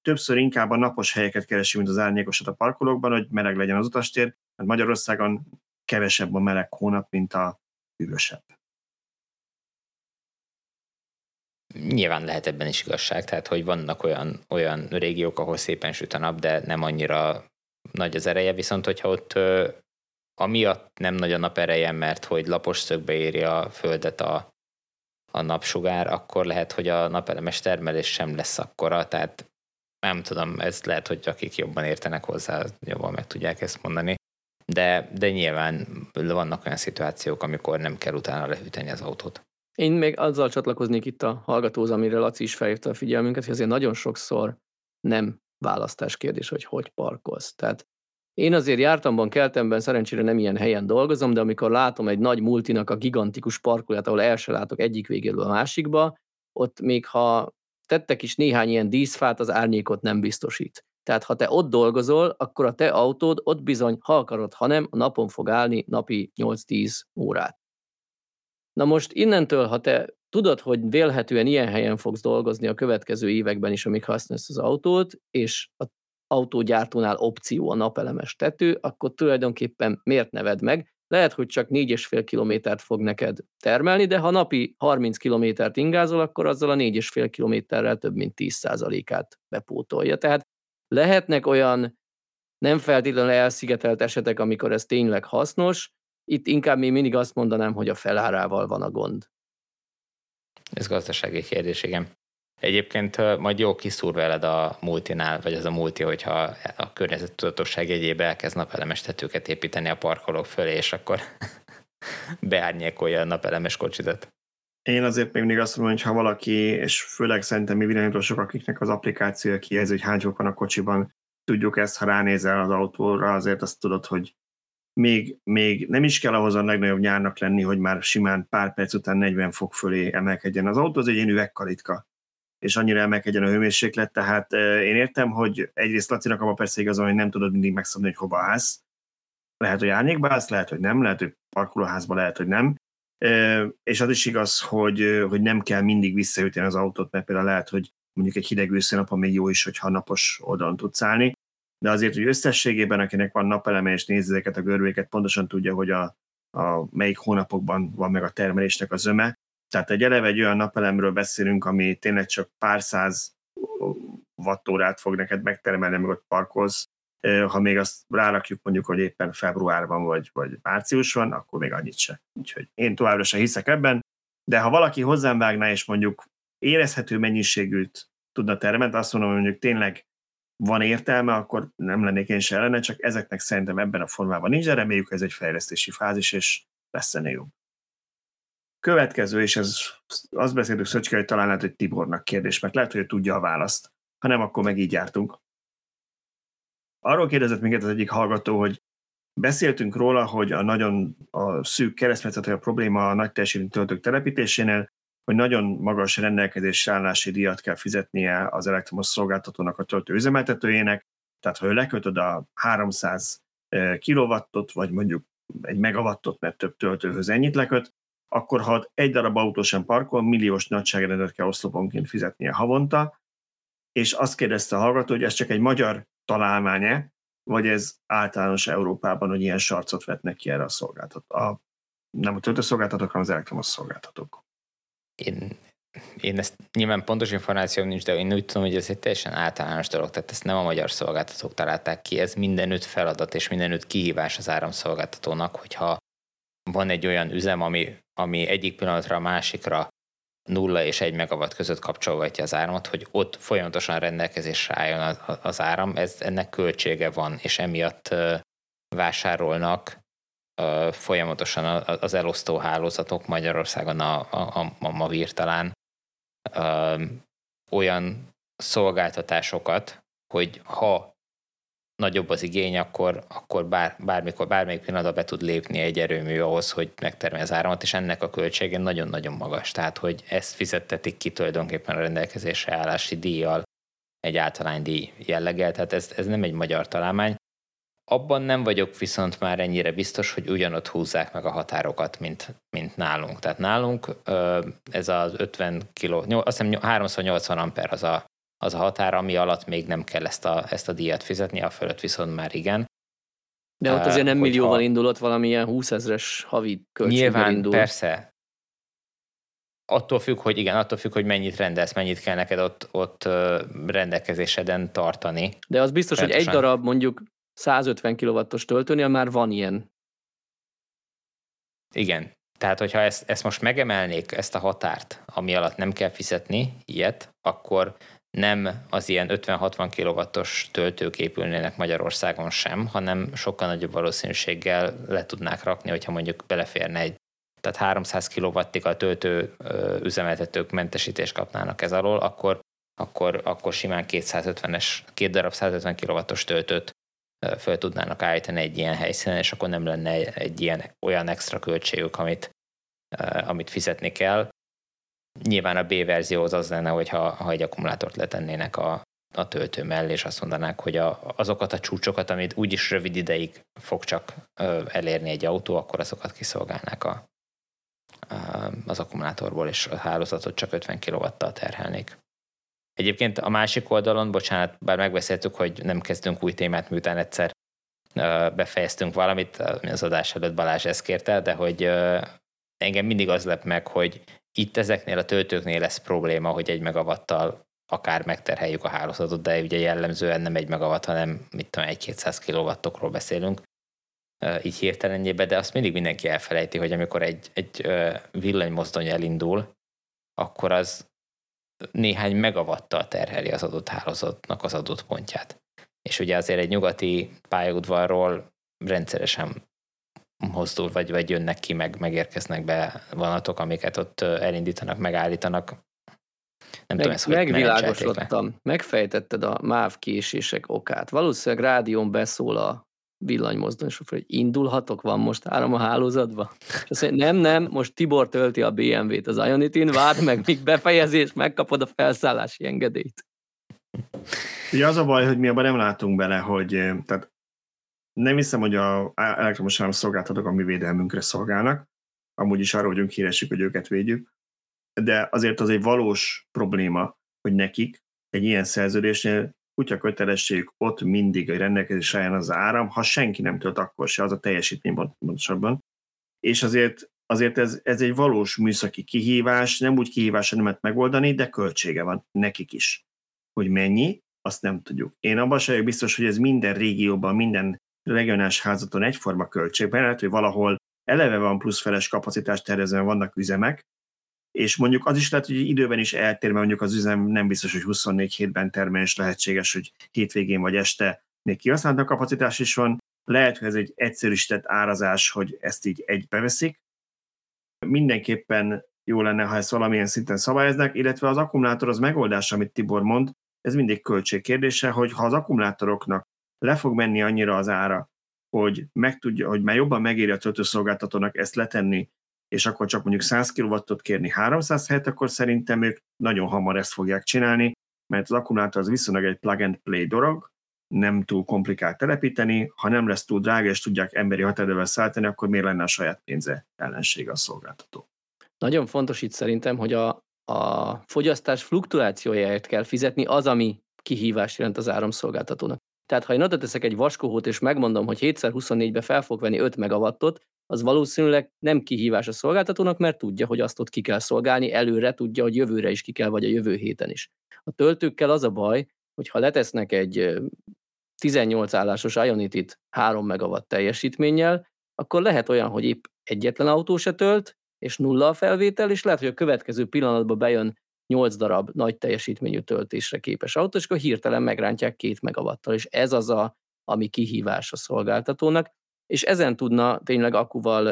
többször inkább a napos helyeket keresi, mint az árnyékosat a parkolókban, hogy meleg legyen az utastér, mert Magyarországon kevesebb a meleg hónap, mint a hűvösebb. Nyilván lehet ebben is igazság, tehát hogy vannak olyan, olyan régiók, ahol szépen süt a nap, de nem annyira nagy az ereje, viszont hogyha ott amiatt nem nagy a nap ereje, mert hogy lapos szögbe éri a földet a, a napsugár, akkor lehet, hogy a napelemes termelés sem lesz akkora, tehát nem tudom, ez lehet, hogy akik jobban értenek hozzá, jobban meg tudják ezt mondani. De, de nyilván vannak olyan szituációk, amikor nem kell utána lehűteni az autót. Én még azzal csatlakoznék itt a hallgatóz, amire Laci is felhívta a figyelmünket, hogy azért nagyon sokszor nem választás kérdés, hogy hogy parkolsz. Tehát én azért jártamban, keltemben, szerencsére nem ilyen helyen dolgozom, de amikor látom egy nagy multinak a gigantikus parkolját, ahol el se látok egyik végéről a másikba, ott még ha tettek is néhány ilyen díszfát, az árnyékot nem biztosít. Tehát ha te ott dolgozol, akkor a te autód ott bizony, ha akarod, ha nem, a napon fog állni napi 8-10 órát. Na most innentől, ha te tudod, hogy vélhetően ilyen helyen fogsz dolgozni a következő években is, amíg használsz az autót, és a autógyártónál opció a napelemes tető, akkor tulajdonképpen miért neved meg? Lehet, hogy csak 4,5 kilométert fog neked termelni, de ha napi 30 kilométert ingázol, akkor azzal a 4,5 kilométerrel több mint 10%-át bepótolja. Tehát lehetnek olyan nem feltétlenül elszigetelt esetek, amikor ez tényleg hasznos, itt inkább még mindig azt mondanám, hogy a felárával van a gond. Ez gazdasági kérdés, igen. Egyébként majd jó kiszúr veled a multinál, vagy az a multi, hogyha a környezettudatosság egyébe elkezd napelemes tetőket építeni a parkolók fölé, és akkor beárnyékolja a napelemes kocsidat. Én azért még mindig azt mondom, hogy ha valaki, és főleg szerintem mi vilányosok, akiknek az applikációja kijelzi, hogy hány van a kocsiban, tudjuk ezt, ha ránézel az autóra, azért azt tudod, hogy még, még nem is kell ahhoz a legnagyobb nyárnak lenni, hogy már simán pár perc után 40 fok fölé emelkedjen az autó, az egy ilyen üvegkalitka és annyira emelkedjen a hőmérséklet, tehát én értem, hogy egyrészt Lacinak abban persze igazán, hogy nem tudod mindig megszabni, hogy hova állsz. Lehet, hogy árnyékba állsz, lehet, hogy nem, lehet, hogy parkolóházba, lehet, hogy nem. És az is igaz, hogy, hogy nem kell mindig visszaütni az autót, mert például lehet, hogy mondjuk egy hideg őszi napon még jó is, hogyha napos oldalon tudsz állni. De azért, hogy összességében, akinek van napeleme és nézi ezeket a görbéket, pontosan tudja, hogy a, a melyik hónapokban van meg a termelésnek az öme, tehát egy eleve egy olyan napelemről beszélünk, ami tényleg csak pár száz wattórát fog neked megtermelni, amikor ott parkolsz. Ha még azt rárakjuk mondjuk, hogy éppen februárban vagy, vagy március van, akkor még annyit se. Úgyhogy én továbbra sem hiszek ebben, de ha valaki hozzám vágná, és mondjuk érezhető mennyiségűt tudna termelni, azt mondom, hogy mondjuk tényleg van értelme, akkor nem lennék én se ellene, csak ezeknek szerintem ebben a formában nincs, de reméljük, ez egy fejlesztési fázis, és lesz ennél jobb. Következő, és ez azt beszéltük Szöcske, hogy talán lehet, hogy Tibornak kérdés, mert lehet, hogy ő tudja a választ. Ha nem, akkor meg így jártunk. Arról kérdezett minket az egyik hallgató, hogy beszéltünk róla, hogy a nagyon a szűk keresztmetszet, a probléma a nagy teljesítmény töltők telepítésénél, hogy nagyon magas rendelkezés állási díjat kell fizetnie az elektromos szolgáltatónak a töltő üzemeltetőjének, tehát ha ő lekötöd a 300 kilowattot, vagy mondjuk egy megawattot, mert több töltőhöz ennyit leköt, akkor ha egy darab autó sem parkol, milliós nagyságrendet kell oszloponként fizetnie havonta, és azt kérdezte a hallgató, hogy ez csak egy magyar találmánya, vagy ez általános Európában, hogy ilyen sarcot vetnek ki erre a szolgáltató, a, nem a töltőszolgáltatók, hanem az elektromos szolgáltatók. Én, én ezt nyilván pontos információm nincs, de én úgy tudom, hogy ez egy teljesen általános dolog, tehát ezt nem a magyar szolgáltatók találták ki, ez mindenütt feladat és mindenütt kihívás az áramszolgáltatónak, hogyha van egy olyan üzem, ami, ami egyik pillanatra a másikra nulla és egy megawatt között kapcsolgatja az áramot, hogy ott folyamatosan rendelkezésre álljon az áram, ez ennek költsége van, és emiatt vásárolnak folyamatosan az elosztó hálózatok Magyarországon a, a, a Mavir talán olyan szolgáltatásokat, hogy ha nagyobb az igény, akkor, akkor bár, bármikor, bármelyik pillanatban be tud lépni egy erőmű ahhoz, hogy megtermelje az áramot, és ennek a költsége nagyon-nagyon magas. Tehát, hogy ezt fizettetik ki tulajdonképpen a rendelkezésre állási díjjal, egy általánydíj jelleggel, tehát ez, ez nem egy magyar találmány. Abban nem vagyok viszont már ennyire biztos, hogy ugyanott húzzák meg a határokat, mint, mint nálunk. Tehát nálunk ez az 50 kg, azt hiszem 380 amper az a az a határ, ami alatt még nem kell ezt a, ezt a díjat fizetni, a fölött viszont már igen. De ott azért nem uh, millióval indulott, valamilyen 20 ezres havi költséggel Nyilván, indul. persze. Attól függ, hogy igen, attól függ, hogy mennyit rendelsz, mennyit kell neked ott, ott rendelkezéseden tartani. De az biztos, Pontosan. hogy egy darab mondjuk 150 kW-os töltőnél már van ilyen. Igen. Tehát, hogyha ezt, ezt most megemelnék, ezt a határt, ami alatt nem kell fizetni ilyet, akkor nem az ilyen 50-60 kW-os töltők épülnének Magyarországon sem, hanem sokkal nagyobb valószínűséggel le tudnák rakni, hogyha mondjuk beleférne egy tehát 300 kW-ig a töltő üzemeltetők mentesítést kapnának ez alól, akkor, akkor, akkor simán 250-es, két darab 150 kW-os töltőt föl tudnának állítani egy ilyen helyszínen, és akkor nem lenne egy ilyen olyan extra költségük, amit, amit fizetni kell. Nyilván a B verzió az az lenne, hogyha ha egy akkumulátort letennének a, a töltő mellé, és azt mondanák, hogy a, azokat a csúcsokat, amit úgyis rövid ideig fog csak ö, elérni egy autó, akkor azokat kiszolgálnák a, a, az akkumulátorból, és a hálózatot csak 50 kW-tal terhelnék. Egyébként a másik oldalon, bocsánat, bár megbeszéltük, hogy nem kezdünk új témát, miután egyszer befejeztünk valamit, az adás előtt Balázs ezt kérte, de hogy engem mindig az lep meg, hogy itt ezeknél a töltőknél lesz probléma, hogy egy megavattal akár megterheljük a hálózatot, de ugye jellemzően nem egy megawatt, hanem mit tudom, egy-kétszáz kilowattokról beszélünk így hirtelenjébe, de azt mindig mindenki elfelejti, hogy amikor egy, egy villanymozdony elindul, akkor az néhány megavattal terheli az adott hálózatnak az adott pontját. És ugye azért egy nyugati pályaudvarról rendszeresen mozdul, vagy, vagy jönnek ki, meg megérkeznek be vonatok, amiket ott elindítanak, megállítanak. Nem meg, tudom, ezt megvilágosodtam, megfejtetted a MÁV késések okát. Valószínűleg rádión beszól a villanymozdonyosokra, hogy indulhatok, van most áram a hálózatba? És azt mondja, nem, nem, most Tibor tölti a BMW-t az Ionitin, várd meg, míg befejezés, megkapod a felszállási engedélyt. Ugye az a baj, hogy mi abban nem látunk bele, hogy tehát nem hiszem, hogy a elektromos szolgáltatók a mi védelmünkre szolgálnak, amúgy is arra vagyunk híresek, hogy őket védjük, de azért az egy valós probléma, hogy nekik egy ilyen szerződésnél kutya kötelesség ott mindig a rendelkezés álljon az áram, ha senki nem tölt, akkor se, az a teljesítmény pontosabban. És azért, azért ez, ez egy valós műszaki kihívás, nem úgy kihívás, nem lehet megoldani, de költsége van nekik is. Hogy mennyi, azt nem tudjuk. Én abban sem biztos, hogy ez minden régióban, minden regionális házaton egyforma költségben, lehet, hogy valahol eleve van pluszfeles kapacitást tervezve, vannak üzemek, és mondjuk az is lehet, hogy időben is eltér, mert mondjuk az üzem nem biztos, hogy 24 hétben termel, és lehetséges, hogy hétvégén vagy este még kihasználatlan kapacitás is van. Lehet, hogy ez egy egyszerűsített árazás, hogy ezt így egybeveszik. Mindenképpen jó lenne, ha ezt valamilyen szinten szabályoznak, illetve az akkumulátor az megoldás, amit Tibor mond, ez mindig költség kérdése, hogy ha az akkumulátoroknak le fog menni annyira az ára, hogy, meg tudja, hogy már jobban megéri a töltőszolgáltatónak ezt letenni, és akkor csak mondjuk 100 kW-ot kérni 300 helyet, akkor szerintem ők nagyon hamar ezt fogják csinálni, mert az akkumulátor az viszonylag egy plug and play dolog, nem túl komplikált telepíteni, ha nem lesz túl drága, és tudják emberi határidővel szállítani, akkor miért lenne a saját pénze ellensége a szolgáltató. Nagyon fontos itt szerintem, hogy a, a fogyasztás fluktuációjáért kell fizetni az, ami kihívást jelent az áramszolgáltatónak. Tehát ha én oda teszek egy vaskohót, és megmondom, hogy 7x24-be fel fog venni 5 megawattot, az valószínűleg nem kihívás a szolgáltatónak, mert tudja, hogy azt ott ki kell szolgálni, előre tudja, hogy jövőre is ki kell, vagy a jövő héten is. A töltőkkel az a baj, hogy ha letesznek egy 18 állásos Ionity-t 3 megawatt teljesítménnyel, akkor lehet olyan, hogy épp egyetlen autó se tölt, és nulla a felvétel, és lehet, hogy a következő pillanatban bejön 8 darab nagy teljesítményű töltésre képes autó, és akkor hirtelen megrántják két megawattal, és ez az, a, ami kihívás a szolgáltatónak, és ezen tudna tényleg akuval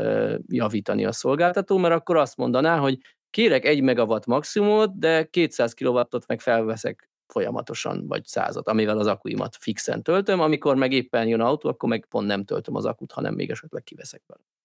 javítani a szolgáltató, mert akkor azt mondaná, hogy kérek egy megawatt maximumot, de 200 kW-ot meg felveszek folyamatosan, vagy százat, amivel az akuimat fixen töltöm, amikor meg éppen jön autó, akkor meg pont nem töltöm az akut, hanem még esetleg kiveszek belőle.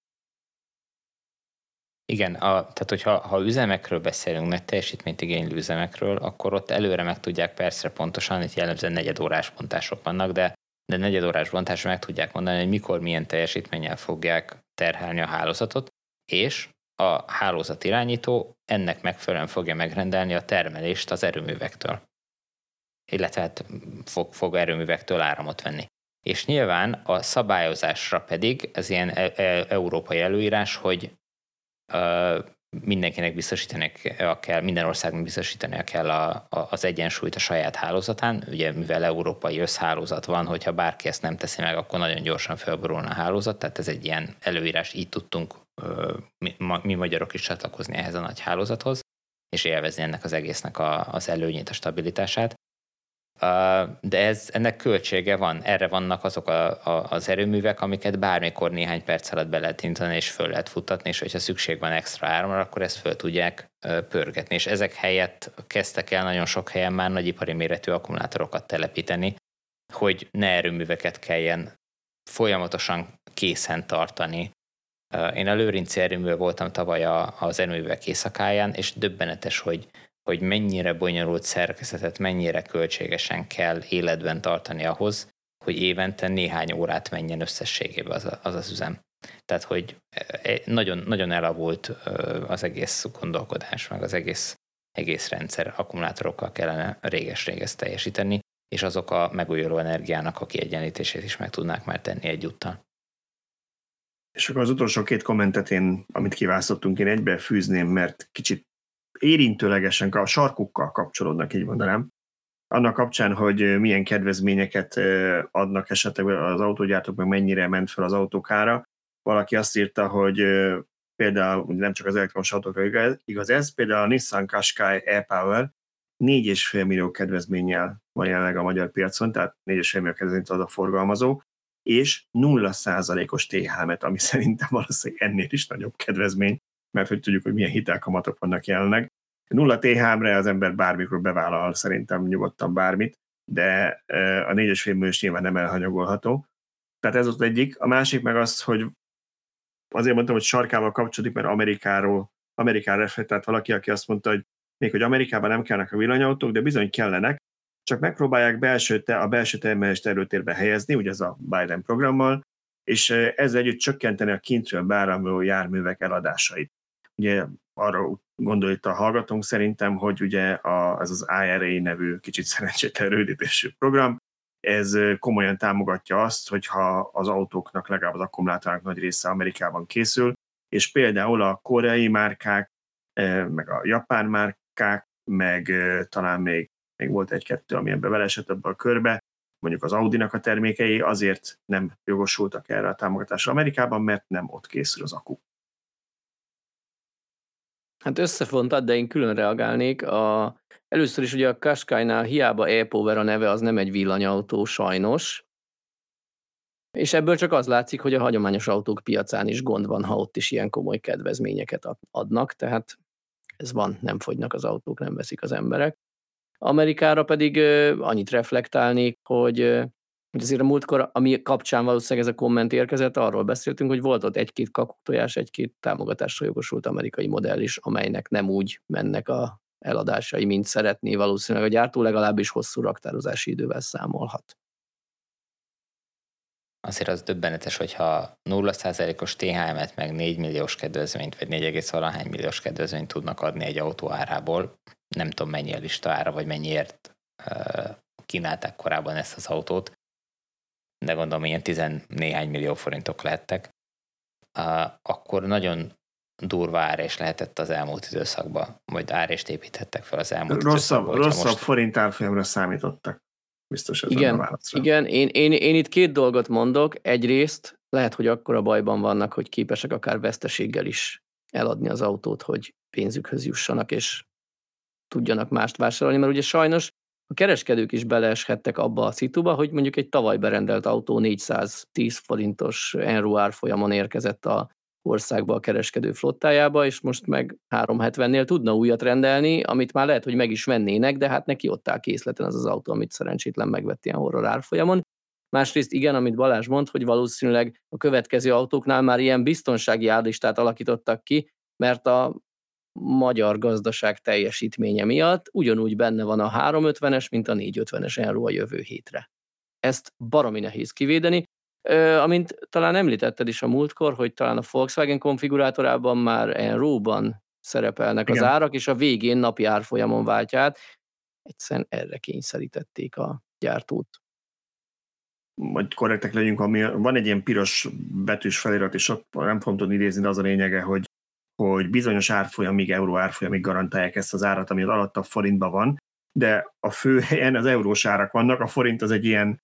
Igen, a, tehát hogyha ha üzemekről beszélünk, nagy teljesítményt igénylő üzemekről, akkor ott előre meg tudják persze pontosan, itt jellemzően negyedórás bontások vannak, de, de negyedórás bontásra meg tudják mondani, hogy mikor milyen teljesítménnyel fogják terhelni a hálózatot, és a hálózat irányító ennek megfelelően fogja megrendelni a termelést az erőművektől. Illetve hát fog, fog erőművektől áramot venni. És nyilván a szabályozásra pedig ez ilyen e- e- európai előírás, hogy mindenkinek biztosítani kell, minden országnak biztosítania kell a, a, az egyensúlyt a saját hálózatán. Ugye mivel európai összhálózat van, hogyha bárki ezt nem teszi meg, akkor nagyon gyorsan felborulna a hálózat, tehát ez egy ilyen előírás, így tudtunk mi, mi magyarok is csatlakozni ehhez a nagy hálózathoz, és élvezni ennek az egésznek a, az előnyét, a stabilitását de ez, ennek költsége van. Erre vannak azok a, a, az erőművek, amiket bármikor néhány perc alatt be lehet intani, és föl lehet futtatni, és hogyha szükség van extra áramra, akkor ezt föl tudják pörgetni. És ezek helyett kezdtek el nagyon sok helyen már nagyipari méretű akkumulátorokat telepíteni, hogy ne erőműveket kelljen folyamatosan készen tartani. Én a Lőrinci erőművel voltam tavaly az erőművek éjszakáján, és döbbenetes, hogy hogy mennyire bonyolult szerkezetet, mennyire költségesen kell életben tartani ahhoz, hogy évente néhány órát menjen összességében az az, az üzem. Tehát, hogy e, e, nagyon, nagyon elavult az egész gondolkodás, meg az egész, egész rendszer akkumulátorokkal kellene réges-réges teljesíteni, és azok a megújuló energiának a kiegyenlítését is meg tudnák már tenni egyúttal. És akkor az utolsó két kommentet én, amit kiválasztottunk, én egybe fűzném, mert kicsit érintőlegesen a sarkukkal kapcsolódnak, így mondanám. Annak kapcsán, hogy milyen kedvezményeket adnak esetleg az autógyártók, meg mennyire ment fel az autókára. Valaki azt írta, hogy például nem csak az elektromos autókra igaz ez, például a Nissan Qashqai e-Power 4,5 millió kedvezménnyel van jelenleg a magyar piacon, tehát 4,5 millió kedvezményt ad a forgalmazó, és 0%-os THM-et, ami szerintem valószínűleg ennél is nagyobb kedvezmény, mert hogy tudjuk, hogy milyen hitelkamatok vannak jelenleg. Nulla TH-re az ember bármikor bevállal szerintem nyugodtan bármit, de a négyes filmmű nyilván nem elhanyagolható. Tehát ez az egyik. A másik meg az, hogy azért mondtam, hogy sarkával kapcsolódik, mert Amerikáról, Amerikára reflektált valaki, aki azt mondta, hogy még hogy Amerikában nem kellnek a villanyautók, de bizony kellenek, csak megpróbálják belső te, a belső termelést előtérbe helyezni, ugye ez a Biden programmal, és ezzel együtt csökkenteni a kintről beáramló járművek eladásait ugye arra gondol itt a hallgatónk szerintem, hogy ugye a, ez az IRA nevű kicsit szerencsétlen rövidítésű program, ez komolyan támogatja azt, hogyha az autóknak legalább az akkumulátornak nagy része Amerikában készül, és például a koreai márkák, meg a japán márkák, meg talán még, még volt egy-kettő, ami ebbe beleesett ebbe a körbe, mondjuk az Audi-nak a termékei azért nem jogosultak erre a támogatásra Amerikában, mert nem ott készül az akku. Hát összefontad, de én külön reagálnék. A, először is ugye a Qashqai-nál hiába e-Power a neve, az nem egy villanyautó sajnos. És ebből csak az látszik, hogy a hagyományos autók piacán is gond van, ha ott is ilyen komoly kedvezményeket adnak, tehát ez van, nem fogynak az autók, nem veszik az emberek. Amerikára pedig annyit reflektálnék, hogy hogy azért a múltkor, ami kapcsán valószínűleg ez a komment érkezett, arról beszéltünk, hogy volt ott egy-két kakuktojás, egy-két támogatásra jogosult amerikai modell is, amelynek nem úgy mennek a eladásai, mint szeretné valószínűleg a gyártó, legalábbis hosszú raktározási idővel számolhat. Azért az döbbenetes, hogyha 0%-os THM-et, meg 4 milliós kedvezményt, vagy 4,1 milliós kedvezményt tudnak adni egy autó árából, nem tudom mennyi a lista ára, vagy mennyiért kínálták korábban ezt az autót, de gondolom ilyen tizen néhány millió forintok lettek, akkor nagyon durva árés lehetett az elmúlt időszakban, vagy árést építhettek fel az elmúlt rosszabb, időszakban. Rosszabb most... forint árfolyamra számítottak. Biztos ez igen, a Igen, én, én, én itt két dolgot mondok. Egyrészt lehet, hogy akkor a bajban vannak, hogy képesek akár veszteséggel is eladni az autót, hogy pénzükhöz jussanak, és tudjanak mást vásárolni, mert ugye sajnos a kereskedők is beleeshettek abba a szituba, hogy mondjuk egy tavaly berendelt autó 410 forintos Enro árfolyamon érkezett a országba a kereskedő flottájába, és most meg 370-nél tudna újat rendelni, amit már lehet, hogy meg is vennének, de hát neki ott áll készleten az az autó, amit szerencsétlen megvett ilyen horror árfolyamon. Másrészt igen, amit Balázs mond, hogy valószínűleg a következő autóknál már ilyen biztonsági árlistát alakítottak ki, mert a magyar gazdaság teljesítménye miatt ugyanúgy benne van a 350-es, mint a 450-es Enro a jövő hétre. Ezt baromi nehéz kivédeni. Ö, amint talán említetted is a múltkor, hogy talán a Volkswagen konfigurátorában már Enro-ban szerepelnek Igen. az árak, és a végén napi árfolyamon váltja Egyszerűen erre kényszerítették a gyártót. Vagy korrektek legyünk, ami van egy ilyen piros betűs felirat, és ott nem fogom tudni idézni, de az a lényege, hogy hogy bizonyos árfolyamig, euró árfolyamig garantálják ezt az árat, ami az alatta forintban van, de a fő helyen az eurós árak vannak, a forint az egy ilyen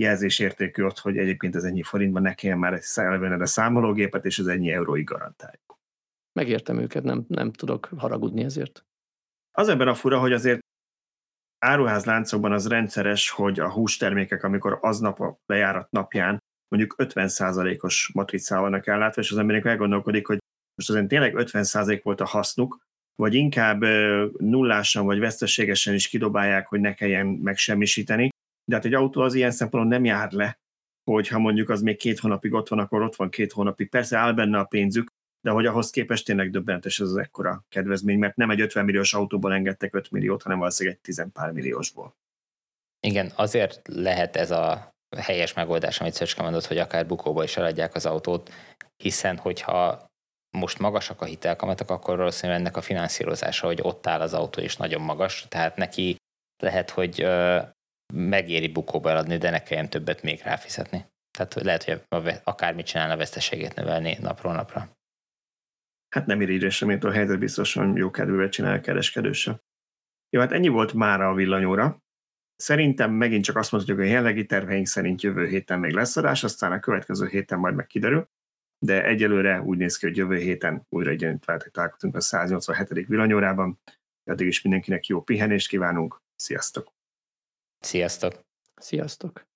jelzésértékű ott, hogy egyébként ez ennyi forintban ne kelljen már elvenned a számológépet, és ez ennyi euróig garantáljuk. Megértem őket, nem, nem tudok haragudni ezért. Az ebben a fura, hogy azért áruházláncokban az rendszeres, hogy a hústermékek, amikor aznap a lejárat napján mondjuk 50%-os matricával vannak ellátva, és az emberek elgondolkodik, hogy most azért tényleg 50% volt a hasznuk, vagy inkább nullásan vagy veszteségesen is kidobálják, hogy ne kelljen megsemmisíteni. De hát egy autó az ilyen szempontból nem jár le, hogyha mondjuk az még két hónapig ott van, akkor ott van két hónapig. Persze áll benne a pénzük, de hogy ahhoz képest tényleg döbbentes ez az ekkora kedvezmény, mert nem egy 50 milliós autóból engedtek 5 milliót, hanem valószínűleg egy 10 pár milliósból. Igen, azért lehet ez a helyes megoldás, amit Szöcske mondott, hogy akár bukóba is eladják az autót, hiszen hogyha most magasak a hitelkamatok, akkor valószínűleg ennek a finanszírozása, hogy ott áll az autó is nagyon magas, tehát neki lehet, hogy megéri bukóba eladni, de ne kelljen többet még ráfizetni. Tehát lehet, hogy akármit csinálna, a veszteségét növelni napról napra. Hát nem irigyre sem, a helyzet biztosan jó kedvűvel csinál a kereskedő sem. Jó, hát ennyi volt már a villanyóra. Szerintem megint csak azt mondhatjuk, hogy a jelenlegi terveink szerint jövő héten még lesz adás, aztán a következő héten majd meg kiderül de egyelőre úgy néz ki, hogy jövő héten újra egyenlítve találkozunk a 187. villanyórában. Addig is mindenkinek jó pihenést kívánunk. Sziasztok! Sziasztok! Sziasztok!